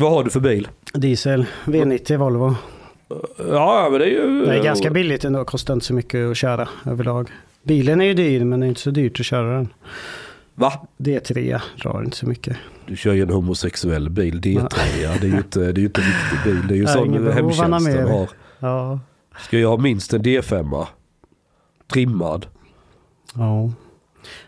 Vad har du för bil? Diesel, V90 Volvo. Ja, men det är ju... Det är ganska billigt ändå, kostar inte så mycket att köra överlag. Bilen är ju dyr men det är inte så dyrt att köra den. Va? D3 drar inte så mycket. Du kör ju en homosexuell bil, D3. Ja. Det är ju inte, det är inte en riktig bil. Det är ju Nej, sån hemtjänsten med. har. Ja. Ska jag ha minst en D5? Trimmad? ja.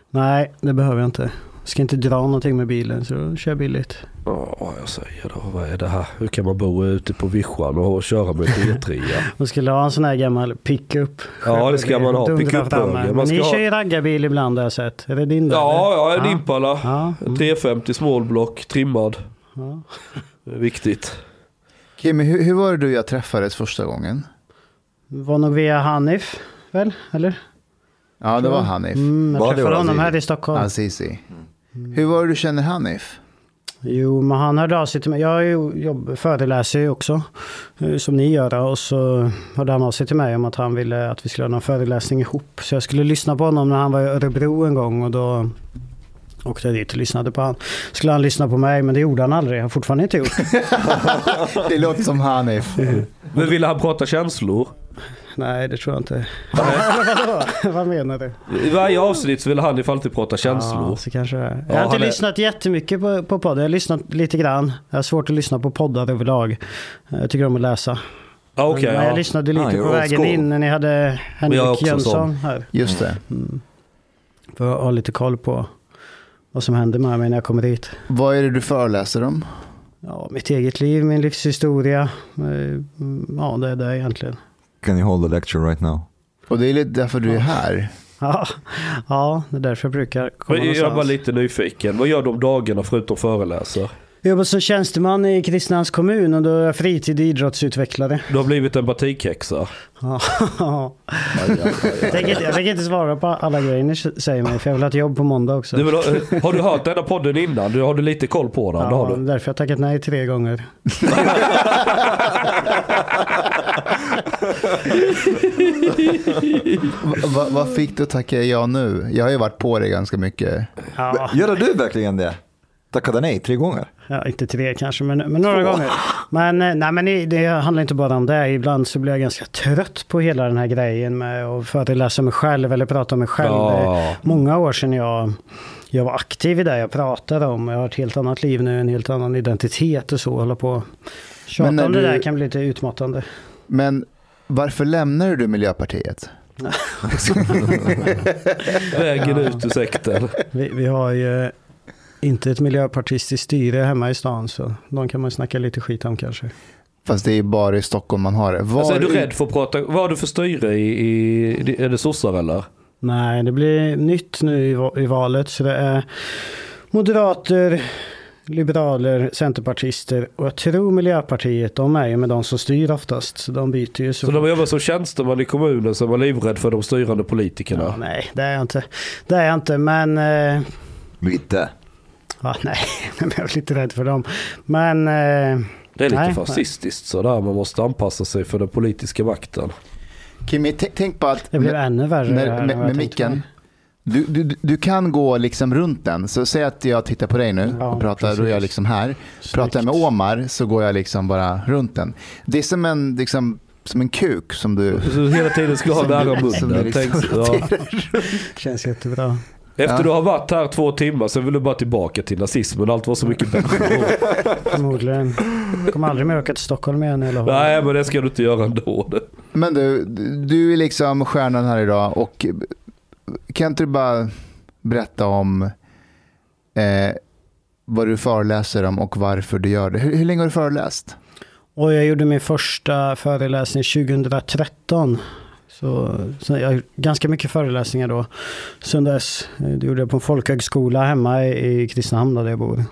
Nej, det behöver jag inte. Ska inte dra någonting med bilen så kör billigt. Ja, jag säger då. Vad är det här? Hur kan man bo ute på vischan och köra med D3? Man skulle ha en sån här gammal pickup. Ja, det ska man ha. Pickup. Man ska ni ha- kör ju raggarbil ibland har jag sett. Är det din? Ja, ja, en Ja. Impala. Ja. En 350 small block, trimmad. Ja. Det är viktigt. Kimmy, hur, hur var det du jag träffades första gången? Var nog via Hanif, väl? Eller? Ja, det var Hanif. Mm, jag Var det träffade honom här i Stockholm. Azizi. Hur var det du känner Hanif? Jo, men han hörde av sig till mig. Jag jobb, föreläser ju också, eh, som ni gör. Och så hörde han av sig till mig om att han ville att vi skulle ha någon föreläsning ihop. Så jag skulle lyssna på honom när han var i Örebro en gång och då åkte jag dit och lyssnade på han. Skulle han lyssna på mig, men det gjorde han aldrig. Jag har fortfarande inte gjort. Det låter som Hanif. Men ville han prata känslor? Nej, det tror jag inte. Vad menar du? I varje avsnitt så vill han ifall alltid prata känslor. Ja, så kanske det är. Ja, Jag har inte är- lyssnat jättemycket på, på poddar. Jag har lyssnat lite grann. Jag har svårt att lyssna på poddar överlag. Jag tycker om att läsa. Ja, Okej, Men jag ja. lyssnade lite Ah, på vägen school. in när ni hade jag är Henrik också Jönsson sån. här. Just det. Mm. För att ha lite koll på vad som händer med mig när jag kommer dit. Vad är det du föreläser om? Ja, mitt eget liv, min livshistoria. Eh, mm, Ja, det är det egentligen. Can you hold a lecture right now? Och det är lite därför du är här. Ja, ja det är därför jag brukar komma Jag var någonstans. lite nyfiken. Vad gör du om dagarna förutom föreläser? Jag jobbar som tjänsteman i Kristinehamns kommun och då är jag fritid idrottsutvecklare. Du har blivit en batikhäxa. Ja. Jag tänker inte- svara på alla grejer ni säger mig, för jag vill ha ett jobb på måndag också. Du vill, ha- har du hört denna podden innan? Du, har du lite koll på den? det har Ja, du. därför har jag tackat nej tre gånger. Va- va- vad fick du att tacka ja nu? Jag har ju varit på det ganska mycket. Ja, Gör du verkligen det? Tackade nej tre gånger? ja, inte tre kanske, men, men några gånger. Men, eh, nej, men det- handlar inte bara om det. Ibland så blir jag ganska trött på hela den här grejen med att föreläsa mig själv eller prata om mig själv. Ja. Många år sedan jag, jag var aktiv i det jag pratade om. Jag har ett helt annat liv nu, en helt annan identitet och så. Hålla på Tjata Men om det du- där kan bli lite utmattande. Men varför lämnar du Miljöpartiet? Vägen ut ur sekten. Vi, vi har ju inte ett miljöpartistiskt styre hemma i stan så de kan man snacka lite skit om kanske. Fast det är bara i Stockholm man har det. Var Alltså, är du rädd för att prata? Vad har du för styre i... i är det sossar eller? Nej, det blir nytt nu i, i valet så det är moderater, liberaler, centerpartister och jag tror Miljöpartiet, de är ju med de som styr oftast. Så de byter ju så. Så man jobbar som tjänsteman i kommunen så är man livrädd för de styrande politikerna. ja, nej, det är jag inte. Det är jag inte, men... Eh, Lite. Ja, nej, men jag är lite rädd för dem. Men... Eh, Det är lite Nej, fascistiskt sådär. Man måste anpassa sig för den politiska makten. Kimmy, tänk på att det blir ännu värre. med, med, med micken, du, du, du kan gå liksom runt den. Så säg att jag tittar på dig nu Ja, och pratar, då är jag precis. liksom här. Pratar jag med Snyggt. Omar så går jag liksom bara runt den. Det är som en, liksom, som en kuk som du... Så hela tiden ska ha nära munnen. liksom ja. Känns jättebra. Efter Ja. du har varit här två timmar så vill du bara tillbaka till nazismen. Allt var så mycket bättre. Förmodligen. Jag kommer aldrig mer åka till Stockholm igen eller Nej men det ska du inte göra ändå. Men du, du är liksom stjärnan här idag och kan inte du bara berätta om eh, vad du föreläser om och varför du gör det? Hur, hur länge har du föreläst? Och jag gjorde min första föreläsning 2013. Så, så jag ganska mycket föreläsningar då. Sen dess. eh, Det gjorde jag på en folkhögskola hemma i i Kristinehamn där jag bor. Eh,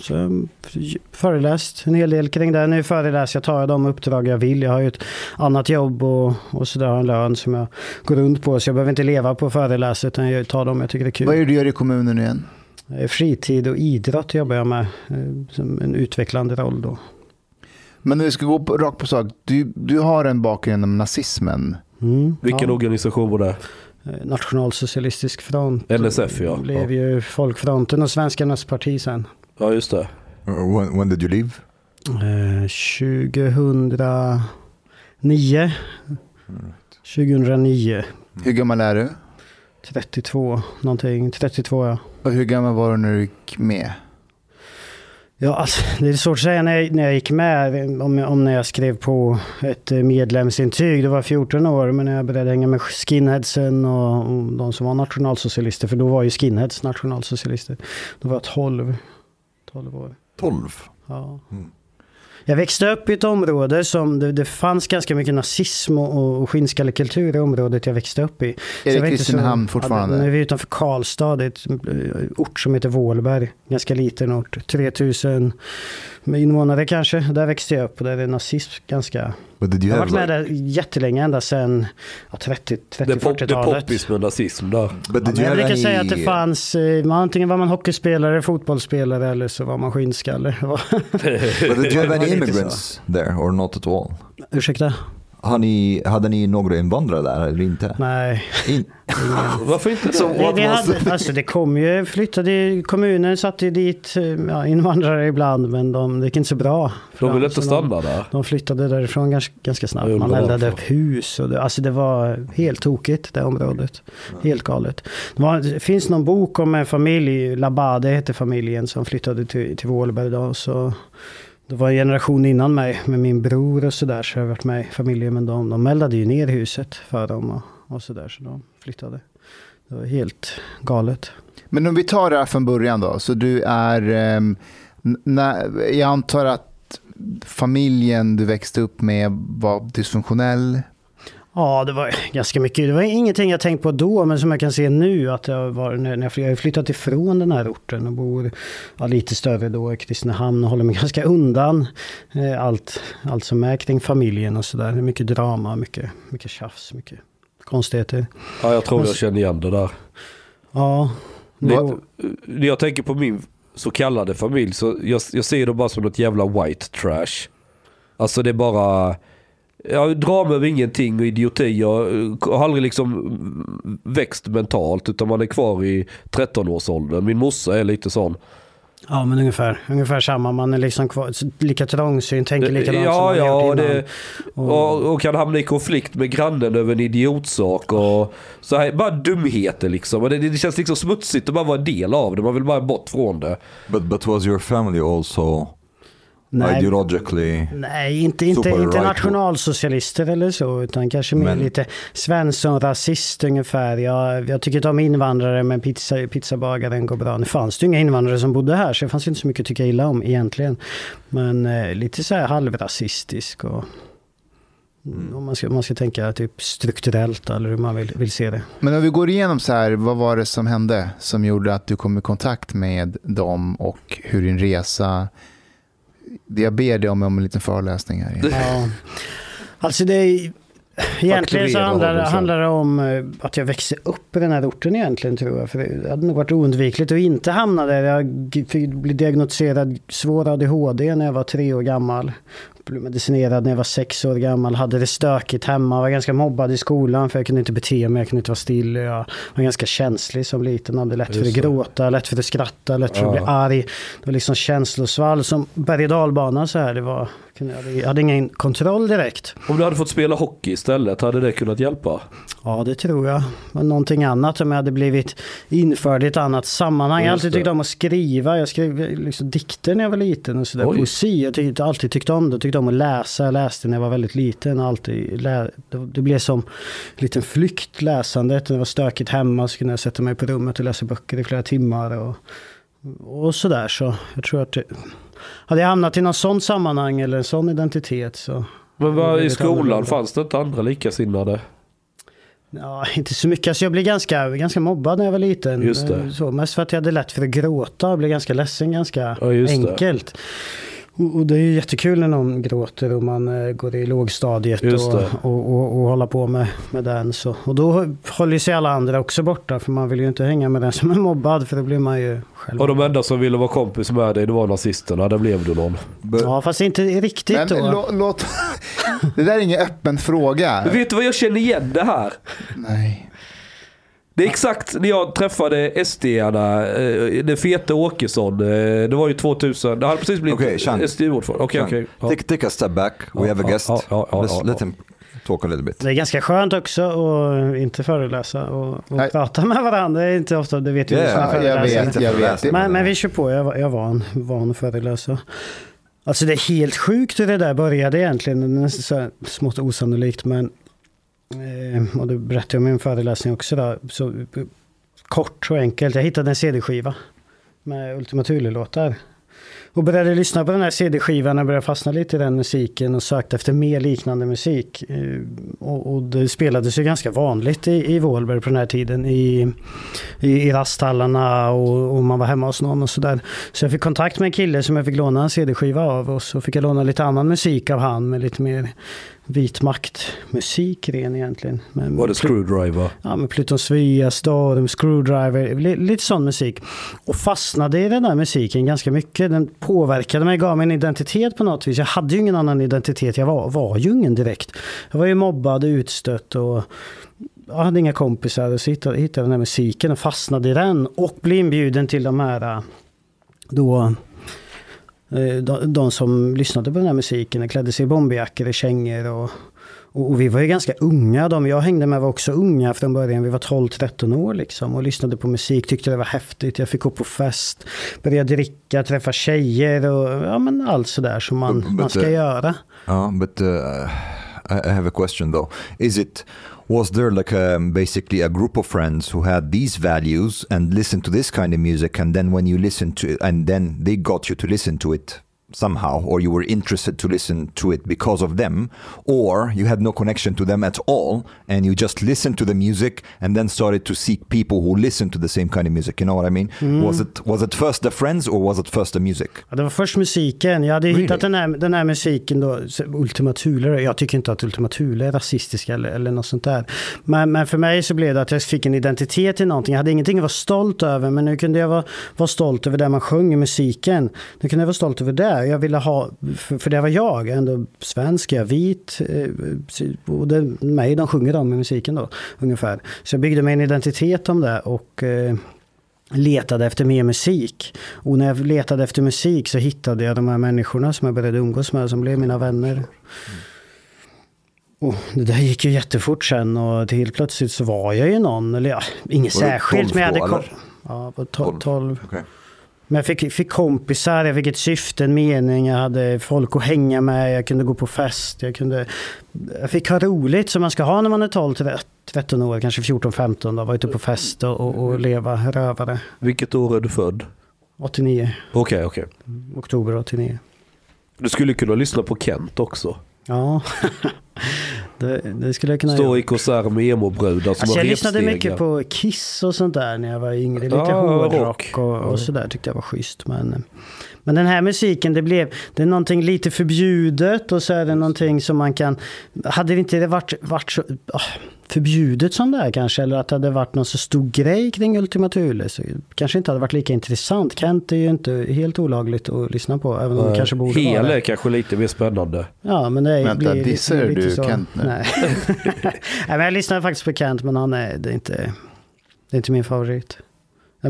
Så jag har föreläst en hel del kring det. Nu föreläser jag, tar jag de uppdrag jag vill. Jag har ju ett annat jobb och, och sådär, har en lön som jag går runt på. Så jag behöver inte leva på föreläsare utan jag tar dem jag tycker det är kul. Vad är det du gör i kommunen igen? Fritid och idrott jobbar jag med. eh, Som en utvecklande roll då. Men när vi ska gå på, rakt på sak, du, du har en bakgrund om nazismen. Mm, Vilken ja. organisation var det? Eh, Nationalsocialistisk front. NSF ja. blev ju Folkfronten och Svenskarnas parti sen. Ja just det. Uh, When, when did you leave? Eh, 2009. 2009. Hur gammal är du? 32 någonting. 32 ja. Och hur gammal var du när du gick med? Ja, alltså, det är svårt att säga när jag, när jag gick med, om, om när jag skrev på ett eh, medlemsintyg. Det var 14 år, men när jag började hänga med skinheadsen och, och de som var nationalsocialister, för då var ju skinheads nationalsocialister. Då var jag 12, 12 år. 12. Ja. Mm. Jag växte upp i ett område som det, det fanns ganska mycket nazism och, och skinnskallekultur i området jag växte upp i. Är det Kristinehamn fortfarande? Ja, nu är vi utanför Karlstad, det är ett eh, ort som heter Vålberg. Ganska liten ort, 3000 invånare kanske. Där växte jag upp och där är nazism ganska... Jag har varit med like, där jättelänge, ända sedan ja, 30, Det är 30-40-talet. poppis med nazism där. Ja, jag brukar any, säga att det fanns, eh, man, antingen var man hockeyspelare, fotbollsspelare eller så var man skinnskalle. but did you have any immigrants there or not at all? Ursäkta? Har ni, hade ni några invandrare där eller inte? Nej. In, Varför inte det? Det, det, hade, alltså det kom ju, flyttade, kommunen satte ju dit eh, ja, invandrare ibland men de, det gick inte så bra. för De vill dem, inte så stanna där. De, de flyttade därifrån ganska, ganska snabbt. Man eldade upp hus och det, alltså det var helt tokigt det området. Helt galet. Det, var, det finns någon bok om en familj, Labade heter familjen, som flyttade till, till Vålberg då. Så det var en generation innan mig med min bror och sådär. Så jag har varit med i familjen. Men de, de eldade ju ner huset för dem och, och sådär. Så de flyttade. Det var helt galet. Men om vi tar det här från början då. Så du är, Eh, när, jag antar att familjen du växte upp med var dysfunktionell. Ja, det var ganska mycket. Det var ingenting jag tänkt på då, men som jag kan se nu att jag var, när jag har flyttat ifrån den här orten och bor ja, lite större då i Kristinehamn och håller mig ganska undan eh, allt, allt som är kring familjen och sådär. Mycket drama, mycket, mycket tjafs, mycket konstigheter. Ja, jag tror jag känner igen det där. Ja, Det- När jag tänker på min så kallade familj så jag, jag ser det bara som något jävla white trash. Alltså det är bara ja, drama över ingenting och idioti. Jag har aldrig liksom växt mentalt utan man är kvar i 13-årsåldern. Min morsa är lite sån. ja, men ungefär, ungefär samma. Man är liksom kvar, lika trångsynt, tänker likadant som ja, man har ja, gjort innan. det, och, och kan hamna i konflikt med grannen över en idiotsak. Och så här, bara dumheter liksom. Och det, det känns liksom smutsigt att bara vara en del av det. Man vill bara bort från det. but, but was your family also Nej. ideologically... Nej, inte, inte, inte nationalsocialister eller så, utan kanske mer Men- lite Svensson-rasist ungefär. Jag, jag tycker inte om invandrare, men pizza, pizzabagaren går bra. Nu fanns det ju inga invandrare som bodde här, så det fanns inte så mycket att tycka illa om egentligen. Men eh, lite så här halvrasistisk och Mm. om man ska, man ska tänka typ strukturellt eller hur man vill, vill se det. Men om vi går igenom så här, vad var det som hände som gjorde att du kom i kontakt med dem och hur din resa... Jag ber dig om, om en liten föreläsning här. Ja. Alltså det är, egentligen så handlar, handlar det om eh, att jag växte upp i den här orten egentligen tror jag. För det hade nog varit oundvikligt att inte hamna där. Jag bli diagnostiserad svår ADHD när jag var tre år gammal. Blev medicinerad när jag var sex år gammal. Hade det stökigt hemma. Var ganska mobbad i skolan för jag kunde inte bete mig. Jag kunde inte vara still. Jag var ganska känslig som liten. Hade lätt för att gråta, lätt för att skratta, lätt för att Ja. bli arg. Det var liksom känslosvall som berg och dalbana så här. Det var, jag hade- ingen kontroll direkt. Om du hade fått spela hockey istället, hade det kunnat hjälpa? Ja, det tror jag. Men någonting annat om jag hade blivit införd i ett annat sammanhang. Jag har alltid tyckt om att skriva. Jag skrev liksom dikter när jag var liten och sådär. Poesi. Jag tyckte, alltid tyckt om det. Jag tyckte om att läsa. Jag läste när jag var väldigt liten. Alltid lä- det, det blev som en liten flykt läsandet. När det var stökigt hemma så kunde jag sätta mig på rummet och läsa böcker i flera timmar. Och, och sådär. Så jag tror att det, hade jag hamnat i någon sån sammanhang eller en sån identitet så Men blir i skolan fanns det inte andra likasinnade? Ja, inte så mycket. Alltså jag blev ganska, ganska mobbad när jag var liten. Just det. Så, mest för att jag hade lätt för att gråta och blev ganska ledsen ganska Ja, just det. Och, det är ju jättekul när någon gråter och man eh, går i lågstadiet och, och, och, och håller på med, med den. Så. Och då håller sig alla andra också borta för man vill ju inte hänga med den som är mobbad för då blir man ju själv. Och de enda som ville vara kompis med dig, det var nazisterna. Där blev du någon. Ja, fast inte riktigt Men då. lå, låt... Det där är ingen öppen fråga. Men vet du vad jag känner igen det här? Nej. Det är exakt när jag träffade SD-arna, eh, den feta Åkesson. eh, Det var ju 2000, det hade precis blivit Okej, Sean. SDU-ordförande. Okej, okej. Ja. Take, a step back. We Ja, have a guest. ja, ja, ja, Let's, ja, let him talk a little bit. Det är ganska skönt också att inte föreläsa och, och prata med varandra. Det är inte ofta, det vet ju Ja, jag föreläsare. vet, jag vet. Men, men vi kör på, jag, var- jag var en van att föreläsa. Alltså det är helt sjukt hur det där började egentligen. Det är så smått osannolikt men... Eh, och det berättade jag om i min föreläsning också då. Så, kort och enkelt. Jag hittade en CD-skiva med Ultima Thule-låtar. Och började lyssna på den här CD-skivan och började fastna lite i den musiken och sökte efter mer liknande musik. Eh, Och, och det spelades ju ganska vanligt i, i Vålberg på den här tiden. I, i, i rasthallarna och, och man var hemma hos någon och sådär. Så jag fick kontakt med en kille som jag fick låna en CD-skiva av och så fick jag låna lite annan musik av han med lite mer vit makt-musik ren egentligen. Med, Var det Screwdriver? Ja, med Pluton Svea, Storm, Screwdriver, li, lite sån musik. Och fastnade i den där musiken ganska mycket. Den påverkade mig, gav mig en identitet på något vis. Jag hade ju ingen annan identitet, jag var, var ju ingen direkt. Jag var ju mobbad, utstött och jag hade inga kompisar. Så hittade, hittade den här musiken och fastnade i den. Och blev inbjuden till de här då de, de som lyssnade på den här musiken och klädde sig i bomberjackor och kängor. Och, och, och vi var ju ganska unga. De jag hängde med var också unga från början. Vi var 12-13 år liksom och lyssnade på musik, tyckte det var häftigt. Jag fick gå på fest, börja dricka, träffa tjejer och ja, men allt sådär som man, But- man ska uh, göra. Uh, but uh, I have a question though. Is it was there like um, basically a group of friends who had these values and listened to this kind of music, and then when you listen to it, and then they got you to listen to it somehow, or you were interested to listen to it because of them, or you had no connection to them at all, and you just listened to the music and then started to seek people who listen to the same kind of music. You know what I mean? Was it was it first the friends or was it first the music? Ja, det var först musiken. Jag hade Really? hittat den här, den här musiken då, Ultima Thule. Jag tycker inte att Ultima Thule är rasistiska eller, eller något sånt där. Men, men för mig så blev det att jag fick en identitet i någonting. Jag hade ingenting att vara stolt över, men nu kunde jag vara, vara stolt över det man sjöng i musiken. Nu kunde jag vara stolt över det. Jag ville ha, för, det var jag, ändå svensk, jag är vit. Och det är mig de sjunger om i musiken då, ungefär. Så jag byggde mig en identitet om det och eh, letade efter mer musik. Och när jag letade efter musik så hittade jag de här människorna som jag började umgås med, som blev mina vänner. Och det där gick ju jättefort sen och till helt plötsligt så var jag ju någon, eller ja, inget Var särskilt. 12 Men jag hade eller? Ja, på to- 12. Okay. Men jag fick, fick kompisar, jag fick ett syfte, en mening, jag hade folk att hänga med, jag kunde gå på fest, jag kunde... Jag fick ha roligt som man ska ha när man är 12 till 13 år, kanske 14-15 då, vara ute på fest och, och, och leva rövare. Vilket år är du född? 89, Okej, okej. oktober 89. Du skulle kunna lyssna på Kent också. Ja, det, det skulle jag kunna Stå göra. i konsert med emo-brudar som Alltså har jag lyssnade mycket på Kiss och sånt där när jag var yngre. Lite Ja, hårdrock rock. och, och sådär tyckte jag var schysst. Men, men den här musiken, det blev det är någonting lite förbjudet och så är det någonting som man kan... Hade det inte det varit, varit så ah, förbjudet som det är kanske, eller att det hade varit någon så stor grej kring Ultima Thule, så kanske inte hade varit lika intressant. Kent är ju inte helt olagligt att lyssna på, även om det kanske borde Hel vara är det. kanske lite mer spännande. Ja, men det är, Vänta, blir, dissar blir lite du så. Kent nu? Nej. Nej, men jag lyssnar faktiskt på Kent, men han är, det är inte, det är inte min favorit.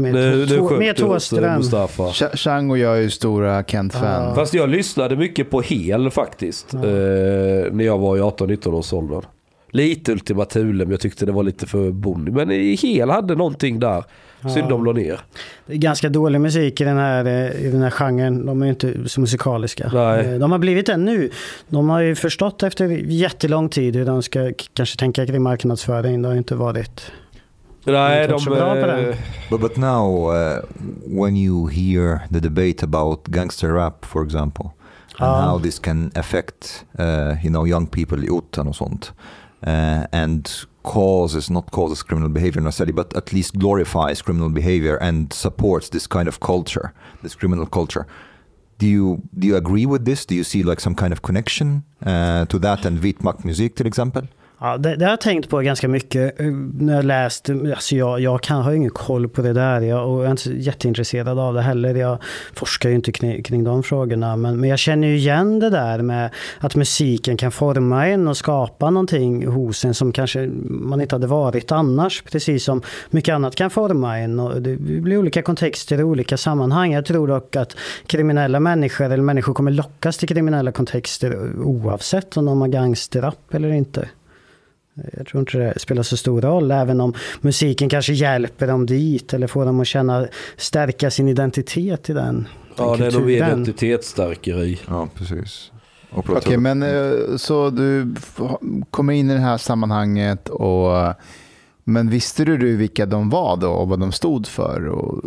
Mer du oss, eh, Thåström. Chang och jag är ju stora Kent-fan. Ja. Fast jag lyssnade mycket på Hel faktiskt. Ja. Eh, när jag var i 18-19 års åldern. Lite Ultima Thule men jag tyckte det var lite för bonny. Men i Hel hade någonting där. Synd de la ner. Det är ganska dålig musik i den, här, eh, i den här genren. De är inte så musikaliska. Nej. Eh, De har blivit det nu. De har ju förstått efter jättelång tid hur de ska kanske tänka kring marknadsföring. Det har inte varit... Nej, inte de... varit så bra på det. eh, But but now, uh, when you hear the debate about gangster rap, for example, and Ah. how this can affect, uh, you know, young people i orten och sånt, uh, and causes not causes criminal behavior necessarily, but at least glorifies criminal behavior and supports this kind of culture, this criminal culture. Do you do you agree with this? Do you see like some kind of connection uh, to that and vitmak music, for exempel? Ja, det, det har jag tänkt på ganska mycket eh, när jag läst. Eh, alltså jag, jag kan, har ingen koll på det där jag, och jag är inte jätteintresserad av det heller. Jag forskar ju inte kring, kring de frågorna. Men, men jag känner ju igen det där med att musiken kan forma en och skapa någonting hos en som kanske man inte hade varit annars. Precis som mycket annat kan forma en. Och det blir olika kontexter och olika sammanhang. Jag tror dock att kriminella människor eller människor kommer lockas till kriminella kontexter oavsett om de har gangsterrap eller inte. Jag tror inte det spelar så stor roll, även om musiken kanske hjälper dem dit eller får dem att känna, stärka sin identitet i den. Ja, det är nog identitetsstärkeri. Ja, precis. Okej, pratar- men eh, så du kommer in i det här sammanhanget och men visste du du vilka de var då och vad de stod för? Och,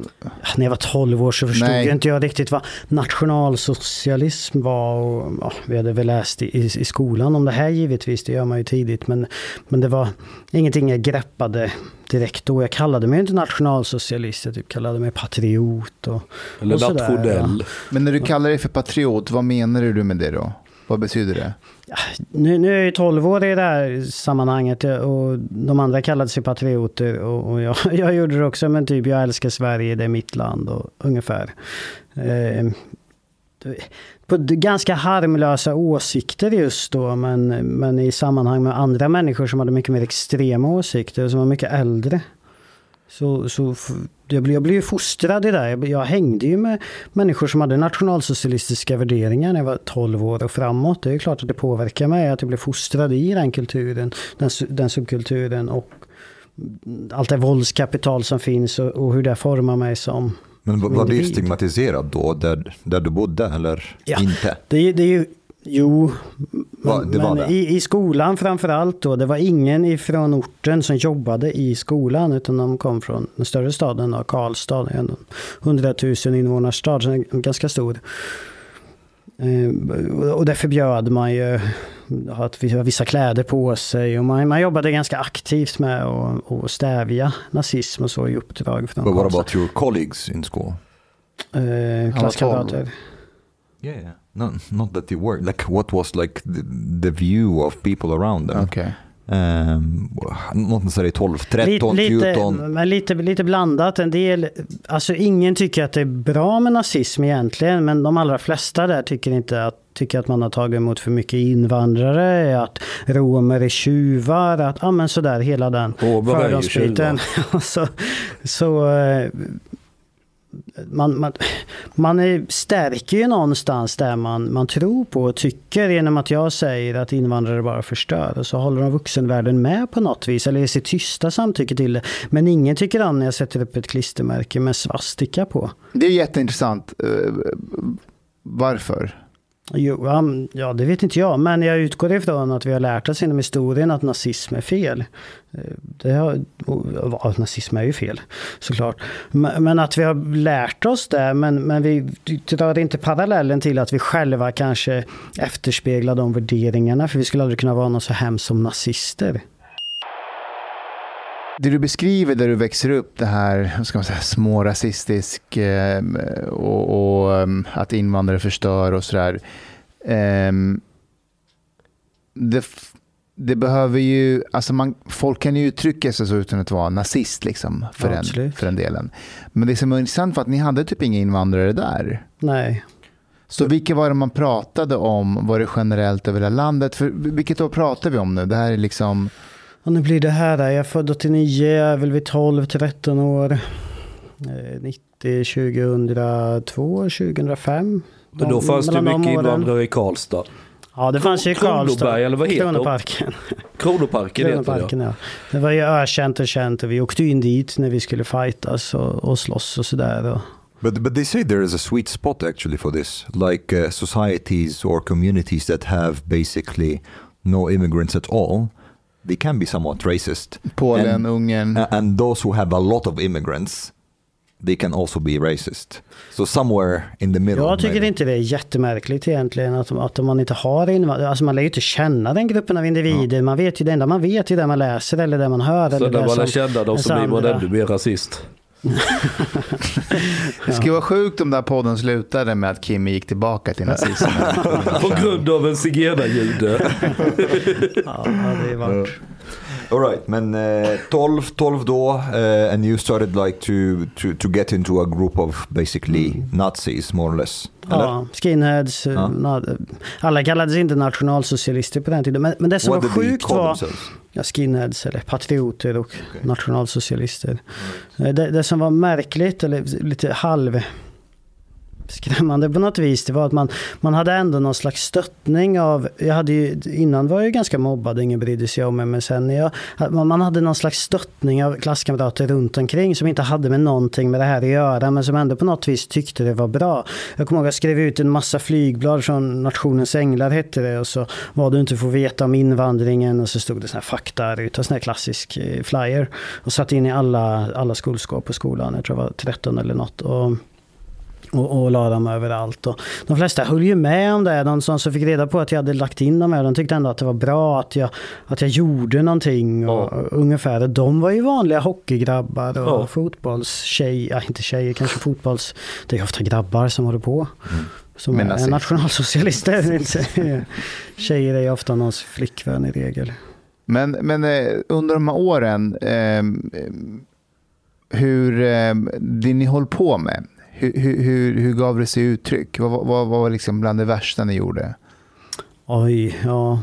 När jag var 12 år så förstod Nej. jag inte jag riktigt vad nationalsocialism var. Och, ja, vi hade väl läst i, i skolan om det här givetvis, det gör man ju tidigt. Men, men det var ingenting jag greppade direkt då. Jag kallade mig inte nationalsocialist, jag typ kallade mig patriot. Och, Eller och sådär, nationell. men när du kallar dig för patriot, vad menar du med det då? Vad betyder det? Nu, nu är jag ju 12 år i det här sammanhanget och de andra kallade sig patrioter och, och jag, jag gjorde det också. Men typ jag älskar Sverige, det är mitt land och ungefär. Eh, på ganska harmlösa åsikter just då men, men i sammanhang med andra människor som hade mycket mer extrema åsikter som var mycket äldre. Så, så jag, blev, jag blev ju fostrad i det. Jag, jag hängde ju med människor som hade nationalsocialistiska värderingar när jag var 12 år och framåt. Det är ju klart att det påverkar mig att jag blev fostrad i den kulturen, den, den subkulturen och allt det våldskapital som finns och, och hur det formar mig som Men var, var du stigmatiserad då, där, där du bodde, eller Ja. inte? Det, det är ju, jo, Va- men, det var men det? I, i skolan framför allt då. Det var ingen ifrån orten som jobbade i skolan utan de kom från den större staden, då, Karlstad. En 100 000 invånarstad, så den är ganska stor. Eh, och- det förbjöd man ju att har vissa kläder på sig och man, man jobbade ganska aktivt med att att stävja nazism och så i uppdrag från But what about your colleagues in school? Eh, klasskamrater. Yeah, yeah. No, not that you were. Like, what was like the, the view of people around them? Okej. Um, not necessarily 12, 13, lite, 14. Men lite, lite blandat. En del, alltså ingen tycker att det är bra med nazism egentligen, men de allra flesta där tycker inte att tycker att man har tagit emot för mycket invandrare, att romer är tjuvar, att ja men sådär hela den ju fördomsbiten. så, så eh, man, man, man är, stärker ju någonstans där man, man tror på och tycker genom att jag säger att invandrare bara förstör. Och så håller de vuxenvärlden med på något vis, eller ger sitt tysta samtycke till det. Men ingen tycker om när jag sätter upp ett klistermärke med svastika på. Det är jätteintressant. Eh, varför? Jo, um, ja, det vet inte jag, men jag utgår ifrån att vi har lärt oss inom historien att nazism är fel. Eh, det har, ja, nazism är ju fel, såklart. Men, att vi har lärt oss det, men, men vi drar inte parallellen till att vi själva kanske efterspeglar de värderingarna, för vi skulle aldrig kunna vara något så hemskt som nazister. Det du beskriver där du växer upp, det här ska man säga, smårasistisk eh, och, och em, att invandrare förstör och sådär. Em, det, det behöver ju, alltså man, folk kan ju uttrycka sig så utan att vara nazist liksom, för, Ja, den, för den delen. Men det som är intressant var att ni hade typ inga invandrare där. Nej. Så vilka var det man pratade om? Var det generellt över hela landet? För vilket år pratar vi om nu? Det här är liksom... Och nu blir det här, där. jag är född 89, jag är väl vid 12-13 år. Eh, 90, 2002, 2005. Men då fanns det mycket invandrare i Karlstad. Ja, det fanns ju i Karlstad. Kronoberg, eller vad heter de? Kronoparken. Kronoparken heter det Kronoparken, ja. Det var ju ökänt och känt och vi åkte in dit när vi skulle fightas och, och slåss och sådär. But but they say there is a sweet spot actually for this, like uh, societies or communities that have basically no immigrants at all. They can be somewhat racist, Polen, And- Ungern. And those who have a lot of immigrants, they can also be racist. So somewhere in the middle. jag tycker maybe. inte det är jättemärkligt egentligen att, att man inte har invandrare. Alltså man lär ju inte känna den gruppen av individer. Man vet ju det enda man vet är det man läser eller det man hör. Så eller när det man lär känna dem så blir man ännu mer rasist. Det skulle vara sjukt om den här podden slutade med att Kim gick tillbaka till nazismen. På grund av en zigenarjude. Ja, det är varit. All right, men uh, 12, 12 då, uh, and you started like to, to, to get into a group of basically Nazis, more or less. Eller? Ja, skinheads. Ja. na- Alla kallades inte nationalsocialister på den tiden. Men, men det som What var sjukt var ja, skinheads eller patrioter och Okej. nationalsocialister. Eh, Det, det som var märkligt eller lite halv skrämmande på något vis, det var att man, man hade ändå någon slags stöttning av, jag hade ju, innan var jag ju ganska mobbad, ingen brydde sig om mig, men sen jag, man hade någon slags stöttning av klasskamrater runt omkring som inte hade med någonting med det här att göra, men som ändå på något vis tyckte det var bra. Jag kommer ihåg att jag skrev ut en massa flygblad från Nationens Änglar hette det, och så vad du inte får veta om invandringen, och så stod det sån här fakta En sån här klassisk eh, flyer, och satt in i alla, alla skolskåp på skolan, jag tror jag var 13 eller något. Och, och, och la dem överallt. Och de flesta höll ju med om det. De som, fick reda på att jag hade lagt in dem här, de tyckte ändå att det var bra att jag, att jag gjorde någonting. Och, Ja. ungefär. De var ju vanliga hockeygrabbar och Ja. fotbollstjejer, ja, inte tjejer, kanske fotbolls... Det är ofta grabbar som håller på. Som Men är nazist. nationalsocialister. Tjejer är ju ofta någons flickvän i regel. Men, men eh, under de här åren, eh, hur, eh, det ni höll på med, hur, hur, hur, gav det sig uttryck? Vad, vad, vad var liksom bland det värsta ni gjorde? Oj, ja.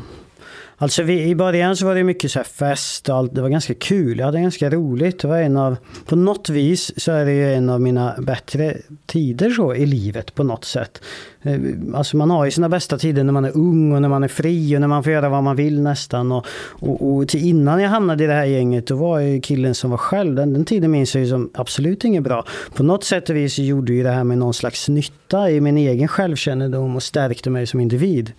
Alltså vi, i början så var det mycket så här fest och allt. Det var ganska kul. Jag hade ganska roligt. Det var en av, på något vis så är det ju en av mina bättre tider så i livet på något sätt. Eh, alltså man har ju sina bästa tider när man är ung och när man är fri och när man får göra vad man vill nästan. Och, och, och till innan jag hamnade i det här gänget då var jag ju killen som var själv. Den, den tiden minns jag ju som absolut inget bra. På något sätt och vis gjorde ju det här med någon slags nytta i min egen självkännedom och stärkte mig som individ.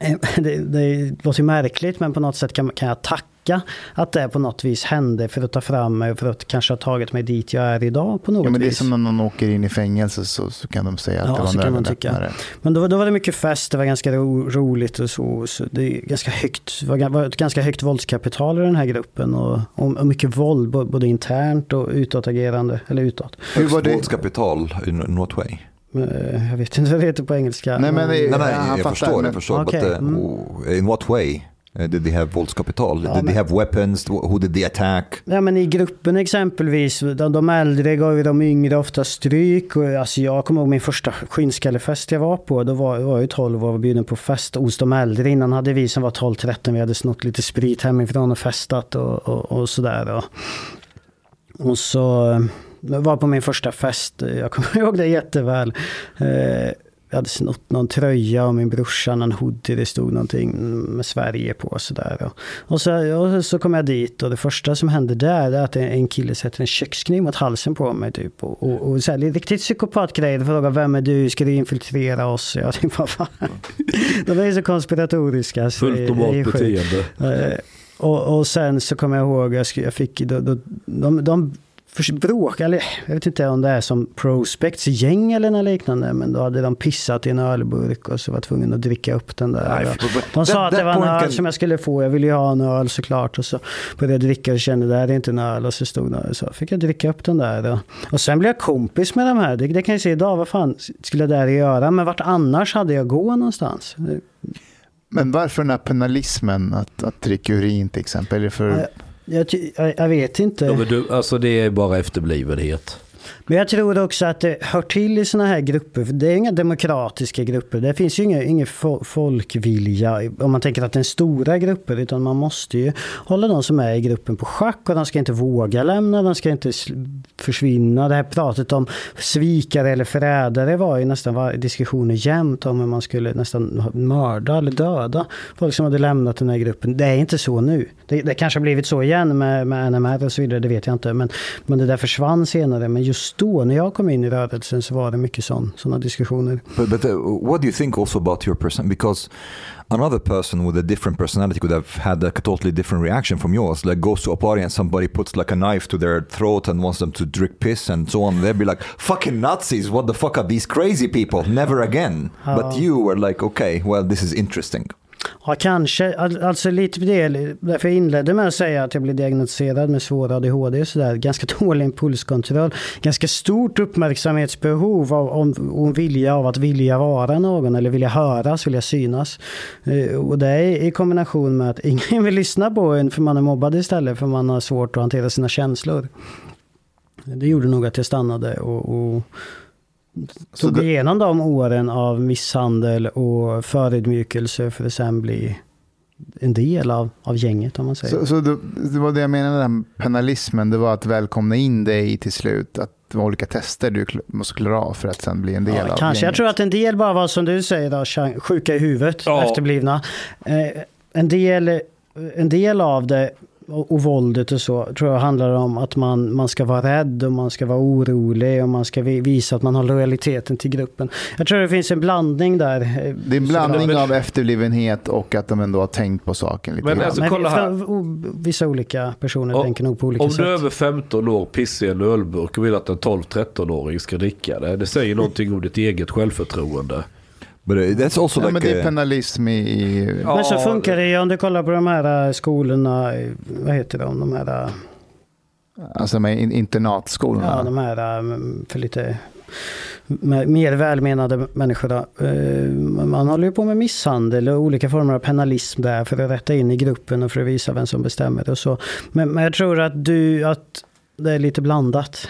Eh, Det, det låter ju märkligt men på något sätt kan, kan jag tacka att det på något vis hände för att ta fram mig och för att kanske ha tagit mig dit jag är idag på något Ja, men det är vis. som när någon åker in i fängelse så, så kan de säga att Ja, det var så kan man tycka. ögonöppnare. Men då, då var det mycket fest, det var ganska ro, roligt och så. så det, är ganska högt, var, var ett ganska högt våldskapital i den här gruppen och, och, och mycket våld både internt och utåtagerande. Eller utåt. Hur var det? Våldskapital in, in what way? Eh, Jag vet inte vad det heter på engelska. Nej, men Nej, nej, jag fattar, förstår, men- jag förstår. Okej, But uh, mm. w- in what way uh, did they have våldskapital? Ja, did men- they have weapons? Who did they attack? Ja men i gruppen exempelvis, de, de äldre gav ju de yngre ofta stryk. Och, alltså jag kommer ihåg min första skinnskallefest jag var på. Då var, var jag ju 12 och var bjuden på fest hos de äldre. Innan hade vi som var 12-13, vi hade snott lite sprit hemifrån och festat och, och, och sådär. Och, och så eh, jag var på min första fest, jag kommer ihåg det jätteväl. Eh, jag hade snott någon tröja och min brorsa någon hoodie. Det stod någonting med Sverige på och sådär. Och, så, och så kom jag dit och det första som hände där är att en kille sätter en kökskniv mot halsen på mig. Typ, och, och, och så här, riktigt psykopatgrejer. Frågar vem är du? Ska du infiltrera oss? Jag tänkte, vad fan. De är så konspiratoriska. så Fullt normalt beteende. Eh, och, och sen så kommer jag ihåg, jag, fick, de, de, de, de bråk, eller jag vet inte om det är som Prospects gäng eller något liknande, men då hade de pissat i en ölburk och så var tvungen att dricka upp den där. Nej, Och de sa that- att det var en öl can- som jag skulle få, jag ville ju ha en öl såklart. Och så började jag dricka och kände det här är inte en öl och så stod det så fick jag dricka upp den där. Och, och sen blev jag kompis med de här, det, det kan jag se idag, vad fan skulle jag där göra? Men vart annars hade jag gå någonstans? Men varför den här penalismen att, att dricka urin till exempel? Är det för... Jag, jag, jag, jag vet inte. Ja, men du, alltså det är bara efterblivenhet. Men jag tror också att det hör till i sådana här grupper. För det är inga demokratiska grupper. Det finns ju ingen, ingen folkvilja om man tänker att det är stora grupper. Utan man måste ju hålla de som är i gruppen på schack. Och de ska inte våga lämna, de ska inte försvinna. Det här pratet om svikare eller förrädare var ju nästan var diskussioner jämt om hur man skulle nästan mörda eller döda folk som hade lämnat den här gruppen. Det är inte så nu. Det, det kanske har blivit så igen med, med NMR och så vidare, det vet jag inte. Men, men det där försvann senare. Men just då, när jag kom in i rörelsen, så var det mycket sådana diskussioner. But, but uh, what do you think also about your person? Because another person with a different personality could have had a totally different reaction from yours. Like goes to a party and somebody puts like a knife to their throat and wants them to drink piss and so on. They'd be like, "Fucking Nazis! What the fuck are these crazy people? Never again." But you were like, "Okay, well, this is interesting." Ja, kanske. Alltså lite del, därför jag inledde med att säga att jag blev diagnostiserad med svår ADHD och sådär. Ganska dålig impulskontroll. Ganska stort uppmärksamhetsbehov av, om, om vilja av att vilja vara någon eller vilja höras, vilja synas. Eh, och det är i kombination med att ingen vill lyssna på en för man är mobbad istället för man har svårt att hantera sina känslor. Det gjorde nog att jag stannade och, och tog det- igenom de åren av misshandel och förödmjukelse för att sen bli en del av, av gänget om man säger. Så, så det, det var det jag menade med penalismen, det var att välkomna in dig till slut. Att det var olika tester du måste klara av för att sen bli en del Ja, av kanske. Jag gänget. tror att en del bara var som du säger, då, sjuka i huvudet, Ja. efterblivna. Eh, en, del, en del av det och, och våldet och så tror jag handlar om att man, man ska vara rädd och man ska vara orolig och man ska vi- visa att man har lojaliteten till gruppen. Jag tror det finns en blandning där. Det är en blandning Men- av efterblivenhet och att de ändå har tänkt på saken lite Men grann. alltså, kolla här. vissa olika personer Och- tänker nog på olika Om sätt. du är över 15 år pissar i en ölburk och vill att en 12-13-åring ska dricka det. Det säger någonting om ditt eget självförtroende. But uh, that's also ja, men like det är penalism i... i Ja, Men så funkar det ju om du kollar på de här äh, skolorna, vad heter de, de här, äh, Alltså med in- internatskolorna. ja, de här äh, för lite mer välmenande människor. Eh, Man håller ju på med misshandel och olika former av penalism där för att rätta in i gruppen och för att visa vem som bestämmer och så. Men, men jag tror att du, att det är lite blandat.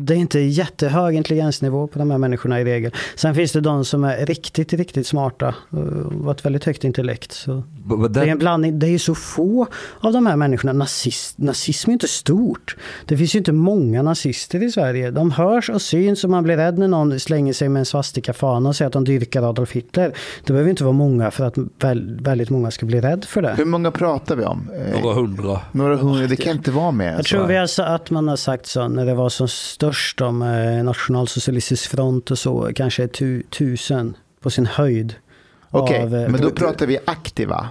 Det är inte jättehög intelligensnivå på de här människorna i regel. Sen finns det de som är riktigt, riktigt smarta och har ett väldigt högt intellekt. Så. but, but Det är that, en blandning. Det är ju så få av de här människorna. Nazist, nazism är ju inte stort. Det finns ju inte många nazister i Sverige. De hörs och syns och man blir rädd när någon slänger sig med en svastikafana och säger att de dyrkar Adolf Hitler. Det behöver inte vara många för att väl, väldigt många ska bli rädd för det. Hur många pratar vi om? Eh, Några hundra. Några hundra, det kan inte vara mer. Jag tror vi sa- att man har sagt så när det var som störst om eh, nationalsocialistisk front och så, kanske tu, tusen på sin höjd. Okej, av, eh, men då pratar vi aktiva.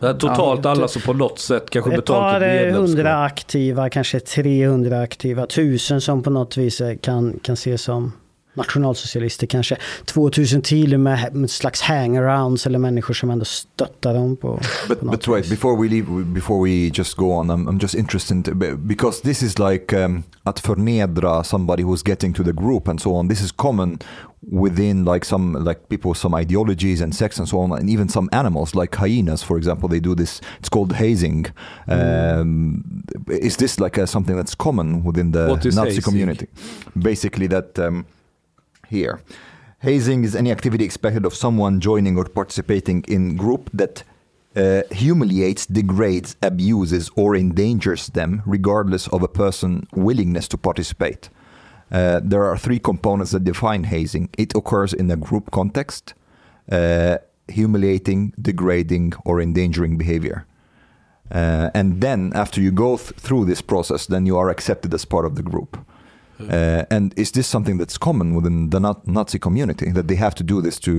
Är totalt Ja, alla som på något sätt kanske Ett betalat par ett eh, medlemskap. hundra aktiva, kanske 300 aktiva, tusen som på något vis eh, kan, kan ses som nationalsocialister, kanske 2000 till med ett slags hangarounds eller människor som ändå stöttar dem på, But, på något but right vis. before we leave, before we just go on, I'm, I'm just interested because this is like um, att förnedra somebody who's getting to the group and so on. This is common within like some like people with some ideologies and sects and so on, and even some animals like hyenas, for example. They do this. It's called hazing. Um, is this like a, something that's common within the Nazi hazing? community? Basically, that. Um, here. Hazing is any activity expected of someone joining or participating in group that uh, humiliates, degrades, abuses, or endangers them, regardless of a person's willingness to participate. Uh, there are three components that define hazing. It occurs in a group context, uh, humiliating, degrading, or endangering behavior. Uh, and then, after you go th- through this process, then you are accepted as part of the group. Uh, and is this something that's common within the Na- Nazi community that they have to do this to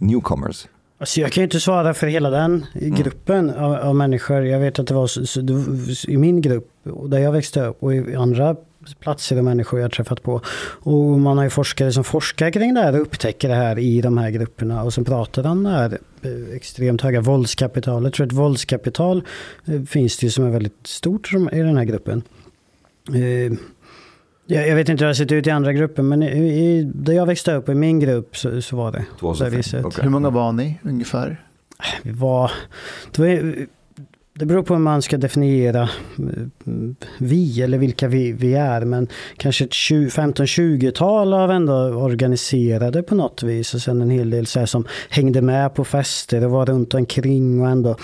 newcomers? Alltså jag kan ju inte svara för hela den gruppen av, av människor. Jag vet att det var så, så, i min grupp, där jag växte upp och i andra platser och människor jag träffat på. Och man har ju forskare som forskar kring det här och upptäcker det här i de här grupperna och som pratar om det här eh, extremt höga våldskapitalet. Jag tror att våldskapital eh, finns det ju som är väldigt stort i den här gruppen. Jag, jag vet inte hur det har sett ut i andra grupper men i, i, där jag växte upp i min grupp så, så var det på det viset. Okay. Hur många var ni ungefär? Vi var, det, var, det beror på hur man ska definiera eh, vi eller vilka vi, vi är. Men kanske ett 20 15-20-tal av ändå organiserade på något vis. Och sen en hel del så här som hängde med på fester och var runt omkring och ändå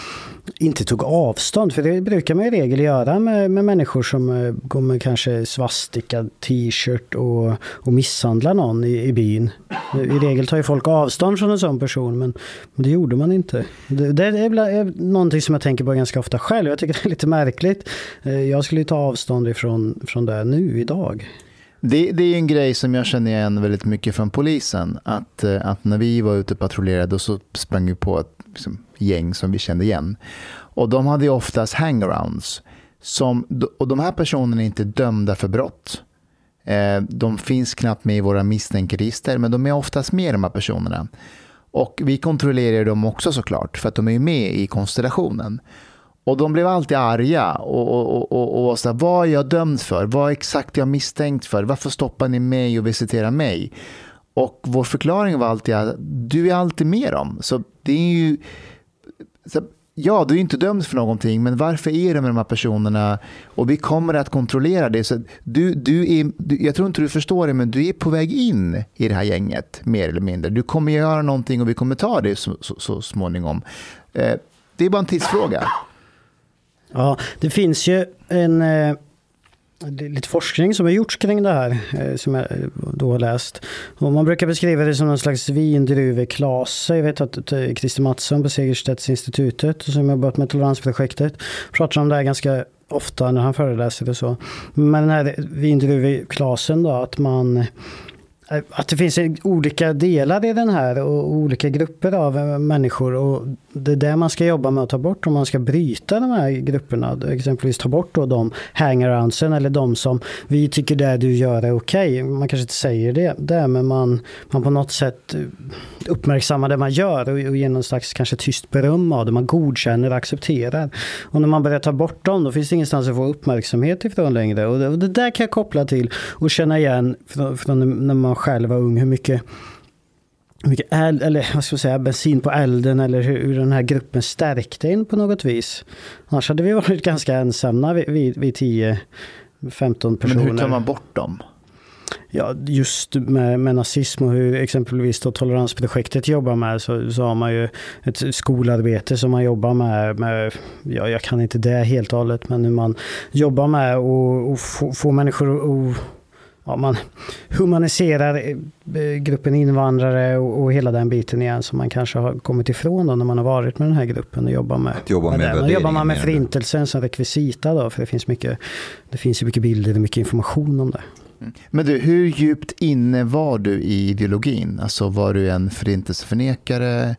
inte tog avstånd. För det brukar man i regel göra med, med människor som eh, går med kanske svastika t-shirt och, och misshandlar någon i, i byn. I regel tar ju folk avstånd från en sån person men, men det gjorde man inte. Det, det är, är någonting som jag tänker på ganska ofta själv. Jag tycker det är lite märkligt. Eh, jag skulle ju ta avstånd ifrån från det nu idag. Det, det är en grej som jag känner igen väldigt mycket från polisen. Att, eh, att när vi var ute och patrullerade så sprang vi på ett liksom, gäng som vi kände igen. Och de hade ju oftast hangarounds. Som, och de här personerna är inte dömda för brott. Eh, de finns knappt med i våra misstänkerister, men de är oftast med de här personerna. Och vi kontrollerar dem också såklart, för att de är med i konstellationen. Och de blev alltid arga och, och, och, och så här, vad är jag dömd för? Vad är exakt jag misstänkt för? Varför stoppar ni mig och visiterar mig? Och vår förklaring var alltid att du är alltid med dem. Så det är ju... Så, ja, du är inte dömd för någonting, men varför är du med de här personerna? Och vi kommer att kontrollera det. Så du, du är, du, jag tror inte du förstår det, men du är på väg in i det här gänget, mer eller mindre. Du kommer göra någonting och vi kommer ta det så, så, så småningom. Eh, det är bara en tidsfråga. Ja, det finns ju en eh, lite forskning som har gjorts kring det här, eh, som jag eh, då har läst. Och man brukar beskriva det som någon slags vindruveklase. Jag vet att eh, Christer Mattsson på Segerstedtinstitutet, som har jobbat med toleransprojektet, pratar om det här ganska ofta när han föreläser och så. Men den här vindruveklasen då, att man Eh, att det finns olika delar i den här och olika grupper av eh, människor. Och det är det man ska jobba med att ta bort om man ska bryta de här grupperna. Exempelvis ta bort då de hangaroundsen eller de som vi tycker det du gör är okej. Okay. Man kanske inte säger det, det men man, man på något sätt eh, uppmärksammar det man gör och, och ger någon slags kanske tyst beröm av det. Man godkänner och accepterar. Och när man börjar ta bort dem då finns det ingenstans att få uppmärksamhet ifrån längre. Och det, och det där kan jag koppla till och känna igen från, från när man själv var ung hur mycket mycket eld, eller vad ska jag säga, bensin på elden eller hur, hur den här gruppen stärkte in på något vis. Annars hade vi varit ganska ensamma vid, vid 10-15 personer. Men hur tar man bort dem? Ja, just med, med nazism och hur exempelvis då toleransprojektet jobbar med så, så har man ju ett skolarbete som man jobbar med, med ja, jag kan inte det helt och hållet, men hur man jobbar med att få, få människor att ja, man humaniserar eh, gruppen invandrare och, och, hela den biten igen som man kanske har kommit ifrån då när man har varit med den här gruppen och jobbar med, jobba med, med den. Och jobbar man med förintelsen som rekvisita då, för det finns mycket, det finns ju mycket bilder och mycket information om det. Mm. Men du, hur djupt inne var du i ideologin? Alltså var du en förintelseförnekare?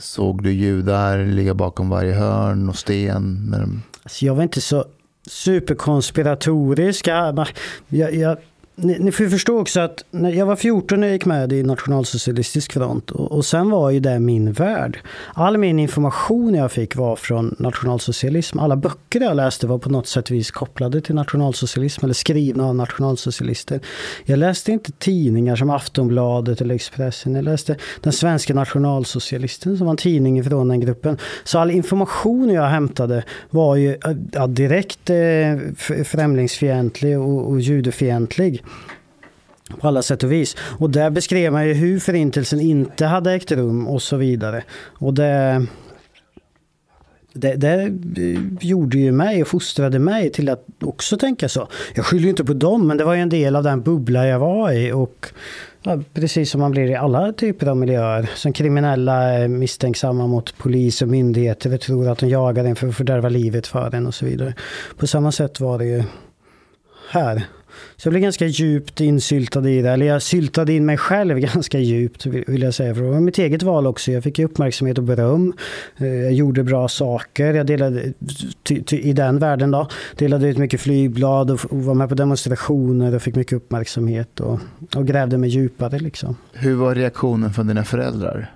Såg du judar ligga bakom varje hörn och sten? Alltså jag var inte så superkonspiratoriska. Jag, jag, ni, ni får förstå också att när jag var 14 när jag gick med i Nationalsocialistisk front och, och sen var ju det min värld. All min information jag fick var från nationalsocialism. Alla böcker jag läste var på något sätt vis kopplade till nationalsocialism eller skrivna av nationalsocialister. Jag läste inte tidningar som Aftonbladet eller Expressen. Jag läste Den svenska nationalsocialisten som var en tidning från den gruppen. Så all information jag hämtade var ju ja, direkt eh, främlingsfientlig och, och judefientlig på alla sätt och vis. Och där beskrev man ju hur förintelsen inte hade ägt rum och så vidare. Och det, det, det gjorde ju mig och fostrade mig till att också tänka så. Jag skyller inte på dem, men det var ju en del av den bubbla jag var i. Och ja, precis som man blir i alla typer av miljöer. Som kriminella är misstänksamma mot polis och myndigheter och tror att de jagar en för att fördärva livet för en och så vidare. På samma sätt var det ju här. Så jag blev ganska djupt insyltad i det. Eller jag syltade in mig själv ganska djupt vill jag säga. För det var mitt eget val också. Jag fick uppmärksamhet och beröm. Eh, jag gjorde bra saker. Jag delade i den världen då. Delade ut mycket flygblad och var med på demonstrationer och fick mycket uppmärksamhet. Och, och grävde mig djupare liksom. Hur var reaktionen från dina föräldrar?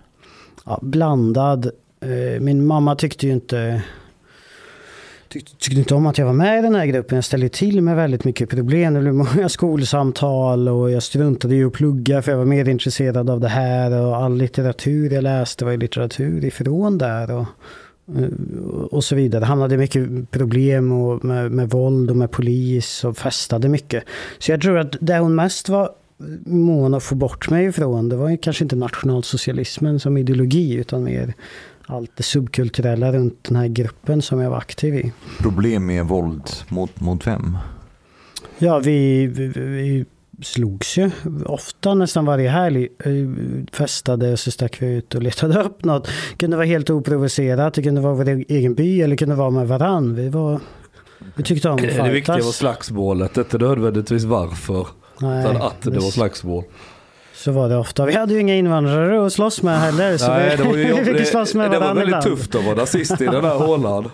Ja, blandad. Eh, min mamma tyckte ju inte tyckte, tyckte inte om att jag var med i den här gruppen. Jag ställde till med väldigt mycket problem. Det blev många skolsamtal och jag struntade i att plugga för jag var mer intresserad av det här. Och all litteratur jag läste var litteratur ifrån där. Och, eh, och så vidare. Hamnade mycket problem och med, med våld och med polis och festade mycket. Så jag tror att det hon mest var mån att få bort mig ifrån, det var kanske inte nationalsocialismen som ideologi utan mer allt det subkulturella runt den här gruppen som jag var aktiv i. Problem med våld mot, mot vem? Ja, vi, vi, vi slogs ju ofta, nästan varje helg. Festade och så stack vi ut och letade upp något. Det kunde vara helt oprovocerat, det kunde vara vår egen by eller det kunde vara med varann. Vi, var, vi tyckte om att Det viktiga var slagsmålet, inte nödvändigtvis varför. Nej, utan att det var slagsmål. Så var det ofta. Vi hade ju inga invandrare att slåss med heller. Så Nej, vi, det var ju vi fick slåss med Det var väldigt ibland. tufft att vara nazist i den här hålan.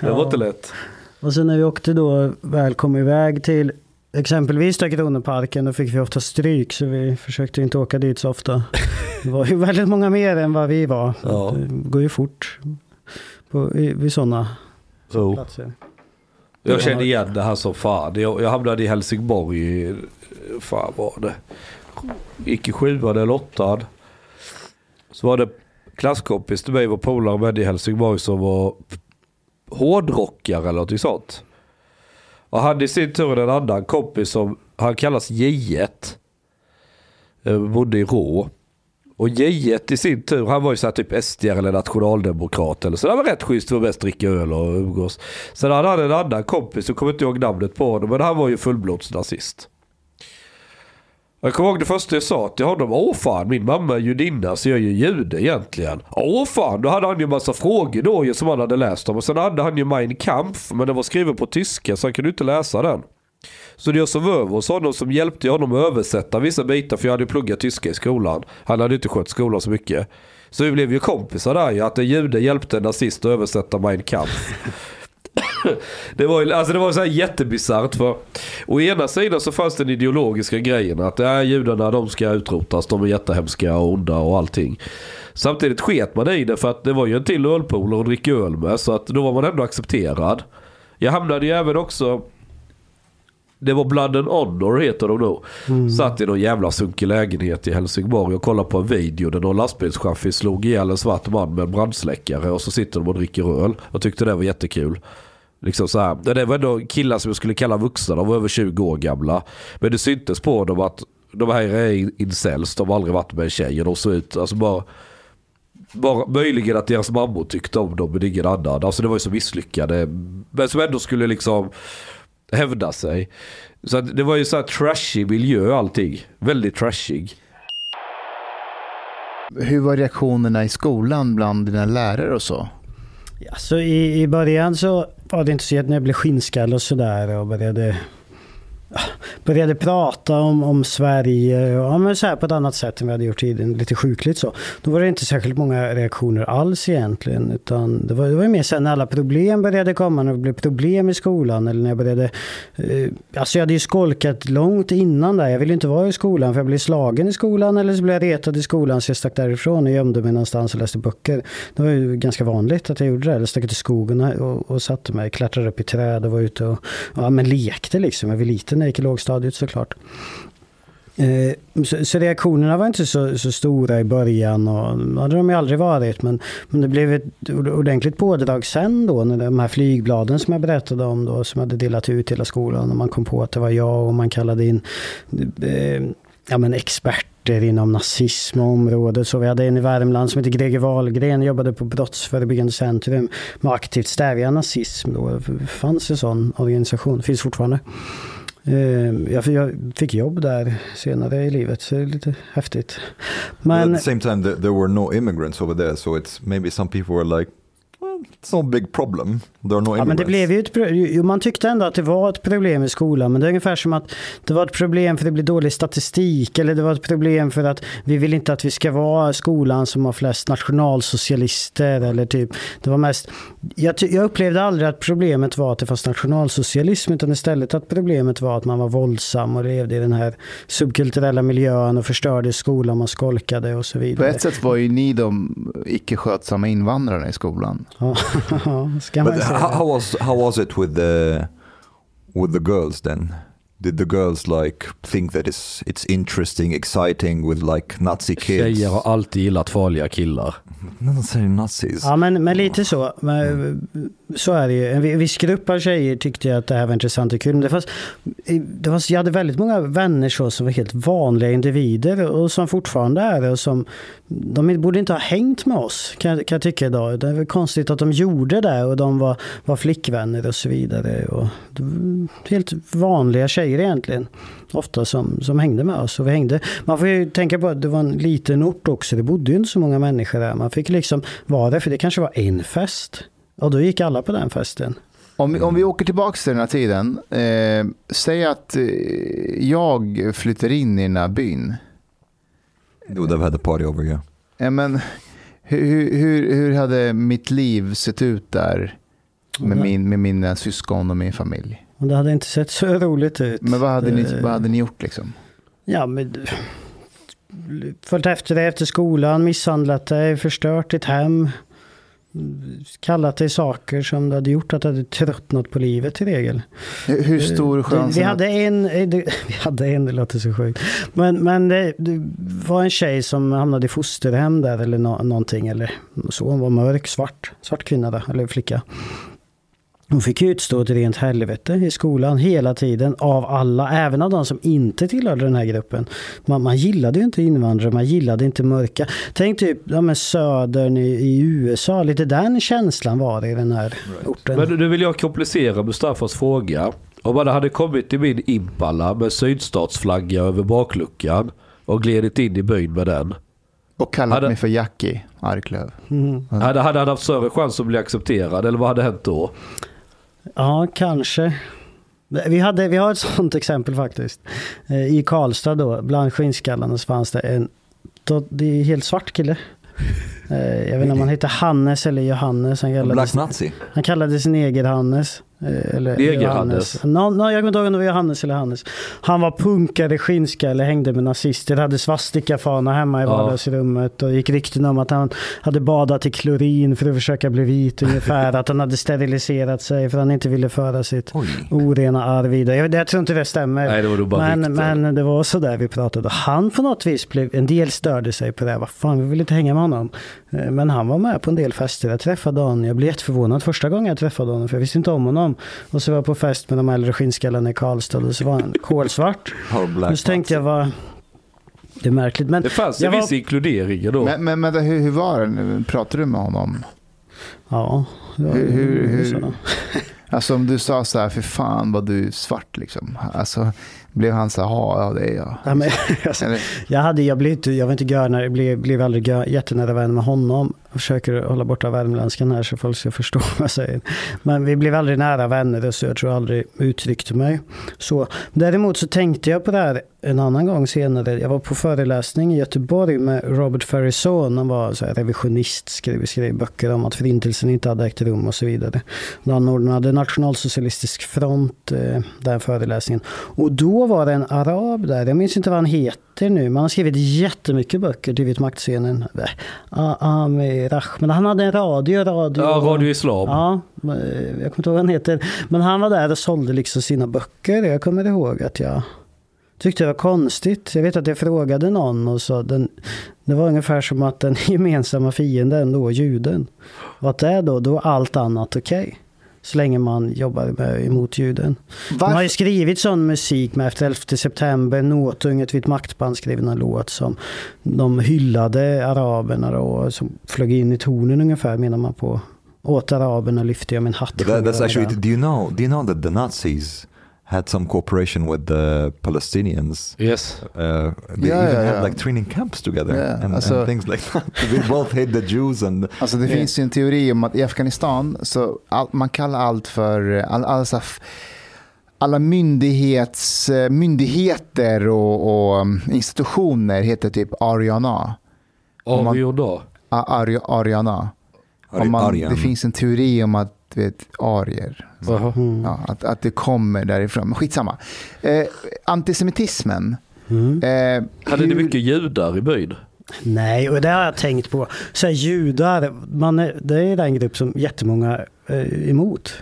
Det var inte lätt. Och sen när vi åkte då, väl kom iväg till exempelvis Kronoparken, då fick vi ofta stryk så vi försökte inte åka dit så ofta. Det var ju väldigt många mer än vad vi var. Ja. Det går ju fort på, i, vid sådana Så. platser. Jag kände igen det här som fan. Jag, jag hamnade i Helsingborg, fan var det? Gick i sjuan eller åttan. Så var det klasskompis till mig, var polare med i Helsingborg som var hårdrockare eller något sånt. Och han i sin tur en annan kompis som, han kallas J1. Eh, bodde i Rå. Och J1 i sin tur, han var ju såhär typ SD eller nationaldemokrat eller så. Det var rätt schysst, var mest dricka öl och umgås. Sen hade han en annan kompis, jag kommer inte ihåg namnet på honom, men han var ju fullblodsnazist. Jag kommer ihåg det första jag sa till honom. Åh fan, min mamma är judinna så jag är ju jude egentligen. Åh fan, då hade han ju massa frågor då ju som han hade läst om. Och sen hade han ju Mein Kampf, men den var skriven på tyska så han kunde inte läsa den. Så det jag sov över hos honom som hjälpte honom att översätta vissa bitar för jag hade ju pluggat tyska i skolan. Han hade inte skött skolan så mycket. Så vi blev ju kompisar där ju. Att en jude hjälpte en nazist att översätta Mein Kampf. det var ju alltså det var så här jättebisarrt för å ena sidan så fanns den ideologiska grejen att äh, judarna de ska utrotas, de är jättehemska och onda och allting. Samtidigt sket man i det för att det var ju en till ölpolare att dricka öl med så att då var man ändå accepterad. Jag hamnade ju även också det var Blood and Honor heter de nog. Satt i någon jävla sunkig lägenhet i Helsingborg och kollade på en video där någon lastbilschaffis slog ihjäl en svart man med en brandsläckare och så sitter de och dricker öl. Jag tyckte det var jättekul. Liksom så här. Det var ändå killar som jag skulle kalla vuxna, de var över 20 år gamla. Men det syntes på dem att de här är incels, de har aldrig varit med en tjej och de såg ut, alltså bara bara, möjligen att deras mammor tyckte om dem men ingen annan. Alltså det var ju så misslyckade. Men som ändå skulle liksom hävda sig. Så att det var ju så här trashig miljö allting. Väldigt trashig. Hur var reaktionerna i skolan bland dina lärare och så? Ja, så i, i början så var det inte så att när jag blev skinnskall och sådär och började började prata om, om Sverige ja, men så här på ett annat sätt än vi hade gjort tidigare, lite sjukligt så. Då var det inte särskilt många reaktioner alls egentligen, utan det var, det var mer sen när alla problem började komma, när det blev problem i skolan eller när jag började... Eh, alltså jag hade ju skolkat långt innan där, jag ville inte vara i skolan för jag blev slagen i skolan eller så blev jag retad i skolan så jag stack därifrån och gömde mig någonstans och läste böcker. Det var ju ganska vanligt att jag gjorde det, eller stack ut i skogen och, och satte mig, klättrade upp i träd och var ute och ja, men lekte liksom. Jag var liten när jag gick i lågstadiet såklart. Eh, så, så reaktionerna var inte så, så stora i början och det hade de ju aldrig varit. Men, men det blev ett ordentligt pådrag sen då när de här flygbladen som jag berättade om då som hade delat ut hela skolan och man kom på att det var jag och man kallade in eh, ja, men experter inom nazism och området. Så vi hade en i Värmland som heter Greger Wahlgren, jobbade på Brottsförebyggande centrum med aktivt stävja nazism. Då. Det fanns en sån organisation, finns fortfarande. Ehm, jag fick jobb där senare i livet, så det är lite häftigt. Men, at the same time, there were no immigrants over there, so it's maybe some people were like, no big problem. There are no. Ja, men det blev ju ett, jo, man tyckte ändå att det var ett problem i skolan, men det är ungefär som att det var ett problem för att det blir dålig statistik, eller det var ett problem för att vi vill inte att vi ska vara skolan som har flest nationalsocialister, eller typ, det var mest, jag, jag upplevde aldrig att problemet var att det fanns nationalsocialism, utan istället att problemet var att man var våldsam och levde i den här subkulturella miljön och förstörde skolan, man skolkade och så vidare. På ett sätt var ju ni de icke skötsamma invandrarna i skolan. Ja, ska But säga. how, how was how was it with the with the girls then? Did the girls like think that it's it's interesting, exciting with like Nazi kids? Tjejer har alltid gillat farliga killar. Not saying Nazis. Ja, men, men lite så. Men, så är det ju. En viss grupp av tjejer tyckte att det här var intressant och kul. Men det fanns, det fanns, jag hade väldigt många vänner så som var helt vanliga individer och som fortfarande är det. Och som, de borde inte ha hängt med oss, kan, kan jag tycka idag. Det är konstigt att de gjorde det och de var, var flickvänner och så vidare. Och, helt vanliga tjejer egentligen. Ofta som, som hängde med oss. Och vi hängde. Man får ju tänka på att det var en liten ort också. Det bodde ju inte så många människor där. Man fick liksom vara där, för det kanske var en fest. Och då gick alla på den festen. Om, om vi åker tillbaka till den här tiden. Eh, säg att eh, jag flyttar in i den här byn. You would have had a party over here. Eh, men, hur, hur, hur hade mitt liv sett ut där med, min, med mina syskon och min familj? Och det hade inte sett så roligt ut. Men vad hade ni, Eh, vad hade ni gjort liksom? Ja, men... Följt efter dig efter skolan, misshandlat dig, förstört ditt hem. Kallat dig saker som du hade gjort att du hade tröttnat på livet i regel. Hur, hur stor chans? Vi hade en, eh, vi hade en, det låter så sjukt. Men, men det, det var en tjej som hamnade i fosterhem där eller nå, någonting. Eller så, hon var mörk, svart, svart kvinna där, eller flicka. Hon fick utstå ett rent helvete i skolan hela tiden av alla, även av de som inte tillhörde den här gruppen. Man, man gillade ju inte invandrare, man gillade inte mörka. Tänk typ ja, men södern i, i USA, lite den känslan var det i den här orten. Men nu vill jag komplicera Mustafas fråga. Om man hade kommit i min Impala med sydstatsflagga över bakluckan och glidit in i byn med den. Och kallat hade- mig för Jackie Arklöv. Mm. Hade, hade han haft större chans att bli accepterad eller vad hade hänt då? Ja, kanske. Vi, hade, vi har ett sånt exempel faktiskt. Eh, I Karlstad då, bland skinnskallarna så fanns det en då, det är helt svart kille. Eh, Jag vet inte om han heter Hannes eller Johannes. Han Black kallades, Nazi. han kallades Neger-Hannes. eh, Eller Neger-Hannes. Johannes. Nå, nå, jag kommer inte ihåg om det var Johannes eller Hannes. Han var punkare, skinnskalle, hängde med nazister, hade svastikafana hemma i Ja. vardagsrummet. Och gick rykten om att han hade badat i klorin för att försöka bli vit ungefär. att han hade steriliserat sig för att han inte ville föra sitt Oj. orena arv vidare. Jag, jag tror inte det stämmer. Nej, det men, rykten. men det var så där vi pratade. Han på något vis blev, en del störde sig på det. Vad fan, vi vill inte hänga med honom. Eh, Men han var med på en del fester. Jag träffade honom. Jag blev jätteförvånad första gången jag träffade honom. För jag visste inte om honom. Och så var jag på fest med de äldre skinnskallarna i Karlstad. Och så var han kolsvart. Och så tänkte jag, vad... Det är märkligt. Men Det fanns jag en var- viss inkludering då. Men, men, men hur, hur var det? nu? Pratade du med honom? ja, var- Hur- hur- hur- så. Alltså om du sa så här, för fan vad du är svart liksom. Alltså blev han så här, ja ja, det är jag. Ja, men, alltså, Jag, hade, jag, blev inte, jag var inte görnare, jag blev, blev aldrig jättenära vän med honom. Jag försöker hålla borta värmländskan här så folk ska förstå vad jag säger. Men vi blev aldrig nära vänner så jag tror jag aldrig uttryckte mig. Så, däremot så tänkte jag på det här en annan gång senare. Jag var på föreläsning i Göteborg med Robert Ferrison. Han var så här revisionist, skrev, skrev böcker om att förintelsen inte hade ägt rum och så vidare. Han anordnade Nationalsocialistisk front, eh, den föreläsningen. Och då var det en arab där, jag minns inte vad han heter nu, men han har skrivit jättemycket böcker till vitmaktscenen. Amir Ahmed, han hade en radio, radio. Ja, Radio Islam. Ja, eh, jag kommer inte ihåg vad han heter. Men han var där och sålde liksom sina böcker. Jag kommer ihåg att jag tyckte det var konstigt. Jag vet att jag frågade någon och sa den, det var ungefär som att den gemensamma fienden då, juden. Att det är då, då är allt annat okej. Så länge man jobbar med, emot juden. De har ju varför, skrivit sån musik med efter 11 september. Nåtunget vid ett maktband skrev en låt som de hyllade araberna då, och som flög in i tornen ungefär menar man på. Åt araberna lyfte jag min hatt. That, that's actually. Do you know? Do you know that the Nazis had some cooperation with the Palestinians? Yes. Uh, they Yeah, even yeah, had yeah. like training camps together Yeah, and, also- and things like that. they both hate the Jews and alltså det finns ju en teori om att i Afghanistan så all, man kallar allt för all, all, så här f- alla myndighets, eh, myndigheter och, och um, institutioner heter typ Ariana. Om man- Avgjord då? A- Ari, Ariana. Om man, Aryan. det finns en teori om att du vet, arier. Mm. ja, att, att det kommer därifrån. Men skitsamma. Eh, antisemitismen. Mm. Eh, Hade ni hur- mycket judar i byn? Nej, och det har jag tänkt på. Så här, judar, man är, det är den grupp som jättemånga är emot.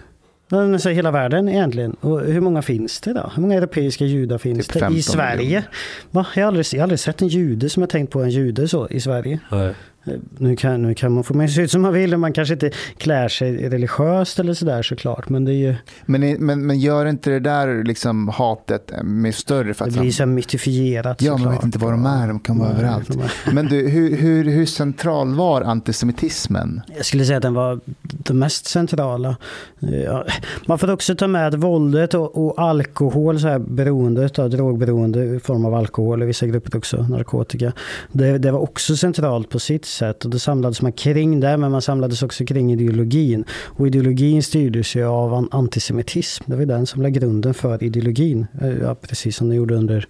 Men så här, hela världen egentligen. Och hur många finns det då? Hur många europeiska judar finns Typ det 15 i Sverige? Va? Jag, har aldrig, jag har aldrig sett en jude som har tänkt på en jude så i Sverige. Nej. Eh, Nu kan, nu kan man få med sig ut som man vill och man kanske inte klär sig religiöst eller sådär såklart. Men det, är ju, Men, men, men gör inte det där liksom hatet med större? För det att blir så mytifierat Ja, man såklart. vet inte var de är, de kan vara Nej, överallt. Men du, hur, hur, hur central var antisemitismen? Jag skulle säga att den var det mest centrala. Ja, Man får också ta med att våldet och, och alkohol, så här beroendet av drogberoende i form av alkohol, i vissa grupper också narkotika. Det, det var också centralt på sitt sätt och då samlades man kring det, men man samlades också kring ideologin. Och ideologin styrdes ju av an- antisemitism. Det var den som lade grunden för ideologin. Eh, Ja, precis som det gjorde under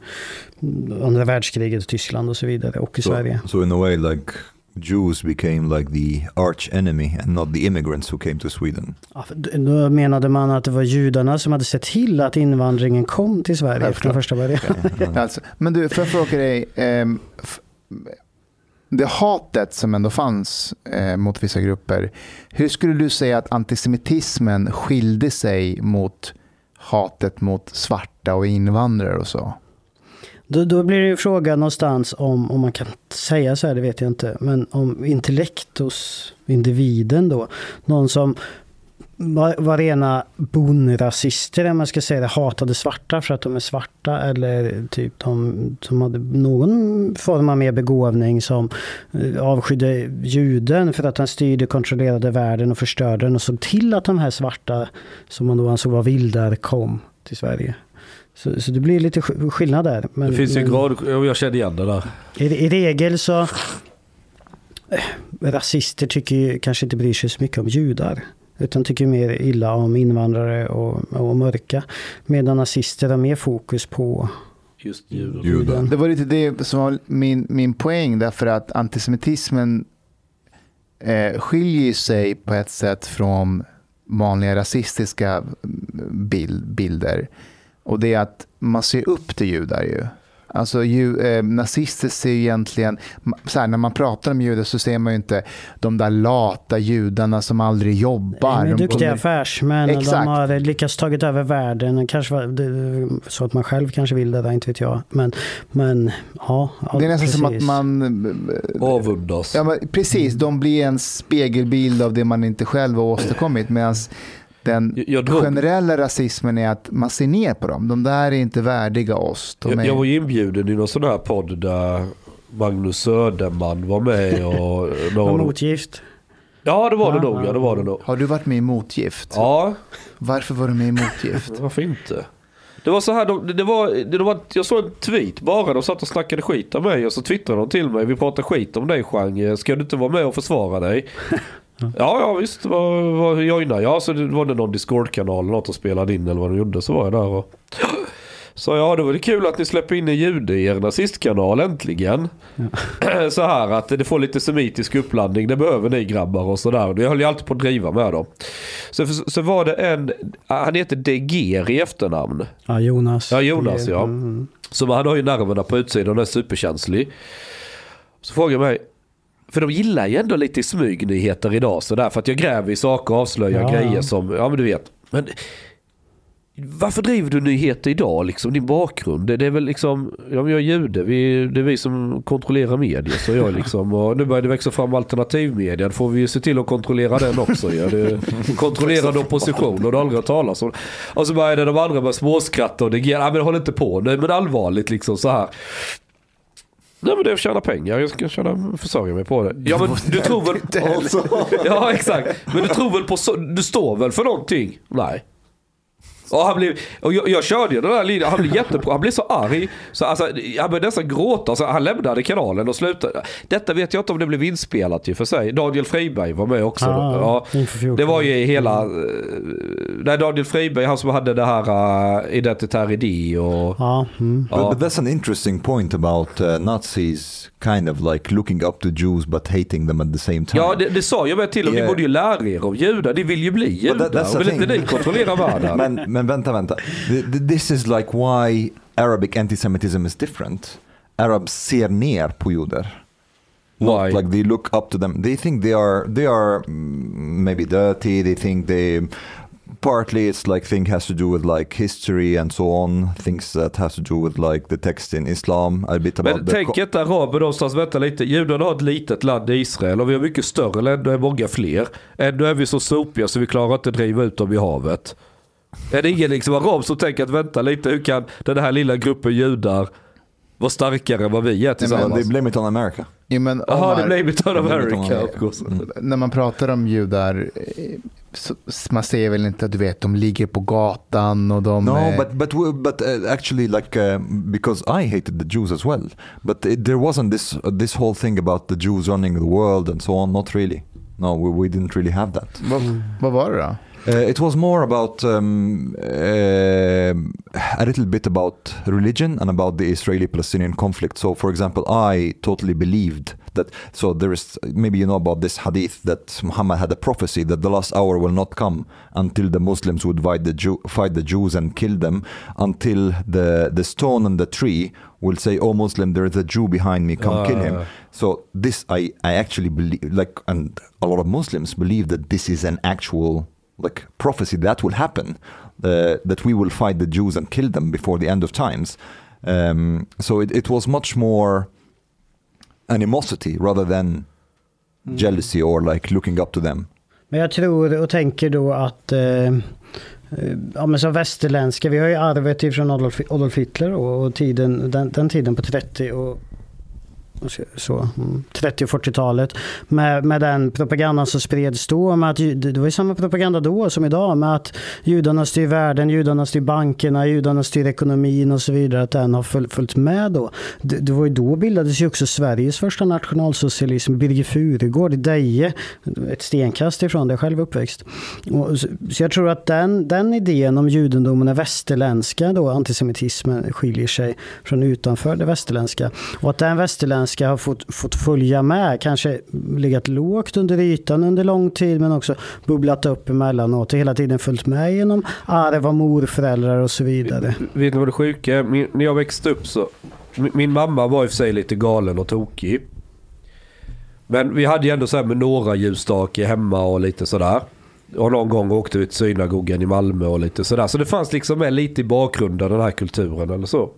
mm, andra världskriget i Tyskland och så vidare och i so, Sverige. so in a way like Jews became like the arch enemy and not the immigrants who came to Sweden. Ja, Då menade man att det var judarna som hade sett till att invandringen kom till Sverige från Självklart. första början. Alltså, men du, får jag fråga dig. f- det hatet som ändå fanns eh, mot vissa grupper. Hur skulle du säga att antisemitismen skilde sig mot hatet mot svarta och invandrare och så? Då, då blir det ju fråga någonstans om, om man kan säga så här, det vet jag inte, men om intellekt hos individen då. Någon som var, var rena bonrasister, om man ska säga det, hatade svarta för att de är svarta eller typ de som hade någon form av mer begåvning som eh, avskydde juden för att han styrde, kontrollerade världen och förstörde den och såg till att de här svarta som man då ansåg var vildar kom till Sverige. Så, så det blir lite sk- skillnad där. Men, Det finns ju men- grad, ja, jag känner igen det där. i, I regel så... eh, Rasister tycker ju kanske inte bryr sig så mycket om judar. Utan tycker mer illa om invandrare och, och mörka. Medan nazister har mer fokus på Just judar. juden. Det var lite det som var min, min poäng därför att antisemitismen eh, skiljer sig på ett sätt från vanliga rasistiska bild, bilder. Och det är att man ser upp till judar ju. Alltså ju, eh, nazister ser ju egentligen, så här, när man pratar om judar så ser man ju inte de där lata judarna som aldrig jobbar. De är duktiga affärsmän de har lyckats tagit över världen. Kanske var det, så att man själv kanske vill det där, inte vet jag. Men, men ja, ja Det är nästan som att precis. man Avundas. Ja, precis, de blir en spegelbild av det man inte själv har åstadkommit. Medan den Jag- jag drog- generella rasismen är att man ser ner på dem. De där är inte värdiga oss. De är... Jag, jag var ju inbjuden i någon sån här podd där Magnus Söderman var med och... Var någon... motgift. Ja det var det nog, ja det var det nog. Har du varit med i Motgift? Ja, Varför var du med i Motgift? varför inte? Det var så här, de, det var, det var, jag såg en tweet bara, de satt och snackade skit om mig och så twittrade de till mig, vi pratar skit om dig Chang, ska du inte vara med och försvara dig? Ja, ja visst, vad, vad joina jag? Så det var det någon Discord-kanal eller något och spelade in eller vad de gjorde, så var jag där och så ja, det var det kul att ni släpper in en jude i er nazistkanal äntligen. Så här att det får lite semitisk uppladdning, det behöver ni grabbar och sådär. Jag höll ju alltid på att driva med dem. Så, så var det en, han heter Deger i efternamn. Ja, Jonas. Ja, Jonas, ja. Mm. Så han har ju nerverna på utsidan och är superkänslig. Så frågar jag mig, för de gillar ju ändå lite smygnyheter idag sådär. För att jag gräver i saker och avslöjar Ja. grejer som, ja men du vet. Men varför driver du nyheter idag liksom? Din bakgrund? Det, det är väl liksom, ja jag är jude, vi, det är vi som kontrollerar media. Så jag liksom, och nu börjar det växa fram alternativmedia. Då får vi ju se till att kontrollera den också. Ja. Det, kontrollerad opposition och har aldrig hört talas om. Och så började de andra med småskratta och det, ja men håll inte på nu, men allvarligt liksom så här. Nej men det är att tjäna pengar, jag ska tjäna, försörja mig på det. Ja men du tror väl... Ja exakt. Men du tror väl på, så- du står väl för någonting? Nej. Och, han blev, och jag, jag körde ju den där linjen, han blev jättebra, han blev så arg. Så alltså, han började nästan gråta, så han lämnade kanalen och slutade. Detta vet jag inte om det blev inspelat och för sig. Daniel Friberg var med också. Ah, ja. inför 14. Det var ju hela, eh, nej Daniel Friberg, han som hade det här uh, identitär idé och... Ja, mm. Ja. But, but that's an interesting point about uh, Nazis kind of like looking up to Jews but hating them at the same time. Ja, det, det sa jag med till. Ni Yeah. borde ju lära er om judar. Ni vill ju bli judar. that- vill inte ni kontrollera världen? men, men vänta, vänta. Th- th- This is like why Arabic antisemitism is different. Arabs ser ner på judar. Not Why? like they look up to them. They think they are they are mm, maybe dirty. They think they partly it's like thing has to do with like history and so on. Things that has to do with like the text in Islam. A bit about Men tänk ett araber någonstans, vänta lite. Judarna har ett litet land i Israel och vi har mycket större länder, är många fler. Ändå är vi så sopiga så vi klarar inte att driva ut dem i havet. Är det ingen liksom arab som tänker att vänta lite, hur kan den här lilla gruppen judar vara starkare än vad vi är So they tillsammans? blame it on America. Jo, men Omar, det blev it on Det blev it on America. Course. Mm. när man pratar om judar, eh, så, man säger väl inte att du vet, de ligger på gatan och de... No, eh, but but w- but uh, actually, like uh, because I hated the Jews as well, but it, there wasn't this uh, this whole thing about the Jews running the world and so on. Not really. No, we, we didn't really have that. vad, vad var det då? Uh, it was more about um, uh, a little bit about religion and about the Israeli-Palestinian conflict. So, for example, I totally believed that so there is maybe you know about this hadith that Muhammad had a prophecy that the last hour will not come until the Muslims would fight the Jew, fight the Jews and kill them until the the stone on the tree will say oh Muslim there is a Jew behind me come kill him Ah. so this I I actually believe like and a lot of Muslims believe that this is an actual like prophecy that will happen uh, that we will fight the Jews and kill them before the end of times. Um, so it, it was much more animosity rather than jealousy or like looking up to them. Men jag tror och tänker då att eh, eh, Ja men som västerländska, vi har ju arvet ifrån Adolf, Adolf Hitler och, och tiden, den, den tiden på 30 och och så- 30 och 40-talet med, med den propagandan som spreds då. Med att, det var ju samma propaganda då som idag med att judarna styr världen, judarna styr bankerna, judarna styr ekonomin och så vidare. Att den har föl- följt med då. Det, det var ju då bildades ju också Sveriges första nationalsocialism. Birger Furugård i Deje, ett stenkast ifrån där jag själv uppväxt. Och, så, så jag tror att den, den idén om judendomen, är västerländska då, antisemitismen skiljer sig från utanför det västerländska. Och att den västerländska har fått, fått följa med, kanske legat lågt under ytan under lång tid men också bubblat upp emellanåt och hela tiden följt med genom arv av morföräldrar och så vidare. Vet ni vad det sjuka är? Min, när jag växte upp så... Min, min mamma var i och för sig lite galen och tokig. Men vi hade ju ändå så här med några ljusstake hemma och lite sådär. Och någon gång åkte vi till synagogan i Malmö och lite sådär. Så det fanns liksom med lite i bakgrunden den här kulturen eller så.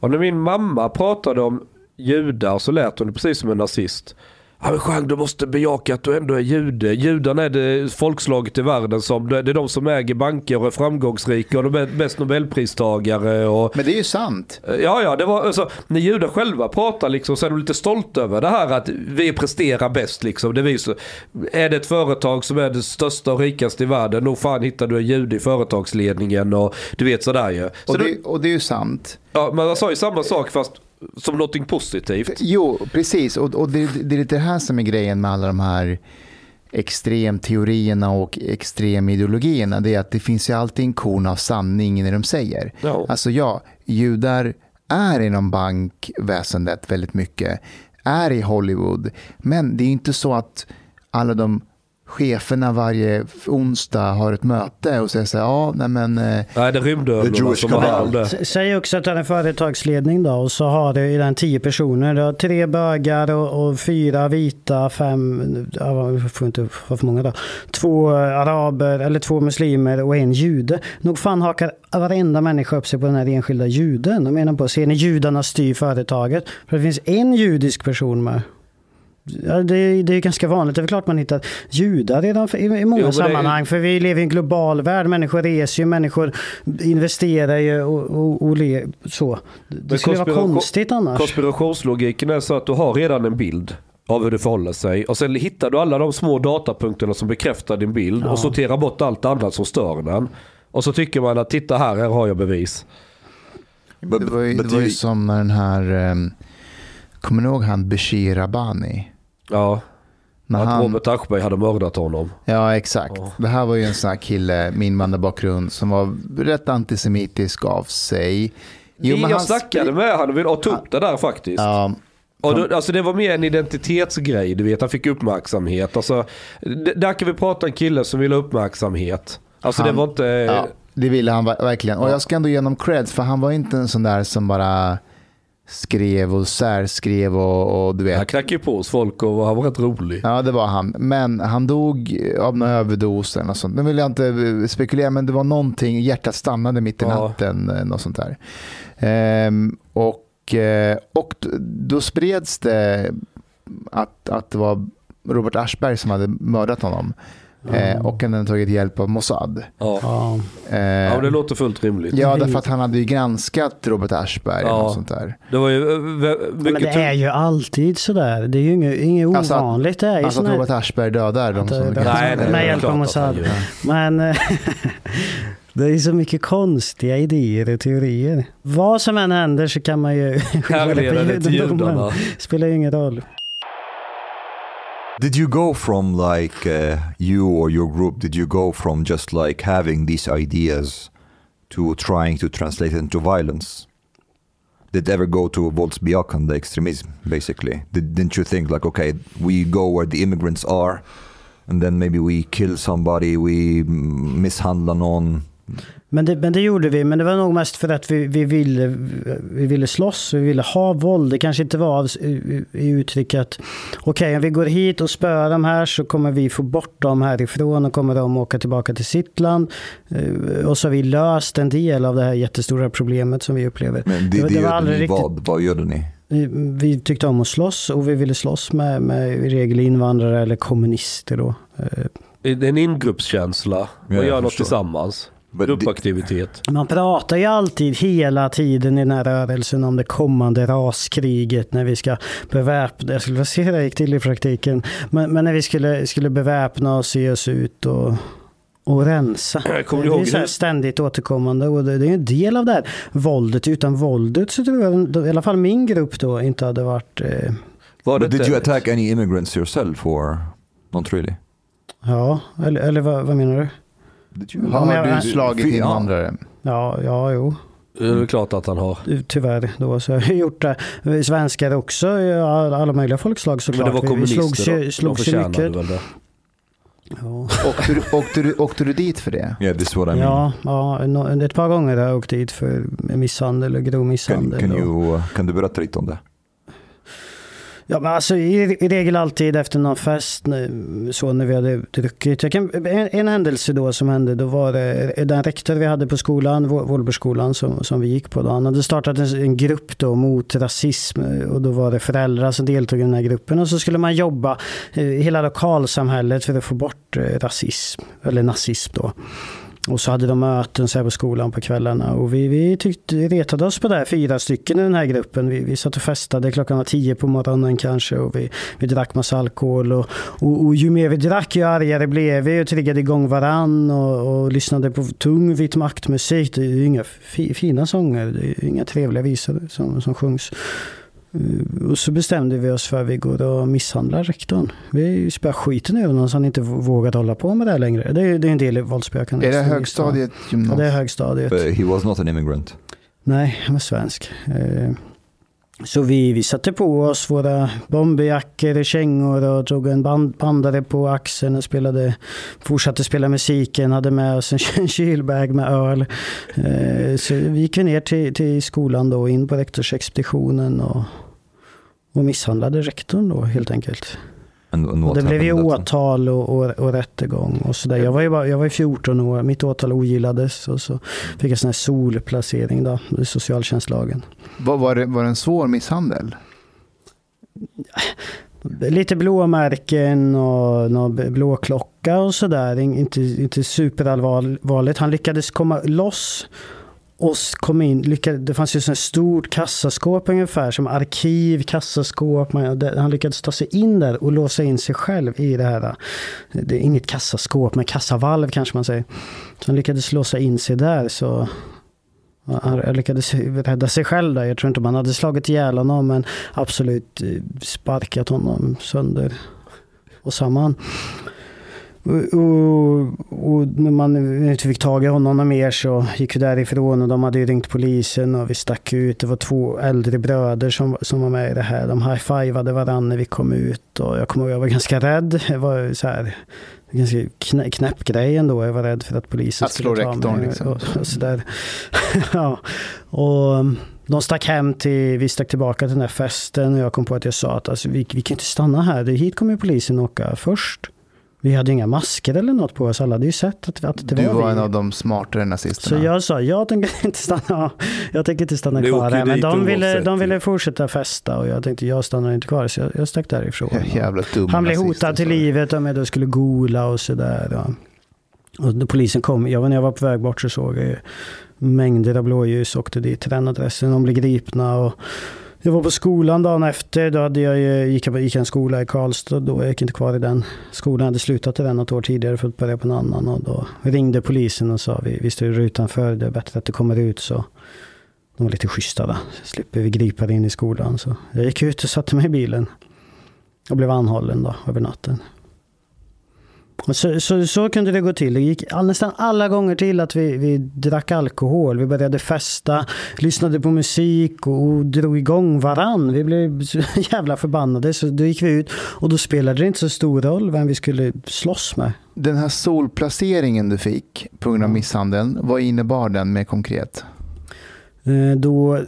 Och när min mamma pratade om judar så lät hon precis som en nazist. Ja men Jean, du måste bejaka att du ändå är jude. Judarna är det folkslaget i världen som, det är de som äger banker och är framgångsrika och de är bäst nobelpristagare och Men det är ju sant. Ja, ja, det var alltså, när judar själva pratar liksom så är de lite stolta över det här att vi presterar bäst liksom. Det är, vi så, är det ett företag som är det största och rikaste i världen, nog fan hittar du en jude i företagsledningen och du vet sådär ju. Så Och det, det, och det är ju sant. ja, men man sa ju samma sak fast som någonting positivt. Jo, precis. Och, och det, det är lite det här som är grejen med alla de här extremteorierna och extremideologierna. Det är att det finns ju alltid en korn av sanning i det de säger. Ja. Alltså ja, judar är inom bankväsendet väldigt mycket, är i Hollywood, men det är inte så att alla de cheferna varje onsdag har ett möte och säger så här, ja, nej men, eh, Nej, det Jewish som har hand om det. S- Säg också att det är en företagsledning då och så har du i den tio personer. Du har tre bögar och, och fyra vita, fem, ja, jag får inte ha för många då. Två araber eller två muslimer och en jude. Nog fan hakar varenda människa upp sig på den här enskilda juden. Jag menar på, ser ni judarna styr företaget? För det finns en judisk person med. Ja, det, är, det är ganska vanligt. Det är klart man hittar judar redan för- i, i många Jo, det är- sammanhang. För vi lever i en global värld. Människor reser ju, människor investerar ju och, och, och le, så. Det Men skulle vara konstigt annars. Konspirationslogiken är så att du har redan en bild av hur det förhåller sig. Och sen hittar du alla de små datapunkterna som bekräftar din bild Ja. och sorterar bort allt annat som stör den. Och så tycker man att titta här, här har jag bevis. Det var ju, det var ju som när den här, um, kommer ni ihåg han Bashir Abani? Ja, När att han, Robert Aschberg hade mördat honom. Ja, exakt. Ja. Det här var ju en sån här kille med invandrarbakgrund som var rätt antisemitisk av sig. Jo, men jag han snackade med honom och tog upp det där faktiskt. Ja, Och då, alltså det var mer en identitetsgrej, du vet. Han fick uppmärksamhet. Alltså, där kan vi prata en kille som vill ha uppmärksamhet. Alltså Han- det var inte... ja, det ville han ver- verkligen. Och jag ska ändå ge honom creds för han var inte en sån där som bara skrev och särskrev och, och du Han vet. knackade ju på hos folk och han var rätt rolig. Ja, det var han. Men han dog av någon överdos eller något sånt. Nu vill jag inte eh, spekulera, men det var någonting. Hjärtat stannade mitt i Ja. natten. eh, Något sånt där. Ehm, och, eh, och då spreds det att, att det var Robert Aschberg som hade mördat honom. Eh, och han hade tagit hjälp av Mossad. Ja. Ja. Eh, ja, det låter fullt rimligt. ja, därför att han hade ju granskat Robert Aschberg. Ja. Och sånt där. Det var ju eh, Men det är ju alltid sådär. Det är ju inget, inget Alltså att- ovanligt. Det är ju Alltså att såna här- Robert Aschberg dödar de Att det- som... det- Nej, nej, med hjälp av att Mossad. Men det är så mycket konstiga idéer och teorier. Vad som än händer så kan man ju skylla det till judendomen. judarna. Spelar ju ingen roll. Did you go from like uh, you or your group? Did you go from just like having these ideas to trying to translate it into violence? did ever go to Volksbjörk and the extremism basically? Did, didn't you think like okay, we go where the immigrants are and then maybe we kill somebody, we mishandle någon? Men det, men det gjorde vi, men det var nog mest för att vi, vi, ville, vi ville slåss, vi ville ha våld. Det kanske inte var av, i, i uttryck att okej, okay, om vi går hit och spöar de här så kommer vi få bort dem härifrån och kommer de åka tillbaka till sitt land. Eh, och så har vi löst en del av det här jättestora problemet som vi upplever. Men det, det, det, var aldrig riktigt... vad? Vad gjorde ni? Vi tyckte om att slåss och vi ville slåss med, med i regel invandrare eller kommunister. Då. Eh, det är en ingruppskänsla. Man ja, gör något tillsammans. Gruppaktivitet. Man pratar ju alltid hela tiden i den här rörelsen om det kommande raskriget när vi ska beväpna, jag skulle vilja se hur det gick till i praktiken, men, men när vi skulle, skulle beväpna oss, ge oss ut och och rensa. det är så ständigt återkommande och det, är en del av det här våldet. Utan våldet så tror jag, i alla fall min grupp då, inte hade varit... Eh... Var det did you attack any immigrants yourself or not really? Ja, eller, eller vad, vad menar du? Har du slagit invandrare? Ja, ja, jo. Det är klart att han har. Tyvärr, då så jag har gjort det. Svenskar också, alla möjliga folkslag såklart. Men det var kommunister, vi slogs, de mycket. väl det? Ja. Åkte, du, åkte, du, åkte du dit för det? Yeah, this what I mean. Ja, ja, ett par gånger har jag åkt dit för misshandel och grov misshandel. Kan, kan, you, kan du berätta lite om det? Ja, men alltså i, i regel alltid efter någon fest, så när vi hade druckit. Jag kan, en, en händelse då som hände, då var det den rektor vi hade på skolan, Vålbergsskolan som, som vi gick på då. Han hade startat en, en, grupp då mot rasism och då var det föräldrar som deltog i den här gruppen och så skulle man jobba eh, i hela lokalsamhället för att få bort eh, rasism, eller nazism då. Och så hade de möten så här på skolan på kvällarna. Och vi, vi tyckte, retade oss på det här, fyra stycken i den här gruppen. Vi, vi satt och festade, klockan var tio på morgonen kanske. Och vi, vi drack massa alkohol. Och, och, och ju mer vi drack, ju argare blev vi. Och triggade igång varann. Och, och lyssnade på tung vit maktmusik. Det är ju inga fi, fina sånger. Det är inga trevliga visor som, som sjungs. Eh, och så bestämde vi oss för att vi går och misshandlar rektorn. Vi spöar skiten ur honom så han inte vågar hålla på med det längre. Det är, det är en del i våldsspökande. Är det högstadiet? Ja, det är högstadiet. But he was not an immigrant? Nej, han var svensk. Eh, så vi, vi satte på oss våra bomberjackor och kängor och drog en band, bandare på axeln och spelade, fortsatte spela musiken, hade med oss en kylbag med öl. Eh, så vi gick ner till, till skolan då, in på rektorsexpeditionen och och misshandlade rektorn då helt enkelt. And, och det blev ju åtal och, och, och rättegång och sådär. Jag var ju bara, jag var 14 år, mitt åtal ogillades och så fick jag sån här solplacering då, i socialtjänstlagen. Var, var, det, var det en svår misshandel? Lite blåmärken och någon blåklocka och sådär. Inte, inte superallvarligt. Han lyckades komma loss oss kom in, lyckade, det fanns ju ett stort kassaskåp ungefär, som arkiv, kassaskåp. Man, han lyckades ta sig in där och låsa in sig själv i det här. Eh, det är inget kassaskåp, men kassavalv kanske man säger. Så han lyckades låsa in sig där. så han lyckades rädda sig själv där. Jag tror inte man hade slagit ihjäl honom, men absolut eh, sparkat honom sönder och samman. Och, och, när man inte fick tag i honom mer så gick vi därifrån och de hade ju ringt polisen och vi stack ut. Det var två äldre bröder som, som var med i det här. De high-fivade varandra när vi kom ut och jag kommer ihåg jag var ganska rädd. Jag var så här, ganska knä, knäpp grej ändå. Jag var rädd för att polisen att skulle ta rektorn, mig. Liksom. Och, och så ja. Och um, de stack hem till, vi stack tillbaka till den här festen och jag kom på att jag sa att alltså, vi, vi kan inte stanna här. Hit kommer polisen åka först. Vi hade inga masker eller något på oss. Alla hade ju sett att, att det du var Du var vi. en av de smartare nazisterna. Så jag sa, jag tänker inte stanna, jag tänker inte stanna kvar här. Men de ville, de ville fortsätta festa och jag tänkte, jag stannar inte kvar. Så jag, jag stack därifrån. Jävla dum Han blev hotad till livet om jag då skulle gola och sådär. Och, och polisen kom, jag, när jag var på väg bort så såg jag mängder av blåljus åkte dit till den adressen. De blev gripna och jag var på skolan dagen efter. Då hade jag, gick jag gick en skola i Karlstad. Då jag gick inte kvar i den skolan. Jag hade slutat i den något år tidigare för att börja på en annan. Och då ringde polisen och sa vi, vi står utanför. Det är bättre att du kommer ut. Så de var lite schyssta. Då. Så slipper vi gripa dig in i skolan. Så jag gick ut och satte mig i bilen. Och blev anhållen då över natten. Så, så, så kunde det gå till. Det gick nästan alla gånger till att vi, vi drack alkohol. Vi började festa, lyssnade på musik och, och drog igång varann. Vi blev så jävla förbannade. Så då gick vi ut och då spelade det inte så stor roll vem vi skulle slåss med. Den här solplaceringen du fick på grund av misshandeln, vad innebar den mer konkret? Eh, Då,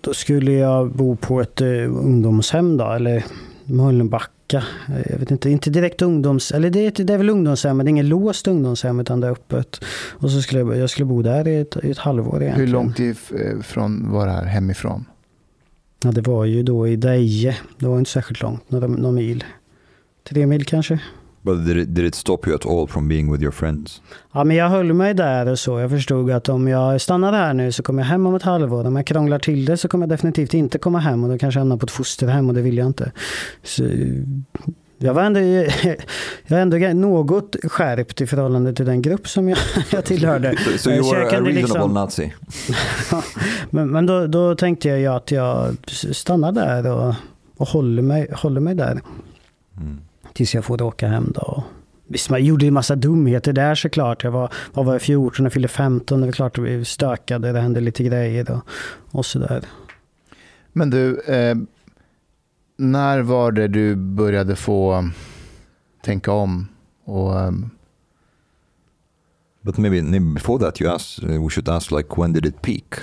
då skulle jag bo på ett eh, ungdomshem då, eller Mölnbacka. Eh, Jag vet inte, inte direkt ungdoms... Eller det, är- det är väl ungdomshem, men det är inget låst ungdomshem utan det är öppet. Och så skulle jag, jag skulle bo där i ett, i ett halvår egentligen. Hur långt ifrån var det här hemifrån? Ja, det var ju då i Deje. Det var inte särskilt långt, några, några mil. Tre mil kanske. But did it, did it stop you at all from being with your friends? Ja, men jag höll mig där och så. Jag förstod att om jag stannar här nu så kommer jag hem om ett halvår. Om jag krånglar till det så kommer jag definitivt inte komma hem och då kanske jag hamnar på ett fosterhem och det vill jag inte. Så, jag var ändå, jag var ändå något skärpt i förhållande till den grupp som jag, jag tillhörde. So, so you Så jag were a kunde reasonable liksom- Nazi. Men, men då, då tänkte jag ju att jag stannar där och, och håller, mig, håller mig där. Mm. Tills jag får åka hem då. Visst, man gjorde ju massa dumheter där såklart. Jag var, vad var jag, 14 och fyllde 15. Det var klart att vi stökade. Det hände lite grejer och, och sådär. Men du, eh, när var det du började få tänka om? Och, ehm, But maybe, maybe before that, you asked, uh, we should ask like when did it peak?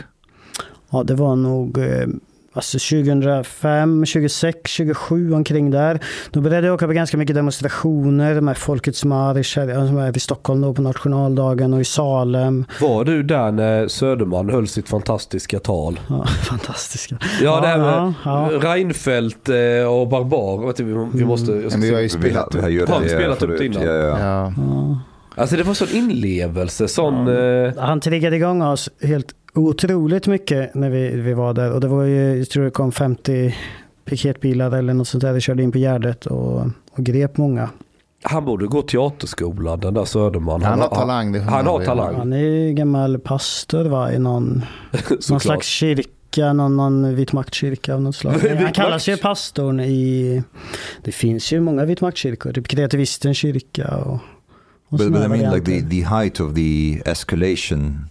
Ja, det var nog eh, alltså 2005, 2006, 2027 omkring där. Då började jag åka på ganska mycket demonstrationer med Folkets marsch här, som är i Stockholm då på nationaldagen och i Salem. Var du där när Söderman höll sitt fantastiska tal? Ja, fantastiska. Ja, det här med Ja, ja. Reinfeldt eh, och Barbar. Vi, vi måste... Jag ska Men vi har ju spelat vi har, vi har Har vi gjort spelat upp det innan? Ja, ja. ja. Ja. Alltså det var sån inlevelse, sån... Eh, Han triggade igång oss helt otroligt mycket när vi, vi var där. Och det var ju, jag tror det kom 50 piketbilar eller något sånt där. Det körde in på Gärdet och, och grep många. han borde gå teaterskolan, den där Söderman. Han har talang. Det Han man har talang. Han är ju gammal pastor va, i någon, någon slags kyrka, någon, någon vit maktkyrka av något slag. Han kallas ju pastorn i... Det finns ju många vit maktkyrkor, typ kreativistens kyrka och, och But, but I mean, like the, the height of the escalation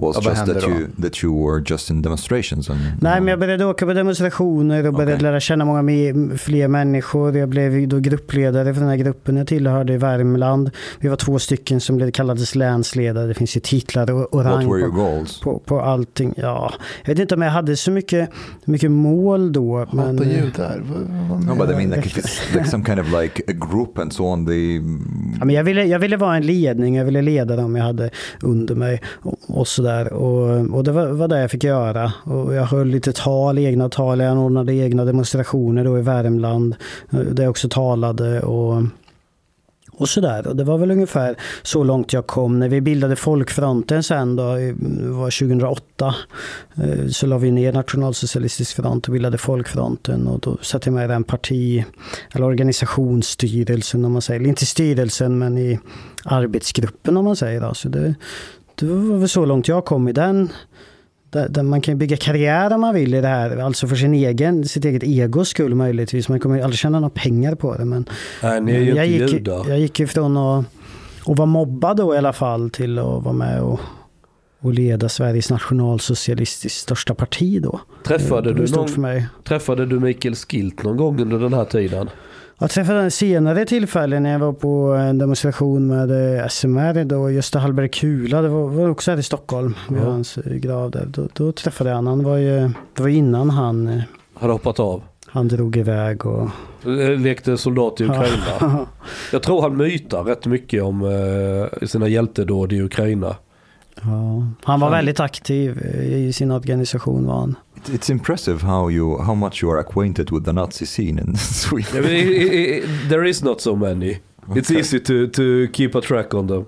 was Ja, just that you, that you were just in demonstrations. And, Nej, men jag började åka på demonstrationer och började Okej. lära känna många mer, fler människor. Jag blev då gruppledare för den här gruppen jag tillhörde i Värmland. Vi var två stycken som blev, kallades länsledare. Det finns ju titlar och, och What rang were your på, goals? på, på allting. Ja, jag vet inte om jag hade så mycket, mycket mål då. Men, judar. Vad, vad No, but I mean, like if it's like some kind of like a group and so on, the Ja, men jag, ville, jag ville vara en ledning, jag ville leda dem jag hade under mig och, och sådär. Och, och det var, var det jag fick göra. Och jag höll lite tal, egna tal, jag anordnade egna demonstrationer då i Värmland. Eh, där jag också talade och, och sådär. Och det var väl ungefär så långt jag kom. När vi bildade Folkfronten sen då, det var 2008, eh, så la vi ner Nationalsocialistisk front och bildade Folkfronten. Och då satte jag med i den parti, eller organisationsstyrelsen om man säger. Eller inte styrelsen men i arbetsgruppen om man säger. så. det, det var väl så långt jag kom i den. Där, där man kan bygga karriär om man vill i det här. Alltså för sin egen, sitt eget egos skull möjligtvis. Man kommer aldrig tjäna några pengar på det. Men Nej, ni är ju jag, gick, judar. jag gick ifrån att, att vara mobbad då i alla fall till att vara med och, och leda Sveriges nationalsocialistiskt största parti då. Träffade det var du, någon, träffade du Mikael Skilt någon gång under den här tiden? Jag träffade honom senare tillfälle när jag var på en demonstration med eh, SMR då, Gösta Hallberg Kula, det var, var också här i Stockholm, vid Ja. hans eh, grav där. Då, då träffade jag honom. Han var ju, det var innan han, eh, Hade hoppat av? han drog iväg och... Lekte soldat i Ukraina. Ja. Jag tror han mytar rätt mycket om sina hjältedåd i Ukraina. Ja. Han var Han- väldigt aktiv i sin organisation var han. It's, it's impressive how you how much you are acquainted with the Nazi scene in Sweden. I- i- i- There is not so many. It's Okay. easy to, to keep a track on them.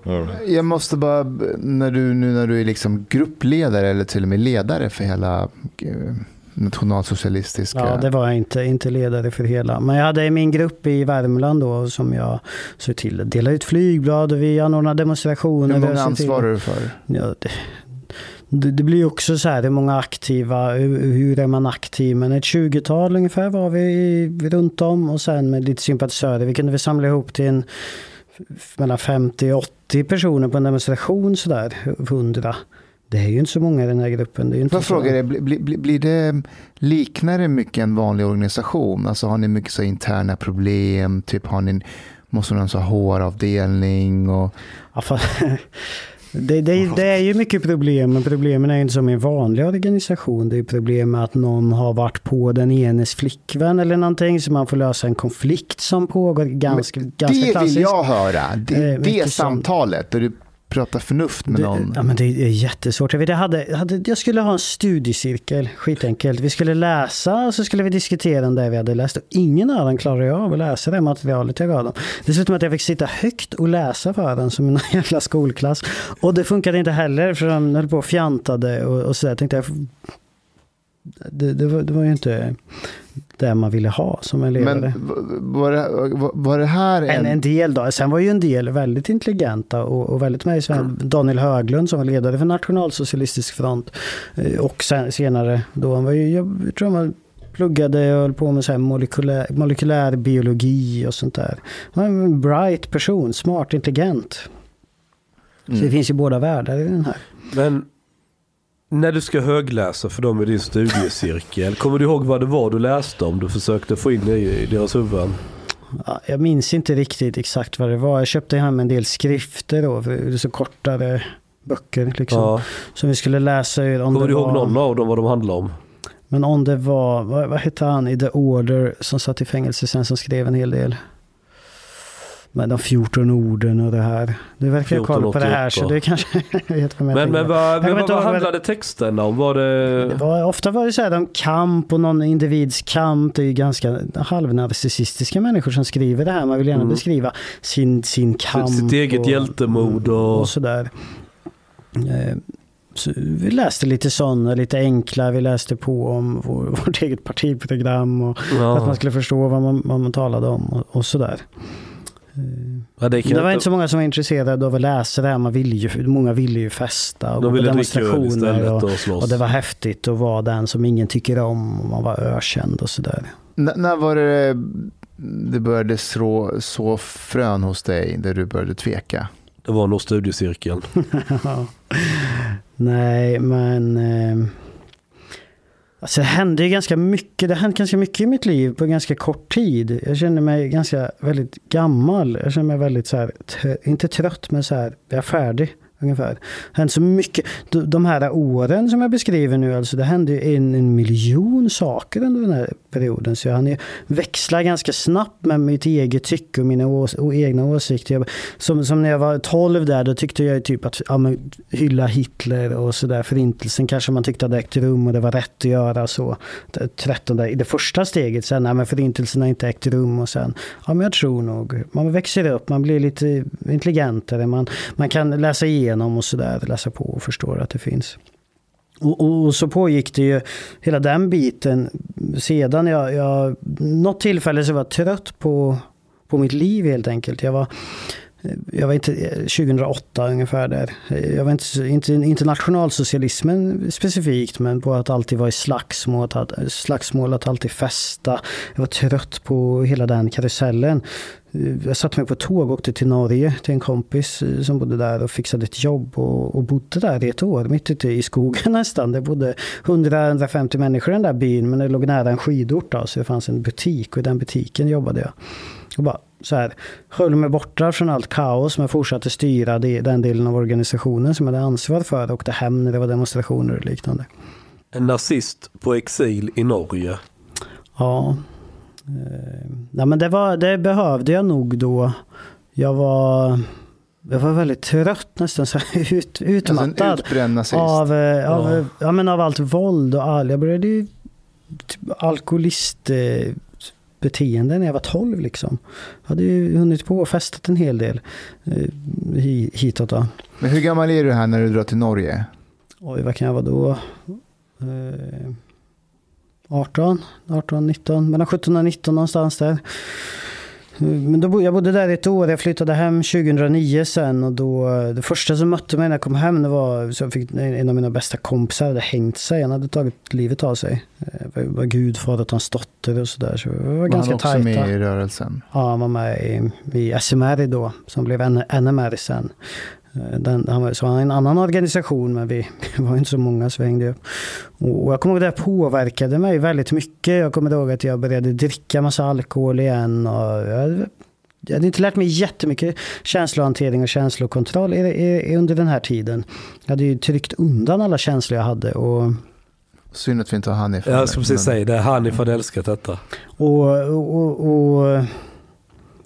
Jag måste bara, när du, nu när du är liksom gruppledare eller till och med ledare för hela eh, nationalsocialistiska. Ja, det var jag inte, inte ledare för hela. Men jag hade min grupp i Värmland då som jag såg till att dela ut flygblad och vi anordnade demonstrationer. Hur många ansvarar du för? Ja, det, det, det blir också så här, hur många aktiva, hur, hur är man aktiv? Men ett 20-tal ungefär var vi runt om och sen med lite sympatisörer. Vi kunde väl samla ihop till en mellan 50 och 80 personer på en demonstration sådär, 100. Det är ju inte så många i den här gruppen. Det är inte jag så... fråga dig, blir, blir, blir det, liknar det mycket en vanlig organisation? Alltså har ni mycket så interna problem? Typ har ni, måste ni ha HR-avdelning? Och, Ja, fa- det, det, det är ju mycket problem, men problemen är ju inte som i en vanlig organisation. Det är ju problem med att någon har varit på den enes flickvän eller någonting, så man får lösa en konflikt som pågår ganska, ganska det klassiskt. vill jag höra. Det, Eh, det samtalet där du pratar förnuft med Det, någon. ja, men det är jättesvårt. Jag, vet, jag, hade, hade, jag skulle ha en studiecirkel, skitenkelt. Vi skulle läsa och så skulle vi diskutera det vi hade läst. Och ingen av dem klarade av att läsa det materialet jag gav dem. Dessutom att jag fick sitta högt och läsa för den som en jävla skolklass. Och det funkade inte heller för de höll på och fjantade och, och sådär. Tänkte jag, det, det, var, det var ju inte det man ville ha som elev. Men v- var det, var, var det här En, en... en del då. Sen var ju en del väldigt intelligenta och, och väldigt med i Sven- Daniel Höglund som var ledare för Nationalsocialistisk front. Eh, Och sen, senare då, han var ju, jag tror han pluggade och höll på med så här molekylär, molekylär biologi och sånt där. Han var en bright person, smart, intelligent. Så det Mm. finns ju båda världar i den här. Men när du ska högläsa för dem i din studiecirkel, kommer du ihåg vad det var du läste om? Du försökte få in det i deras huvuden. Ja, jag minns inte riktigt exakt vad det var. Jag köpte hem en del skrifter då, så kortare böcker liksom. Ja. Som vi skulle läsa ur. Om Kommer du ihåg var... någon av dem vad de handlar om? Men om det var, vad, vad hette han i The Order som satt i fängelse sen som skrev en hel del? Med de 14 orden och det här. Du verkar ha koll på det här så 1488. det kanske vet vad jag Men, men vad, men vad, vad handlade texterna om? Var det... det var, ofta var det så här om kamp och någon individs kamp. Det är ju ganska halvnarcissistiska människor som skriver det här. Man vill gärna Mm. beskriva sin, sin kamp. sitt eget och, hjältemod och- och sådär. Eh, Så vi läste lite sådana, lite enkla. Vi läste på om vår, vårt eget partiprogram och Ja. att man skulle förstå vad man, vad man talade om och, och sådär. Ja, det, Det var inte så många som var intresserade av att läsa det här. Man ville ju, många ville ju festa och gå De på ville dricka öl demonstrationer. Och, och och det var häftigt att vara den som ingen tycker om och man var ökänd och sådär. N- när var det det började så, så frön hos dig där du började tveka? Det var nog studiecirkeln. Nej, men... Eh, alltså det hände ganska mycket. Det hände ganska mycket i mitt liv på ganska kort tid. Jag känner mig ganska väldigt gammal. Jag känner mig väldigt så här, inte trött, men så här, jag är färdig. Ungefär. Hänt så mycket. De- här åren som jag beskriver nu, alltså det hände ju en, en miljon saker under den här perioden. Så jag hann ju växla ganska snabbt med mitt eget tycke och mina ås och egna åsikter. Jag, som, som när jag var 12 där, då tyckte jag typ att ja, men, hylla Hitler och sådär. Förintelsen kanske man tyckte hade ägt rum och det var rätt att göra så. Det- 13 där, i det första steget, sen nej men förintelsen har inte ägt rum och sen, ja men jag tror nog, man växer upp, man blir lite intelligentare, man, man kan läsa igenom och sådär, läsa på och förstår att det finns. Och, och, och så pågick det ju hela den biten. Sedan jag, jag något tillfälle så var jag trött på, på mitt liv helt enkelt. Jag var, jag var inte, eh, 2008 ungefär där. Jag var inte, inte, inte nationalsocialismen specifikt, men på att alltid vara i slagsmål, att, slagsmål, att alltid festa. Jag var trött på hela den karusellen. Jag satte mig på tåg och åkte till Norge till en kompis eh, som bodde där och fixade ett jobb och, och bodde där i ett år, mitt ute i skogen nästan. Det bodde 100-150 människor i den där byn, men det låg nära en skidort då, så det fanns en butik och i den butiken jobbade jag. Och bara så här, höll mig borta från allt kaos men fortsatte styra det, den delen av organisationen som jag hade ansvar för och åkte hem när det var demonstrationer och liknande. En nazist på exil i Norge. Ja. Eh, nej, men det, var, det behövde jag nog då. Jag var, jag var väldigt trött nästan, så här, ut, Alltså en utmattad. utbränd nazist. av, eh, av, Ja. eh, ja. men av allt våld och all, jag började ju typ alkoholist eh, beteende när jag var 12 liksom. Jag hade ju hunnit på och festat en hel del eh, hi- hitåt då. Men hur gammal är du här när du drar till Norge? Oj, vad kan jag vara då? Eh, 18, 18, 19, mellan 17 och 19 någonstans där. Men då, jag bodde där ett år, jag flyttade hem 2009 sen och då, det första som mötte mig när jag kom hem det var så jag fick en av mina bästa kompisar hade hängt sig, han hade tagit livet av sig. Eh, var, var gudfar åt hans dotter och sådär, så vi var Var ganska han också tajta. med i rörelsen? Ja, han var med i, i SMR då, som blev NMR sen. Eh, Den, han var, så han var en annan organisation, men vi, var inte så många hängde upp. Och jag kommer ihåg att det påverkade mig väldigt mycket. Jag kommer ihåg att jag började dricka massa alkohol igen. Och jag, jag hade inte lärt mig jättemycket känslohantering och känslokontroll i, i, under den här tiden. Jag hade ju tryckt undan alla känslor jag hade. Och, Synd att vi inte har Hanif. Jag ska precis säga det, Hanif hade älskat detta. Och, och, och,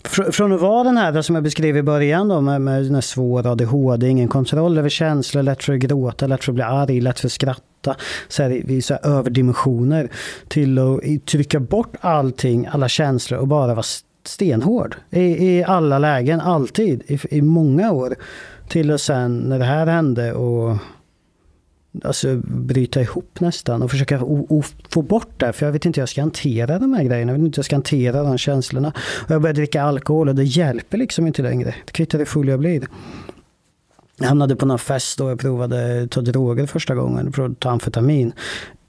från att vara den här som jag beskrev i början då, med, med den här svåra ADHD, ingen kontroll över känslor, lätt för att gråta, lätt för att bli arg, lätt för att skratta. Så här, i så här överdimensioner. Till att trycka bort allting, alla känslor och bara vara stenhård. I, i alla lägen, alltid, i, i många år. Till och sen när det här hände och alltså, bryta ihop nästan och försöka o, o, få bort det. För jag vet inte hur jag ska hantera de här grejerna. Jag vet inte hur jag ska hantera de känslorna. Och jag började dricka alkohol och det hjälper liksom inte längre. Det kvittar hur full jag blir. Jag hamnade på någon fest och jag provade ta droger första gången. För att ta amfetamin.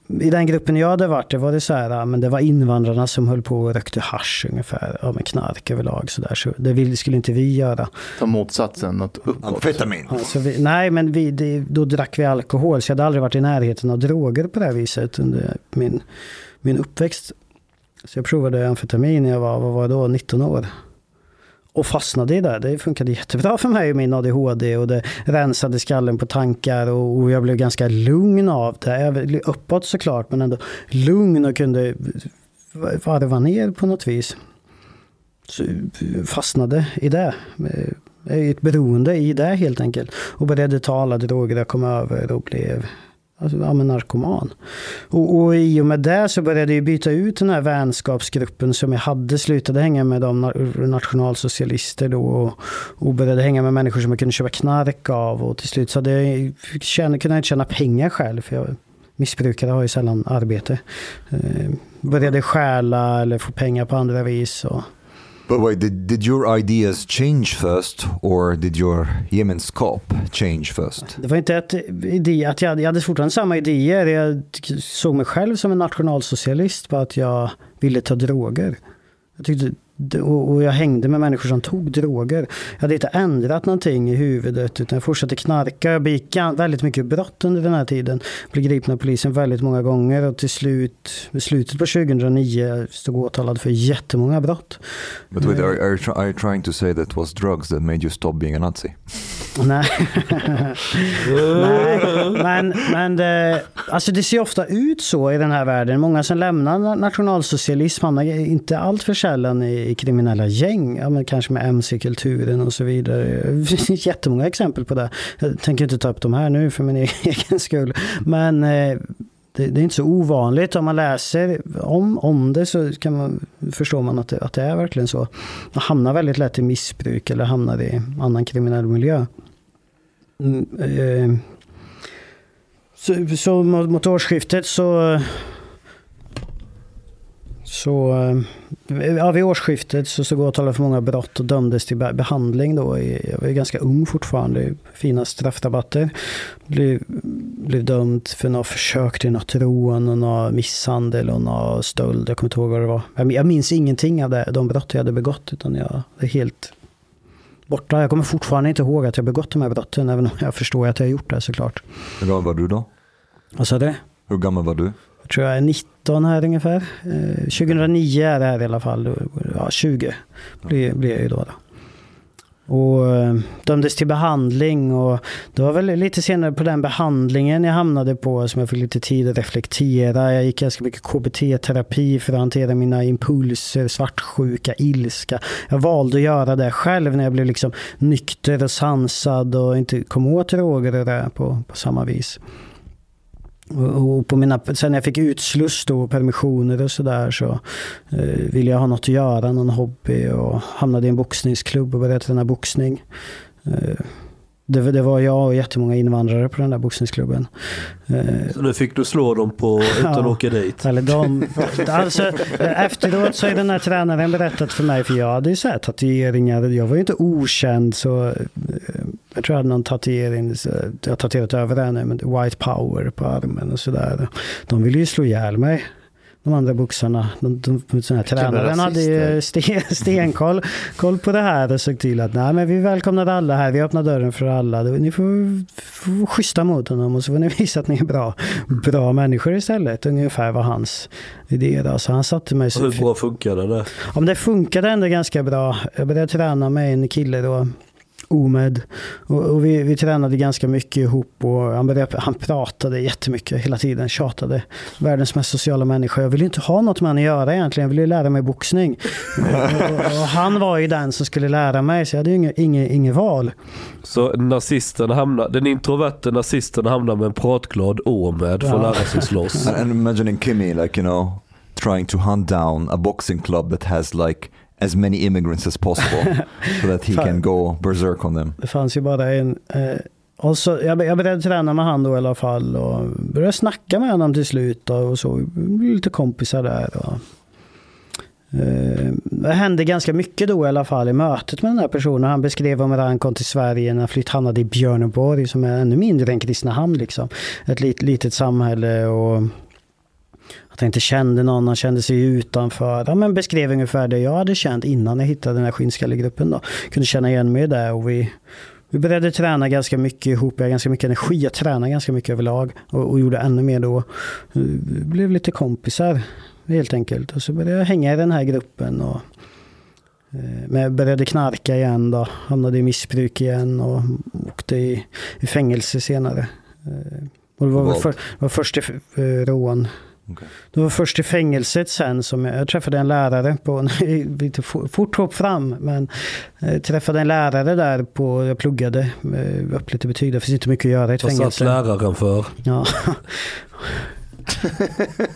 I den gruppen jag hade varit, det var det så här, ja, men det var invandrarna som höll på och rökte hasch ungefär. Ja, med knark överlag så där. Så det skulle inte vi göra. Ta motsatsen, något uppåt. Amfetamin. Ja, så vi, nej, men vi, det, då drack vi alkohol. Så jag hade aldrig varit i närheten av droger på det här viset under min, min uppväxt. Så jag provade amfetamin när jag var, vad var jag då, 19 år. Och fastnade i det. Det funkade jättebra för mig och min ADHD. Och det rensade skallen på tankar. Och, jag blev ganska lugn av det. Jag blev uppåt såklart, men ändå lugn och kunde varva ner på något vis. Så fastnade i det. Eh, ett beroende i det helt enkelt. Och började ta alla droger jag kom över och blev alltså, ja, men narkoman. Och, och i och med det så började jag byta ut den här vänskapsgruppen som jag hade. Slutade hänga med de nationalsocialister då. Och, och började hänga med människor som jag kunde köpa knark av. Och till slut så hade jag, tjäna, kunde jag inte tjäna pengar själv. För jag, missbrukare har ju sällan arbete. Eh, började stjäla eller få pengar på andra vis. Och, But wait, did, did your ideas change first or did your gemenskap change first? Det var inte ett idé, att jag, hade- jag hade fortfarande samma idéer. Jag såg mig själv som en nationalsocialist på att jag ville ta droger. Jag tyckte, och jag hängde med människor som tog droger. Jag hade inte ändrat någonting i huvudet utan jag fortsatte knarka. Jag begick väldigt mycket brott under den här tiden. Blev gripen av polisen väldigt många gånger och till slut, i slutet på 2009 stod åtalad för jättemånga brott. But wait, are, are, you try- are you trying to say that it was drugs that made you stop being a Nazi? Nej. Nej, men, men det, alltså det ser ofta ut så i den här världen. Många som lämnar nationalsocialism hamnar inte allt för sällan i, kriminella gäng. Ja, men kanske med mc-kulturen och så vidare. Det finns jättemånga exempel på det. Jag tänker inte ta upp dem här nu för min egen skull. Men eh, det, det är inte så ovanligt. Om man läser om, om det så kan man, förstår man att det, att det är verkligen så. Man hamnar väldigt lätt i missbruk eller hamnar i annan kriminell miljö. Mm, eh, så, så mot, mot årsskiftet så... Så... Eh, ja, vid årsskiftet så stod åtalad för många brott och dömdes till behandling då. Jag var ju ganska ung fortfarande. Fina straffrabatter. Blev, blev dömd för något försök till något rån och någon misshandel och någon stöld. Jag kommer inte ihåg vad det var. Jag, jag minns ingenting av det, de brott jag hade begått. Utan jag är helt borta. Jag kommer fortfarande inte ihåg att jag begått de här brotten. Även om jag förstår att jag har gjort det såklart. Hur gammal var du då? Vad sa du? Hur gammal var du? Jag tror jag är 19 här ungefär. Eh, 2009 är det här i alla fall. Ja, 20 blir, blir jag ju då. då. Och eh, dömdes till behandling och det var väl lite senare på den behandlingen jag hamnade på som jag fick lite tid att reflektera. Jag gick ganska mycket KBT-terapi för att hantera mina impulser, svartsjuka, ilska. Jag valde att göra det själv när jag blev liksom nykter och sansad och inte kom åt droger och det på, på samma vis. Och på mina, sen när jag fick utsluss då, permissioner och sådär så eh, ville jag ha något att göra, någon hobby och hamnade i en boxningsklubb och började träna boxning. Eh, det, det var jag och jättemånga invandrare på den där boxningsklubben. Eh, Så nu fick du slå dem på utan att Ja. åka dit. Eller de, alltså, efteråt så har den här tränaren berättat för mig, för jag hade ju så här tatueringar, jag var ju inte okänd så eh, jag tror jag hade någon tatuering, jag har tatuerat över det nu, men White Power på armen och sådär. De ville ju slå ihjäl mig. De andra boxarna, de, de, de, den här tränaren hade ju sten, stenkoll koll på det här och såg till att nej men vi välkomnar alla här, vi öppnar dörren för alla. Ni får, får vara schyssta mot honom och så får ni visa att ni är bra, bra människor istället. Ungefär var hans idé då. Så han satte mig så... hur bra funkade det? Ja, men det funkade ändå ganska bra. Jag började träna med en kille då, Omed. Och, och vi, vi tränade ganska mycket ihop och han, började, han pratade jättemycket hela tiden, tjatade. Världens mest sociala människa. Jag ville inte ha något med honom att göra egentligen, jag ville lära mig boxning. och, och, och han var ju den som skulle lära mig, så jag hade ju inget, inget, inget val. Så nazisten hamnar, den introverte nazisten hamnar med en pratglad Åmed för att Ja. lära sig slåss. And, and imagining Kimmy, like, you know, trying to hunt down a boxing club that has like as many immigrants as possible so that he can go berserk on them. Det fanns ju bara en... Eh, och så, jag, jag började träna med han då i alla fall och började snacka med honom till slut då, och så. Blev lite kompisar där. Och, eh, det hände ganska mycket då i alla fall i mötet med den här personen. Han beskrev om hur han kom till Sverige när han flytt, hamnade i Björneborg som är ännu mindre än Kristinehamn. Liksom. Ett lit, litet samhälle och att han inte kände någon, han kände sig utanför. Ja, men beskrev ungefär det jag hade känt innan jag hittade den här skinnskallegruppen. Då. Kunde känna igen mig där och vi, vi började träna ganska mycket ihop. Jag hade ganska mycket energi. Jag tränade ganska mycket överlag och, och gjorde ännu mer då. Vi blev lite kompisar helt enkelt. Och så började jag hänga i den här gruppen. Och, eh, men jag började knarka igen då. Hamnade i missbruk igen och åkte i, i fängelse senare. Eh, Och det var, för, var först i eh, rån. Okay. Det var först i fängelset sen som jag, jag träffade en lärare på, lite for- fort hopp fram, men jag träffade en lärare där på, jag pluggade eh, upp lite betyg, det finns inte mycket att göra i ett Vad satt fängelse. läraren för? Ja.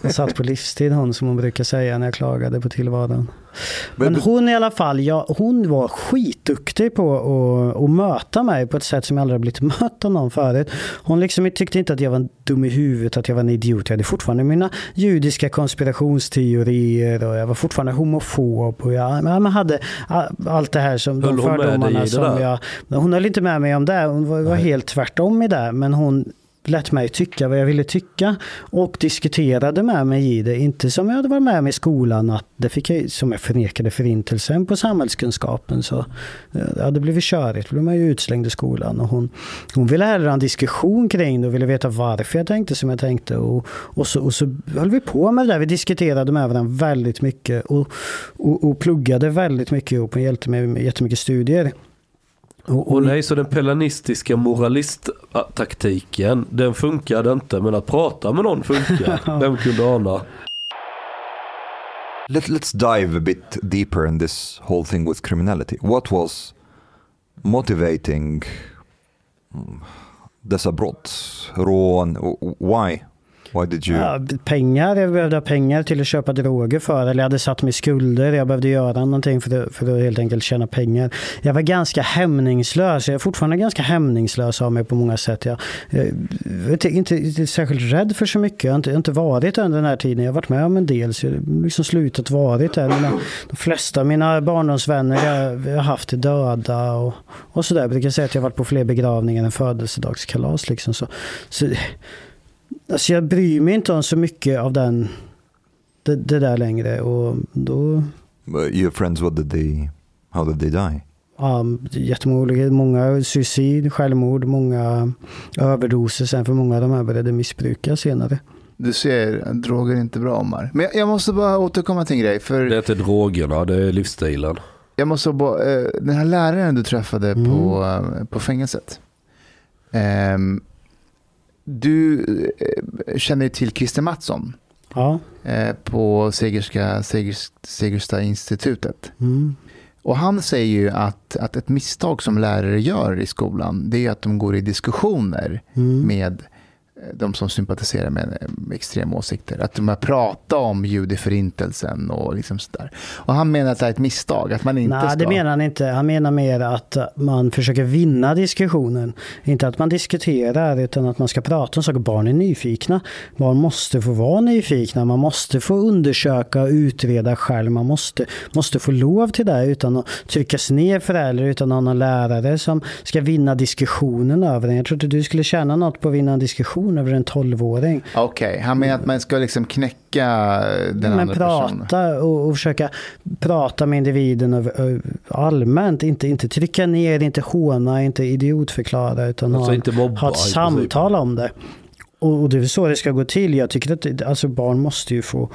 Hon satt på livstid hon som hon brukar säga när jag klagade på tillvaron. Men hon i alla fall, ja, hon var skitduktig på att, att möta mig på ett sätt som jag aldrig har blivit mött av någon förut. Hon liksom tyckte inte att jag var dum i huvudet, att jag var en idiot. Jag hade fortfarande mina judiska konspirationsteorier och jag var fortfarande homofob. Och jag jag hade allt det här som Höll de fördomarna som jag... Hon höll inte med mig om det. Hon var, var helt tvärtom i det. Men hon lät mig tycka vad jag ville tycka och diskuterade med mig i det. Inte som jag hade varit med mig i skolan, att det fick jag, som jag förnekade förintelsen på samhällskunskapen. Så eh, det hade blivit körigt, då blev man ju utslängd i skolan. Och hon, hon ville hellre ha en diskussion kring det och ville veta varför jag tänkte som jag tänkte. Och, och, så, och så höll vi på med det där. Vi diskuterade med varandra väldigt mycket och, och, och pluggade väldigt mycket ihop och hjälpte mig med jättemycket studier. Och, Och nej, så den pelanistiska moralisttaktiken, den funkade inte. Men att prata med någon funkar. Vem kunde ana? Let, let's dive a bit deeper in this whole thing with criminality. What was motivating mm, dessa brott? Rån? Why? Why did you? Ja, pengar, jag behövde ha pengar till att köpa droger för. Eller jag hade satt mig i skulder. Jag behövde göra någonting för att, för att helt enkelt tjäna pengar. Jag var ganska hämningslös. Jag är fortfarande ganska hämningslös av mig på många sätt. Jag, jag är inte, inte särskilt rädd för så mycket. Jag har inte, jag har inte varit under den här tiden. Jag har varit med om en del. Så jag har liksom slutat varit där. Mina, de flesta av mina barndomsvänner jag, jag har haft är döda. Och, och sådär. Jag brukar säga att jag har varit på fler begravningar än födelsedagskalas. Liksom. Så, så, Alltså jag bryr mig inte om så mycket av den, det, det där längre. Och då, Uh, your friends, what did they? How did they die? ja, jättemånga olika, många suicid, självmord, många överdoser sen för många av de här började missbruka senare. Du ser, droger är inte bra Omar. Men jag, måste bara återkomma till en grej. För Det är inte drogerna, det är livsstilen. jag måste bara, eh, den här läraren du träffade Mm. på, eh, på fängelset. ehm, du eh, känner ju till Christer Mattsson Ja. eh, på Segerska, Segers, Segersta institutet. Mm. Och han säger ju att, att ett misstag som lärare gör i skolan det är att de går i diskussioner Mm. med de som sympatiserar med, med extrema åsikter. Att de har pratat om judeförintelsen och liksom sådär. Och han menar att det är ett misstag, att man inte Nej, ska... det menar han inte. Han menar mer att man försöker vinna diskussionen. Inte att man diskuterar, utan att man ska prata om saker. Barn är nyfikna. Barn måste få vara nyfikna. Man måste få undersöka och utreda själv. Man måste, måste få lov till det utan att tryckas ner förälder, utan att ha någon lärare som ska vinna diskussionen över en. Jag tror inte du skulle tjäna något på att vinna en diskussion över en tolvåring. Okej, han menar att man ska liksom knäcka den Men andra personen. prata och, och försöka prata med individen över, allmänt. Inte, inte trycka ner, inte håna, inte idiotförklara. Utan Alltså ha, inte mobba ha ett samtal om det. Och, och det är så det ska gå till. Jag tycker att alltså barn måste ju få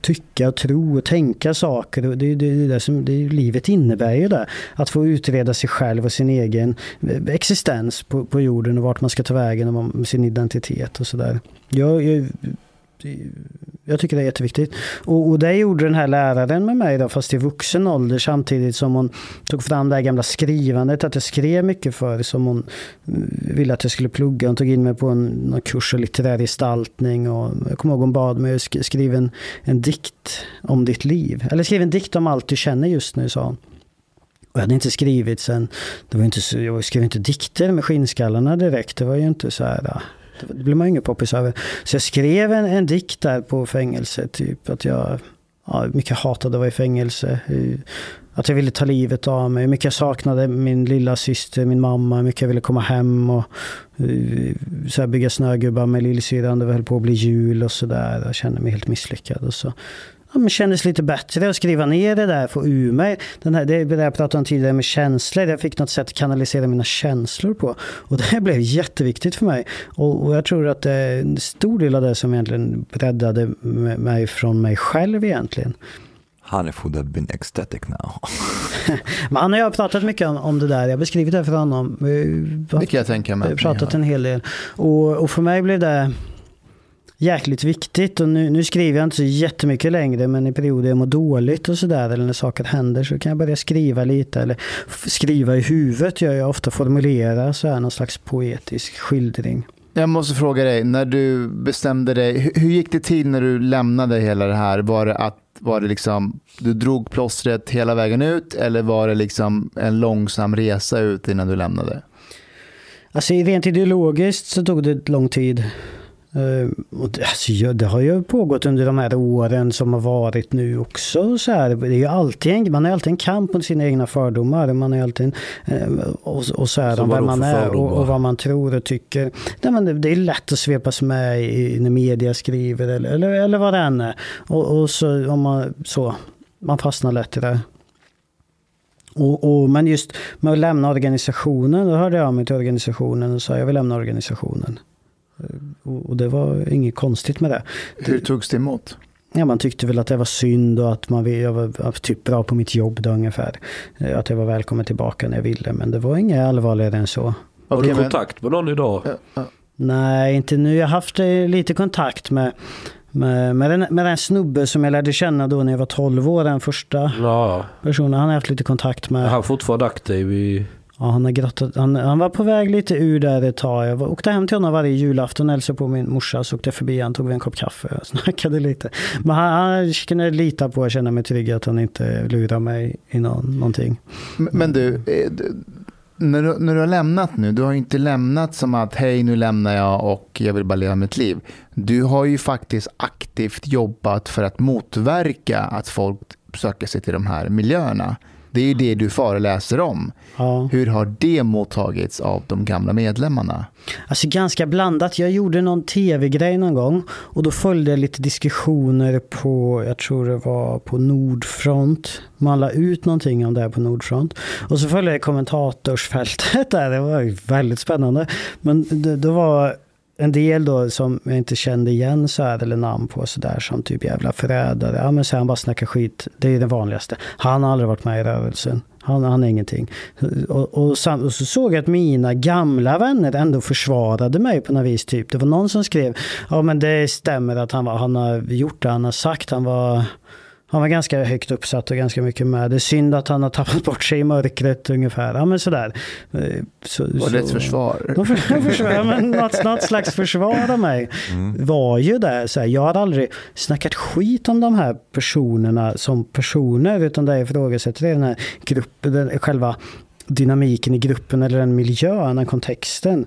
tycka, tro och tänka saker. Och det, det, det, det som, det, livet innebär ju det. Att få utreda sig själv och sin egen eh, existens på, på jorden och vart man ska ta vägen och sin identitet och sådär. Jag, jag, jag tycker det är jätteviktigt. Och, och det gjorde den här läraren med mig då, fast i vuxen ålder samtidigt som hon tog fram det här gamla skrivandet, att jag skrev mycket för som hon eh, ville att jag skulle plugga. Hon tog in mig på en någon kurs i litterär gestaltning och jag kommer ihåg hon bad mig att skriva en, en dikt om ditt liv. Eller skriv en dikt om allt du känner just nu, sa hon. Och jag hade inte skrivit sen, det var inte så, jag skrev inte dikter med skinnskallarna direkt. Det var ju inte så här, det blev man ju ingen poppis över. Så jag skrev en, en dikt där på fängelset, typ att jag ja, mycket hatade att vara i fängelse. Att jag ville ta livet av mig, hur mycket jag saknade min lilla syster, min mamma, hur mycket jag ville komma hem och eh, så här bygga snögubbar med lillsyrran. Det höll på att bli jul och sådär. Jag kände mig helt misslyckad. Och så men kändes lite bättre att skriva ner det där, få ur mig. Den här, det är det jag pratade om tidigare med känslor. Jag fick något sätt att kanalisera mina känslor på. Och det blev jätteviktigt för mig. Och, och jag tror att det är en stor del av det som egentligen räddade mig från mig själv egentligen. Hanif would have been ecstatic now. Men han och jag har pratat mycket om, om det där. Jag har beskrivit det för honom. Vi har Det kan jag tänka mig. Vi har pratat en hel del. Och, och för mig blev det jäkligt viktigt. Och nu, nu skriver jag inte så jättemycket längre, men i perioder jag mår dåligt och sådär, eller när saker händer, så kan jag börja skriva lite. Eller skriva i huvudet gör jag ofta, formulera så här någon slags poetisk skildring. Jag måste fråga dig, när du bestämde dig, hur, hur gick det till när du lämnade hela det här? Var det att var det liksom, du drog plåstret hela vägen ut eller var det liksom en långsam resa ut innan du lämnade? Alltså rent ideologiskt så tog det lång tid. Eh, alltså, det har ju pågått under de här åren som har varit nu också. Så här. Det är ju alltid en, man har alltid en kamp mot sina egna fördomar. Man är alltid en, eh, och, och så här, Så om vem man är och, och vad man tror och tycker. Nej, men det, det är lätt att svepas med i, när media skriver eller, eller, eller vad det än är. Och, och så, om man, så, man fastnar lätt i det. Och, och, men just med att lämna organisationen, då hörde jag av mig till organisationen och sa jag vill lämna organisationen. Eh, Och, och det var inget konstigt med det. Hur togs det emot? Ja, man tyckte väl att det var synd och att man, jag var typ bra på mitt jobb då ungefär. Eh, Att jag var välkommen tillbaka när jag ville, men det var inget allvarligare än så. Har du kontakt med någon idag? Ja, ja. Nej, inte nu. Jag har haft eh, lite kontakt med, med, med, den, med den snubbe som jag lärde känna då när jag var 12 år, den första Ja, personen. Han har jag haft lite kontakt med. han är fortfarande aktiv i... Ja, han, har grottat, han, han var på väg lite ur där ett tag. Jag åkte hem till honom varje julafton, hälsade på min morsa, så åkte jag förbi han tog en kopp kaffe och snackade lite. Men han, han kunde lita på och känna mig trygg att han inte lurar mig i någon, någonting. Men- Men du, eh, d- när du, när du har lämnat nu, du har ju inte lämnat som att hej nu lämnar jag och jag vill bara leva mitt liv. Du har ju faktiskt aktivt jobbat för att motverka att folk söker sig till de här miljöerna. Det är ju det du föreläser om. Ja. Hur har det mottagits av de gamla medlemmarna? Alltså ganska blandat. Jag gjorde någon tv-grej någon gång och då följde jag lite diskussioner på, jag tror det var på Nordfront. Man la ut någonting om det här på Nordfront. Och så följde jag kommentatorsfältet där. Det var väldigt spännande. Men det, det var en del då som jag inte kände igen så här, eller namn på så där som typ jävla förrädare. Ja men så här, han bara snackar skit. Det är det vanligaste. Han har aldrig varit med i rörelsen. Han, han är ingenting. Och, och, sam, och så såg jag att mina gamla vänner ändå försvarade mig på något vis. Typ. Det var någon som skrev, ja men det stämmer att han, var, han har gjort det han har sagt. Han var han var ganska högt uppsatt och ganska mycket med. Det är synd att han har tappat bort sig i mörkret ungefär. Ja men sådär. Eh, Så, Var det ett så- försvar? De ja, men något, något slags försvar av mig var ju det. Så här, jag har aldrig snackat skit om de här personerna som personer. Utan det jag ifrågasätter är den här gruppen, den, själva dynamiken i gruppen eller den miljön, den kontexten.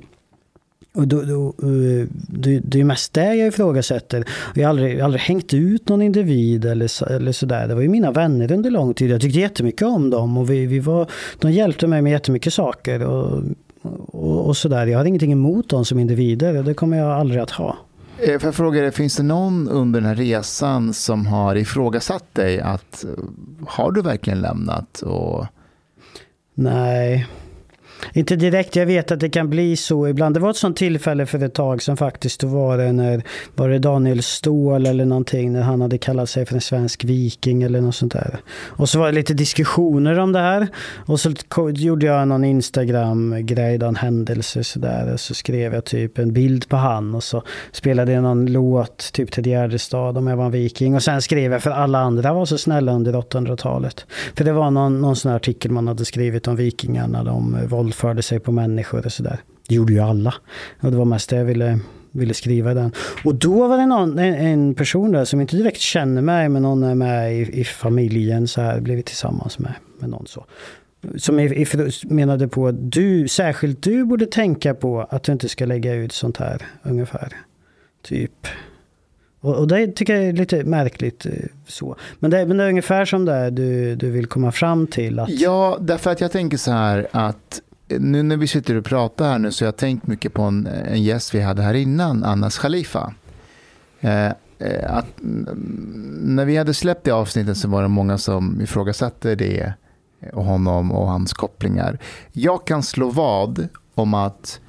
Och då, då, eh, det, det är mest det jag ifrågasätter. Jag har aldrig, aldrig hängt ut någon individ eller, eller sådär. Det var ju mina vänner under lång tid. Jag tyckte jättemycket om dem och vi, vi var, de hjälpte mig med jättemycket saker. Och, och, och sådär. Jag har ingenting emot dem som individer och det kommer jag aldrig att ha. Eh, Får jag fråga dig, finns det någon under den här resan som har ifrågasatt dig att eh, har du verkligen lämnat? Och, Nej, inte direkt. Jag vet att det kan bli så ibland. Det var ett sånt tillfälle för ett tag sedan faktiskt. Då var det när, var det Daniel Ståhl eller någonting, när han hade kallat sig för en svensk viking eller något sånt där. Och så var det lite diskussioner om det här. Och så gjorde jag någon Instagram-grej, en händelse sådär. Och så skrev jag typ en bild på han och så spelade jag någon låt, typ till Gärdestad om jag var en viking. Och sen skrev jag för alla andra var så snälla under 800-talet. För det var någon, någon sån här artikel man hade skrivit om vikingarna. De våld våldförde sig på människor och sådär. Det gjorde ju alla. Och det var mest det jag ville, ville skriva i den. Och då var det någon, en, en person där som inte direkt känner mig, men någon är med i, i familjen så här, blivit tillsammans med, med någon så. Som i, i, menade på att du, särskilt du borde tänka på att du inte ska lägga ut sånt här ungefär. Typ. Och, och det tycker jag är lite märkligt eh, så. Men det, men det är ungefär som det är du, du vill komma fram till. Att, ja, därför att jag tänker så här att nu när vi sitter och pratar här nu så har jag tänkt mycket på en, en gäst vi hade här innan, Annas Khalifa. Eh, eh, att, mm, när vi hade släppt det avsnittet så var det många som ifrågasatte det och honom och hans kopplingar. Jag kan slå vad om att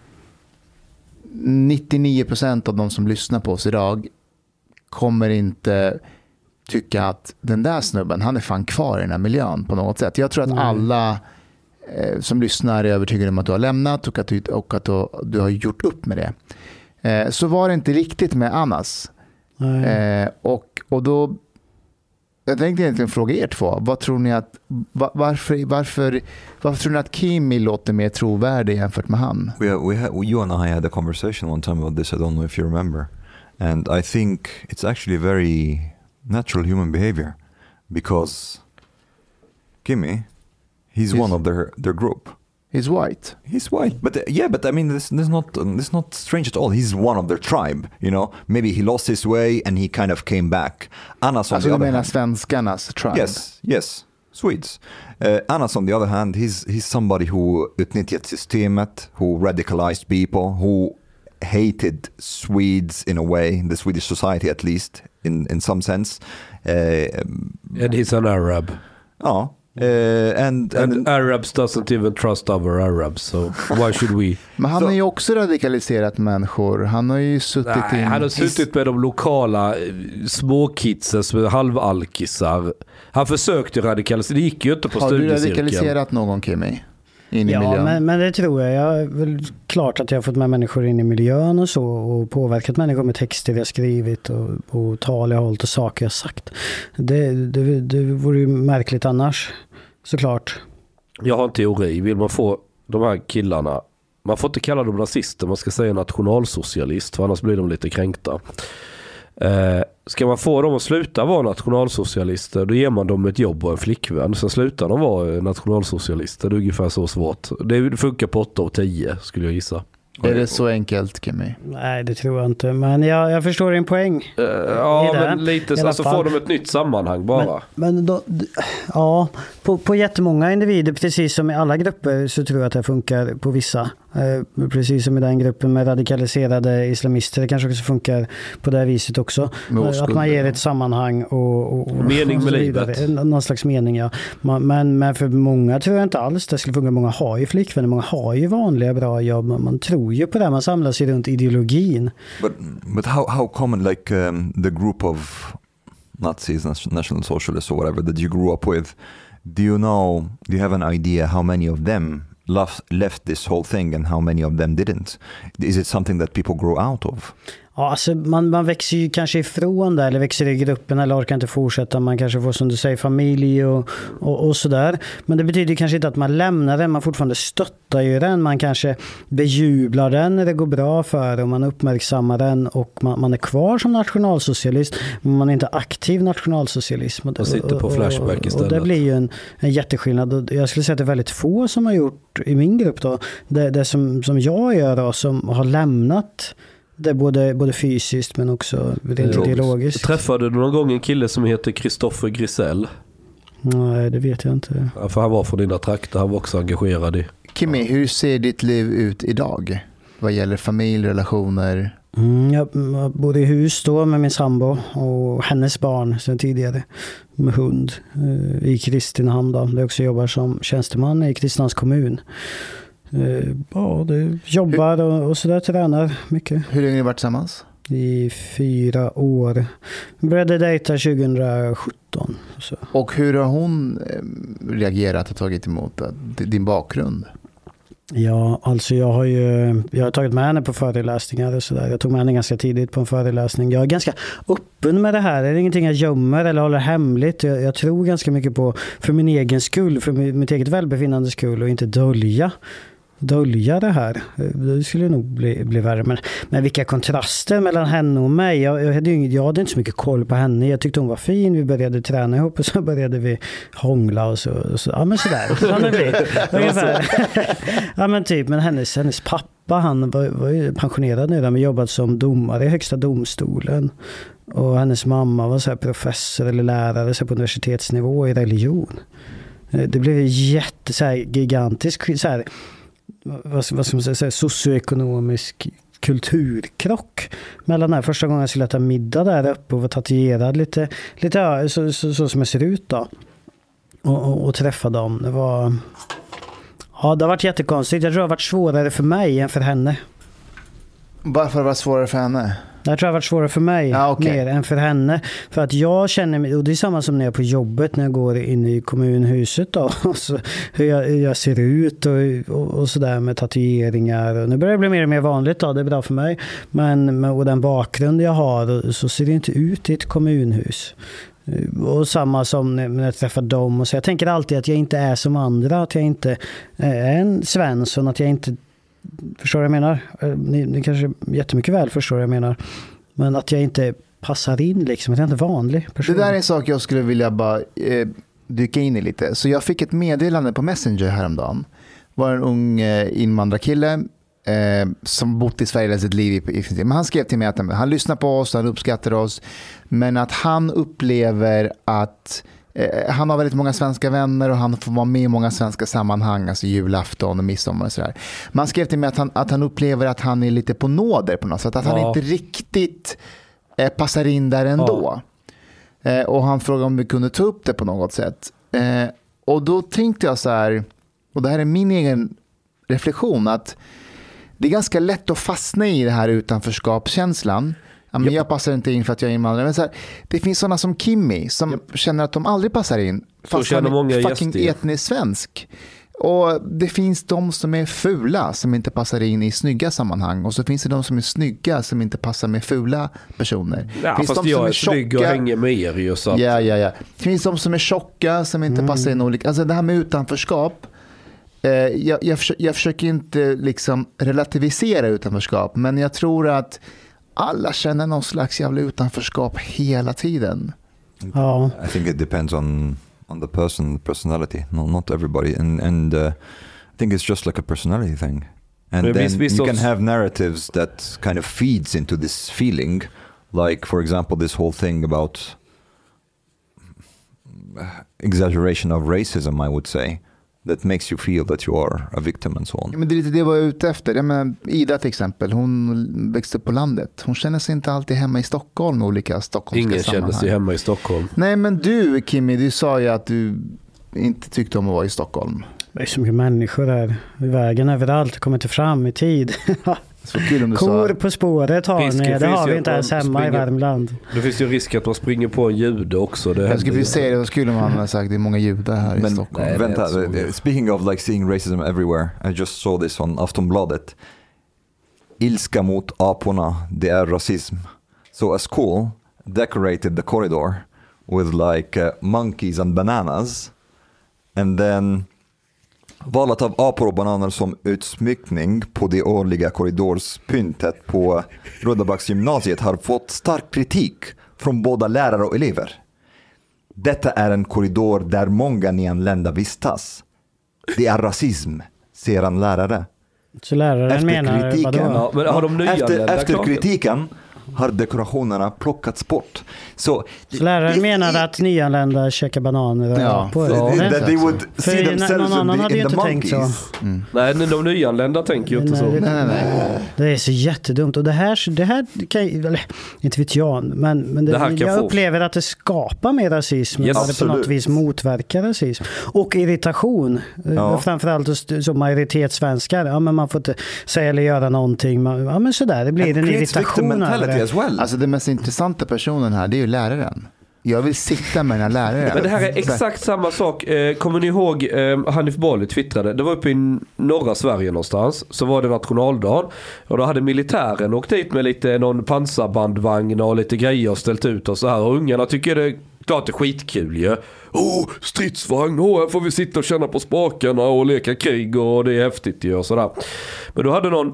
99% av de som lyssnar på oss idag kommer inte tycka att den där snubben, han är fan kvar i den här miljön på något sätt. Jag tror att alla eh, som lyssnar är övertygade om att du har lämnat och att du, och att du, du har gjort upp med det. Eh, så var det inte riktigt med Annas. Eh, och, och då, jag tänkte egentligen fråga er två, vad tror ni att, va, varför, varför, varför tror ni att Kimi låter mer trovärdig jämfört med han? We, we had, you and I had a conversation one time about this. I don't know if you remember. And I think it's actually very natural human behavior because Kimmy, he's Yes. one of their, their group. He's white. He's white, but uh, yeah, but I mean, this, this is not this is not strange at all. He's one of their tribe, you know. Maybe he lost his way and he kind of came back. Annas on Alltså the du other menar hand, svenskarnas tribe? yes, yes, Swedes. Uh, Annas on the other hand, he's he's somebody who utnyttjat systemet, who radicalized people, who hated Swedes in a way, the Swedish society at least, in in some sense. Uh, And he's an Arab. ja, uh, and, and, And Arabs doesn't even trust other Arabs, so why should we? Men han Så- har ju också radikaliserat människor. Han har ju suttit Nej, i... han har suttit med de lokala eh, småkidsen som är halvalkisar. Han försökte radikalisera, det gick ju inte på Har du studiecirkeln. radikaliserat någon Kimmy? In i Ja, miljön? men, men det tror jag. Jag är väl klart att jag har fått med människor in i miljön och så och påverkat människor med texter jag skrivit och, och tal jag hållit och saker jag sagt. Det, det, det vore ju märkligt annars, såklart. Jag har en teori, vill man få de här killarna, man får inte kalla dem nazister, man ska säga nationalsocialist för annars blir de lite kränkta. Eh, ska man få dem att sluta vara nationalsocialister då ger man dem ett jobb och en flickvän. Sen slutar de vara eh, nationalsocialister. Det är ungefär så svårt. Det funkar på 8 av 10 skulle jag gissa. Är det så enkelt Kimmy? Nej, det tror jag inte. Men jag, jag förstår din poäng. Eh, ja, det, men lite så. Alltså får de ett nytt sammanhang bara. Men, men då, ja, på, på jättemånga individer, precis som i alla grupper, så tror jag att det funkar på vissa. Eh, precis som i den gruppen med radikaliserade islamister. Det kanske också funkar på det här viset också. Eh, att man ger ett sammanhang och, och, och Mening med livet. En- Någon slags mening, ja. Man- Men, men för många tror jag inte alls det skulle funka. Många har ju flickvänner, många har ju vanliga bra jobb. Man, man tror ju på det, man samlas ju runt ideologin. But but how how common like um, the group of Nazis, National Socialists, or whatever that you grew up with? Do you know? Do you have an idea how many of them left left this whole thing and how many of them didn't? Is it something that people grow out of? Ja, alltså man, man växer ju kanske ifrån det, eller växer i gruppen, eller orkar inte fortsätta. Man kanske får, som du säger, familj och, och, och sådär. Men det betyder kanske inte att man lämnar den, man fortfarande stöttar ju den. Man kanske bejublar den när det går bra för och man uppmärksammar den och man, man är kvar som nationalsocialist, men man är inte aktiv nationalsocialism. Och sitter på Flashback och, istället. och det blir ju en, en jätteskillnad. Och Jag skulle säga att det är väldigt få som har gjort, i min grupp då, det, det som, som jag gör då, som har lämnat det är både, både fysiskt men också rent Ideologiskt. ideologiskt. Träffade du någon gång en kille som heter Kristoffer Grisell? Nej, det vet jag inte. Ja, för han var från dina trakter, han var också engagerad i... Kimmy, hur ser ditt liv ut idag? Vad gäller familj, relationer? Mm, jag bodde i hus då med min sambo och hennes barn sedan tidigare. Med hund eh, i Kristinehamn. Då. Där jag också jobbar som tjänsteman i Kristinehamns kommun. Eh, ja, det jobbar och, och sådär, tränar mycket. Hur länge har ni varit tillsammans? I fyra år. Vi började dejta 2017. Så. Och hur har hon eh, reagerat och tagit emot eh, din bakgrund? Ja, alltså jag har ju jag har tagit med henne på föreläsningar och sådär. Jag tog med henne ganska tidigt på en föreläsning. Jag är ganska öppen med det här. Det är ingenting jag gömmer eller håller hemligt. Jag, jag tror ganska mycket på, för min egen skull, för mitt eget välbefinnande skull och inte dölja dölja det här. Det skulle nog bli, bli värre. Men, men vilka kontraster mellan henne och mig. Jag, jag, hade, inget- jag hade inte så mycket koll på henne. Jag tyckte hon var fin. Vi började träna ihop och så började vi hångla och så. Och så ja men sådär. Det, ungefär. ja men typ. Men hennes, hennes pappa han var, var ju pensionerad nu. Men jobbat som domare i högsta domstolen. Och hennes mamma var så professor eller lärare så på universitetsnivå i religion. Eh, Det blev jätte, så här, gigantisk så här, vad, vad ska man säga, socioekonomisk kulturkrock mellan det här. Första gången jag skulle äta middag där uppe och var tatuerad lite, lite ja, så, så, så som jag ser ut då. Och, och, och träffa dem. Det var... Ja, det har varit jättekonstigt. Jag tror det har varit svårare för mig än för henne. Varför har det varit svårare för henne? Det här tror jag har varit svårare för mig Ja, okej. mer än för henne. För att jag känner mig, och det är samma som när jag är på jobbet när jag går in i kommunhuset då. Och så, hur, jag, hur jag ser ut och, och, och sådär med tatueringar. Och nu börjar det bli mer och mer vanligt då, det är bra för mig. Men med och den bakgrund jag har så ser det inte ut i ett kommunhus. Och samma som när när jag träffar dem. Och så jag tänker alltid att jag inte är som andra. Att jag inte är en Svensson. Att jag inte Förstår du vad jag menar? Eh, ni, ni kanske jättemycket väl förstår vad jag menar. Men att jag inte passar in liksom. Att jag inte är vanlig person. Det där är en sak jag skulle vilja bara eh, dyka in i lite. Så jag fick ett meddelande på Messenger häromdagen. Det var en ung eh, invandrarkille eh, som bott i Sverige hela sitt liv. I, i, men han skrev till mig att han, han lyssnar på oss, han uppskattar oss. Men att han upplever att eh, han har väldigt många svenska vänner och han får vara med i många svenska sammanhang, alltså julafton och midsommar och sådär. Man skrev till mig att han, att han upplever att han är lite på nåder på något sätt. Att han Ja. inte riktigt eh, passar in där ändå. Eh, och han frågade om vi kunde ta upp det på något sätt. Eh, och då tänkte jag så här, och det här är min egen reflektion, att det är ganska lätt att fastna i det här utanförskapskänslan. Ja, men jag passar inte in för att jag är invandrare. Men så här, det finns sådana som Kimmy som känner att de aldrig passar in. Fast känner han är många fucking etnisk svensk. Och det finns de som är fula som inte passar in i snygga sammanhang. Och så finns det de som är snygga som inte passar med fula personer. Ja, finns fast de jag som är snygg och hänger med er ju. Så att, Ja, ja, ja. Det finns de som är tjocka som inte passar in olika. Alltså det här med utanförskap. Eh, jag, jag, försöker, jag försöker inte liksom relativisera utanförskap. Men jag tror att alla känner någon slags jävla utanförskap hela tiden. Ja, I think it depends on on the person, personality. No, not everybody, and and uh, I think it's just like a personality thing. And Men then you can have narratives that kind of feeds into this feeling, like for example, this whole thing about exaggeration of racism. I would say that makes you feel that you are a victim and so on. Ja, Men det är lite det jag var ute efter. Jag menar, Ida till exempel, hon växte upp på landet. Hon känner sig inte alltid hemma i Stockholm med olika stockholmska ingen sammanhang. känner sig hemma i Stockholm. Nej men du Kimmy, du sa ju att du inte tyckte om att vara i Stockholm. det är så mycket människor där. I vägen överallt. Kommer inte fram i tid. Så kul om du Kor sa... på spåret har Risken ni. Det finns har ju vi att inte man ens hemma i springer- Värmland. Det finns ju risk att man springer på en jude också. Det Jag händer skulle ju. vilja säga det, kul om han hade sagt det är många judar här i Men Stockholm. Nej, det är vänta, inte så. uh, speaking of like seeing racism everywhere, I just saw this on Aftonbladet. ilska mot aporna, det är rasism. So a school decorated the corridor with like uh, monkeys and bananas. And then valet av apor och bananer som utsmyckning på det årliga korridorspyntet på Rödabacksgymnasiet har fått stark kritik från båda lärare och elever. Detta är en korridor där många nyanlända vistas. Det är rasism, säger en lärare. Så läraren Efter menar kritiken. vadå? Ja, men har de Efter, nyanlända efter kritiken har dekorationerna plockats bort. Så, Så läraren menade att nyanlända käkar bananer Ja. apor? Ja. Eller? that they would För see någon themselves annan in hade ju inte tänkt så. monkeys. Nej, de nyanlända tänker ju inte så. Nej, Nej, nej. Det är så jättedumt. Och det här, det här kan ju- eller inte vet jag, men, men det, Det här kan jag få- upplever att det skapar mer rasism. Yes. det på något vis motverkar rasism. Och irritation. Ja. Ja. Framförallt som majoritetssvenskar. Ja, men man får inte säga eller göra någonting. Ja, men sådär, det blir en victim irritation över mentality det. As well. Alltså den mest intressanta personen här, det är ju läraren. Jag vill sitta med den här läraren. Men det här är exakt samma sak. Eh, Kommer ni ihåg eh, Hanif Bali twittrade? Det var uppe i norra Sverige någonstans. Så var det nationaldagen. Och då hade militären åkt dit med lite någon pansarbandvagn och lite grejer och ställt ut och så här. Och ungarna tycker det är klart det är skitkul ju. Åh, stridsvagn, åh, här får vi sitta och känna på spakarna och leka krig och det är häftigt ju och sådär. Men då hade någon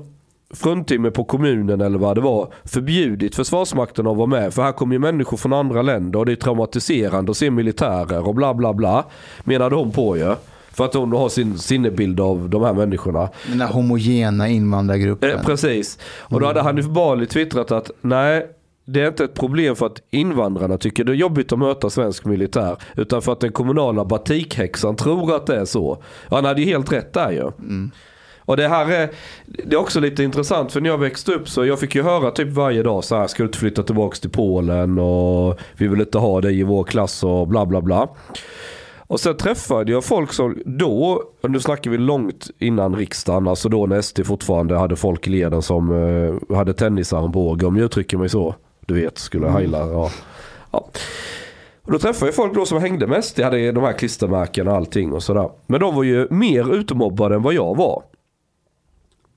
fruntimmer på kommunen eller vad det var förbjudit Försvarsmakten att vara med. För här kommer ju människor från andra länder och det är traumatiserande att se militärer och bla bla bla. Menade hon på ju. För att hon har sin sinnebild av de här människorna. Den här homogena invandrargruppen. Eh, precis. Och då hade Hanif Bali twittrat att nej, det är inte ett problem för att invandrarna tycker det är jobbigt att möta svensk militär. Utan för att den kommunala batikhäxan tror att det är så. Han hade ju helt rätt där ju. Och det här är, det är också lite intressant för när jag växte upp så jag fick ju höra typ varje dag så här, ska du inte flytta tillbaka till Polen och vi vill inte ha dig i vår klass och bla bla bla. Och sen träffade jag folk som då, och nu snackar vi långt innan riksdagen, alltså då när SD fortfarande hade folk i leden som eh, hade tennisarmbåge om jag uttrycker mig så. Du vet, skulle Mm. heila. Ja. Ja. Och då träffade jag folk då som hängde med SD, hade de här klistermärken och allting och sådär. Men de var ju mer utmobbade än vad jag var.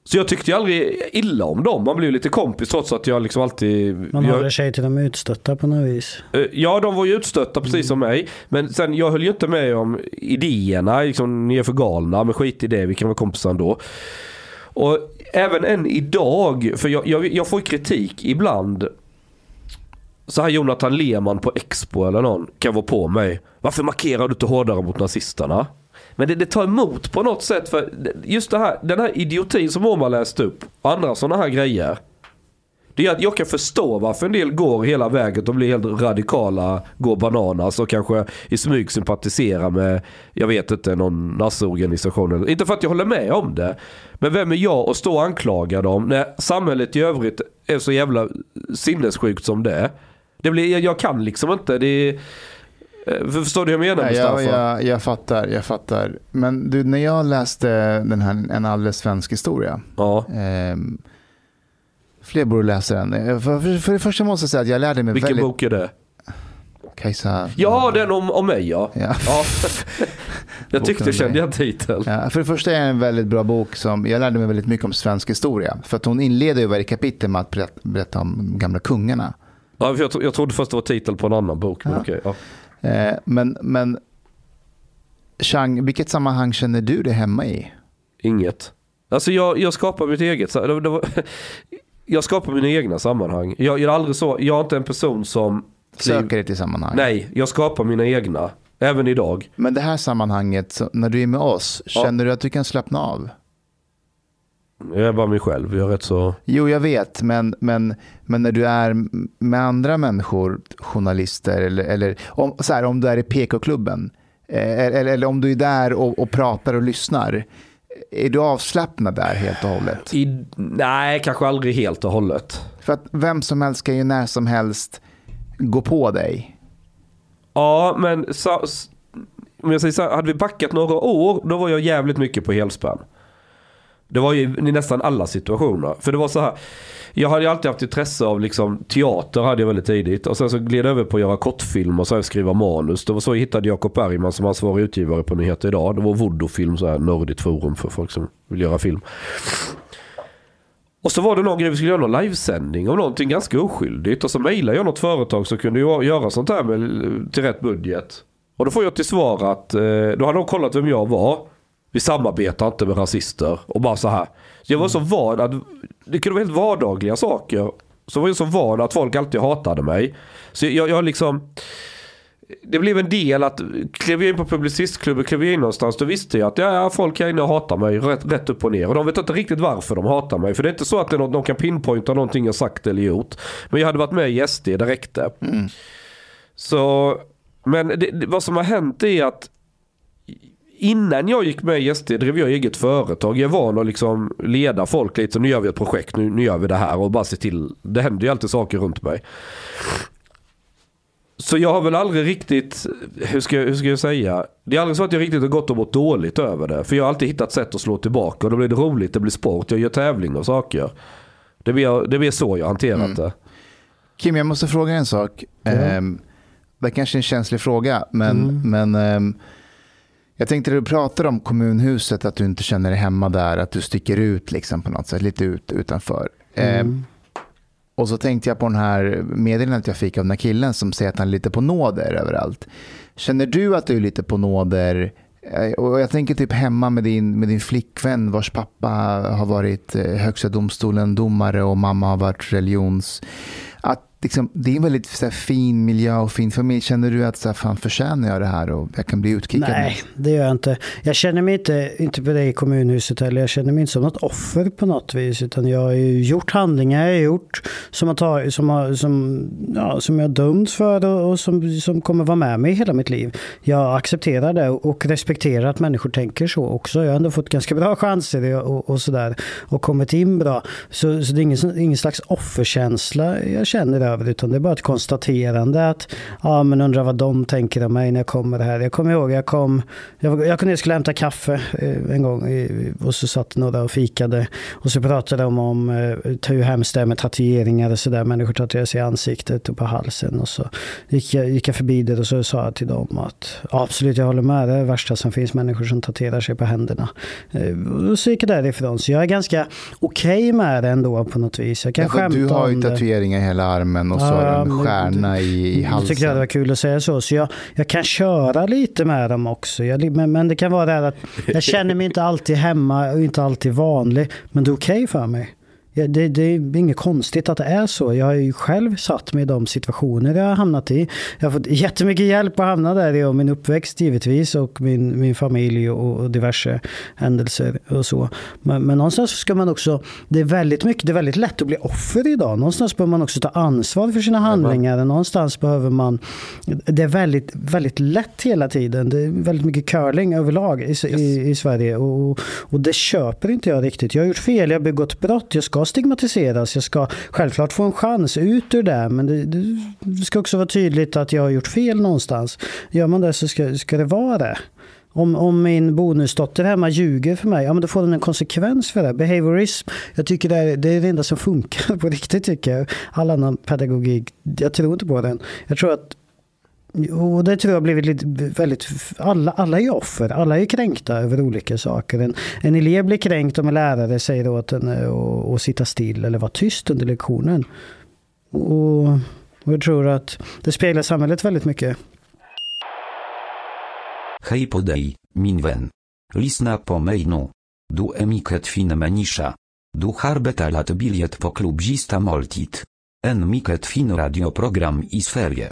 Så jag tyckte ju aldrig illa om dem. Man blev lite kompis trots att jag liksom alltid... Man jag, håller sig till de utstötta på något vis. Eh, Ja, de var ju utstötta precis som mig. Men sen, jag höll ju inte med om idéerna. Liksom, ni är för galna, men skit i det. Vi kan vara kompisar ändå. Och även än idag, för jag, jag, jag får kritik ibland. Så här Jonathan Lehmann på Expo eller någon kan vara på mig. Varför markerar du inte hårdare mot nazisterna? Men det, det tar emot på något sätt för just det här, den här idiotin som Omar läste upp och andra sådana här grejer. Det gör att jag kan förstå varför en del går hela vägen och blir helt radikala, går bananas och kanske i smyg sympatiserar med, jag vet inte, någon nassorganisation. Inte för att jag håller med om det. Men vem är jag att stå och anklaga dem när samhället i övrigt är så jävla sinnessjukt som det är? Det blir, jag, kan liksom inte, det är, förstår du hur jag menar Nej, jag, jag, jag fattar, jag fattar. Men du, när jag läste den här En alldeles svensk historia. Ja. ehm, fler borde läsa den. Eh, För, för, för det första måste jag säga att jag lärde mig Vilken väldigt... bok är det? Kajsa... Ja, den om, om mig ja. Ja. ja. jag tyckte, om kände jag titeln. Ja, för det första är det en väldigt bra bok som jag lärde mig väldigt mycket om svensk historia. För att hon inleder ju varje kapitel med att berätta, om gamla kungarna. Ja, för jag, jag trodde först det var titel på en annan bok. Men Ja. okej, ja. Eh, men, men Chang, vilket sammanhang känner du dig hemma i? Inget. Alltså jag, jag skapar mitt eget. jag skapar mina egna sammanhang. Jag, är aldrig så, jag är inte en person som... Söker dig till sammanhang? Nej, jag skapar mina egna. Även idag. Men det här sammanhanget, när du är med oss, Ja. känner du att du kan slappna av? Jag är bara mig själv. Jag är rätt så... Jo, jag vet, men, men, men när du är med andra människor, journalister, eller, eller om, så här, om du är i PK-klubben, eh, eller, eller om du är där och, och pratar och lyssnar, är du avslappnad där helt och hållet? I, nej, kanske aldrig helt och hållet. För att vem som helst kan ju när som helst gå på dig. Ja, men så, om jag säger så här, hade vi backat några år, då var jag jävligt mycket på helspänn. Det var ju i nästan alla situationer. För det var så här, jag hade ju alltid haft intresse av liksom, teater hade jag väldigt tidigt. Och sen så gled jag över på att göra kortfilm och så här skriva manus. Det var så jag hittade Jakob Bergman som ansvarig utgivare på Nyheter Idag. Det var Voodoo-film, så här nördigt forum för folk som vill göra film. Och så var det någon grej, vi skulle göra någon livesändning av någonting ganska oskyldigt. Och så mejlade jag något företag som kunde göra sånt här med, till rätt budget. Och då får jag till svar att, eh, då hade de kollat vem jag var. Vi samarbetar inte med rasister. Och bara så här. Så jag var så van att, det kunde vara helt vardagliga saker. Så var jag så van att folk alltid hatade mig. Så jag, jag liksom, det blev en del att, klev jag in på Publicistklubben, klev jag in någonstans, då visste jag att ja, folk här inne hatar mig rätt, rätt upp och ner. Och de vet inte riktigt varför de hatar mig. För det är inte så att det är något, de kan pinpointa någonting jag sagt eller gjort. Men jag hade varit med i SD, det räckte. Mm. Så, men det, det, vad som har hänt är att Innan jag gick med i SD drev jag eget företag. Jag är van att liksom leda folk lite. Så nu gör vi ett projekt, nu, nu gör vi det här och bara se till. Det händer ju alltid saker runt mig. Så jag har väl aldrig riktigt, hur ska, hur ska jag säga? Det är aldrig så att jag riktigt har gått och mått dåligt över det. För jag har alltid hittat sätt att slå tillbaka. Och då blir det roligt, det blir sport, jag gör tävling och saker. Det blir, det blir så jag hanterat Mm. det. Kim, jag måste fråga en sak. Ja. Ehm, det är kanske är en känslig fråga, men, Mm. men ehm, jag tänkte när du pratar om kommunhuset, att du inte känner dig hemma där, att du sticker ut liksom på något sätt, lite ut, utanför. Ehm, Mm. och så tänkte jag på den här meddelandet jag fick av den här killen som säger att han är lite på nåder överallt. Känner du att du är lite på nåder? Eh, Och jag tänker typ hemma med din, med din flickvän vars pappa har varit eh, högsta domstolen domare och mamma har varit religions... Att liksom, det är en väldigt så här, fin miljö och fin familj. Känner du att så här, fan förtjänar jag det här och jag kan bli utkickad? Nej, det gör jag inte. Jag känner mig inte, inte på det i kommunhuset heller. jag känner mig inte som något offer på något vis. Utan jag har ju gjort handlingar jag har gjort som, har tagit, som, har, som, ja, som jag har dömts för och, och som, som kommer vara med mig hela mitt liv. Jag accepterar det och respekterar att människor tänker så också. Jag har ändå fått ganska bra chanser och, och sådär och kommit in bra. Så, så det är ingen, ingen slags offerkänsla jag känner över utan det är bara ett konstaterande att ja men undrar vad de tänker om mig när jag kommer här. Jag kommer ihåg, jag kom, jag, jag kom ner och skulle hämta kaffe eh, en gång och så satt några och fikade och så pratade de om eh, hur hemskt det är med tatueringar och sådär. Människor tatuerar sig i ansiktet och på halsen och så gick jag, gick jag förbi det och så sa jag till dem att ja, absolut jag håller med, det är det värsta som finns, människor som tatuerar sig på händerna. Eh, och så gick jag därifrån. Så jag är ganska okej med det ändå på något vis. Jag kan att skämta du har ju tatueringar i hela armen och så du Ja, en stjärna i, i Jag halsen. jag det var kul att säga så. Så jag, jag kan köra lite med dem också. Jag, men, men det kan vara det här att jag känner mig inte alltid hemma och inte alltid vanlig. Men det är okej för mig. Ja, det, det är inget konstigt att det är så. Jag har ju själv satt mig i de situationer jag har hamnat i. Jag har fått jättemycket hjälp att hamna där i och min uppväxt givetvis och min, min familj och, och diverse händelser och så. Men, men någonstans ska man också, det är väldigt mycket, det är väldigt lätt att bli offer idag. Någonstans behöver man också ta ansvar för sina handlingar. Någonstans behöver man, det är väldigt, väldigt lätt hela tiden. Det är väldigt mycket curling överlag i, i, i Sverige och, och det köper inte jag riktigt. Jag har gjort fel, jag har begått brott, jag ska stigmatiseras, jag ska självklart få en chans ut ur det. Men det, det, det ska också vara tydligt att jag har gjort fel någonstans. Gör man det så ska, ska det vara det. Om, om min bonusdotter hemma ljuger för mig, ja men då får den en konsekvens för det. Behaviorism, jag tycker det är det, är det enda som funkar på riktigt tycker jag. All annan pedagogik, jag tror inte på den. Jag tror att och det tror jag har blivit lite väldigt, alla, alla är ju offer, alla är kränkta över olika saker. En, en elev blir kränkt om en lärare säger åt henne att sitta still eller vara tyst under lektionen. Och, och jag tror att det speglar samhället väldigt mycket. Hej på dig, min vän. Lyssna på mig nu. Du är mycket fin människa. Du har betalat biljett på klubb Gista-måltid. En mycket fin radioprogram i Sverige.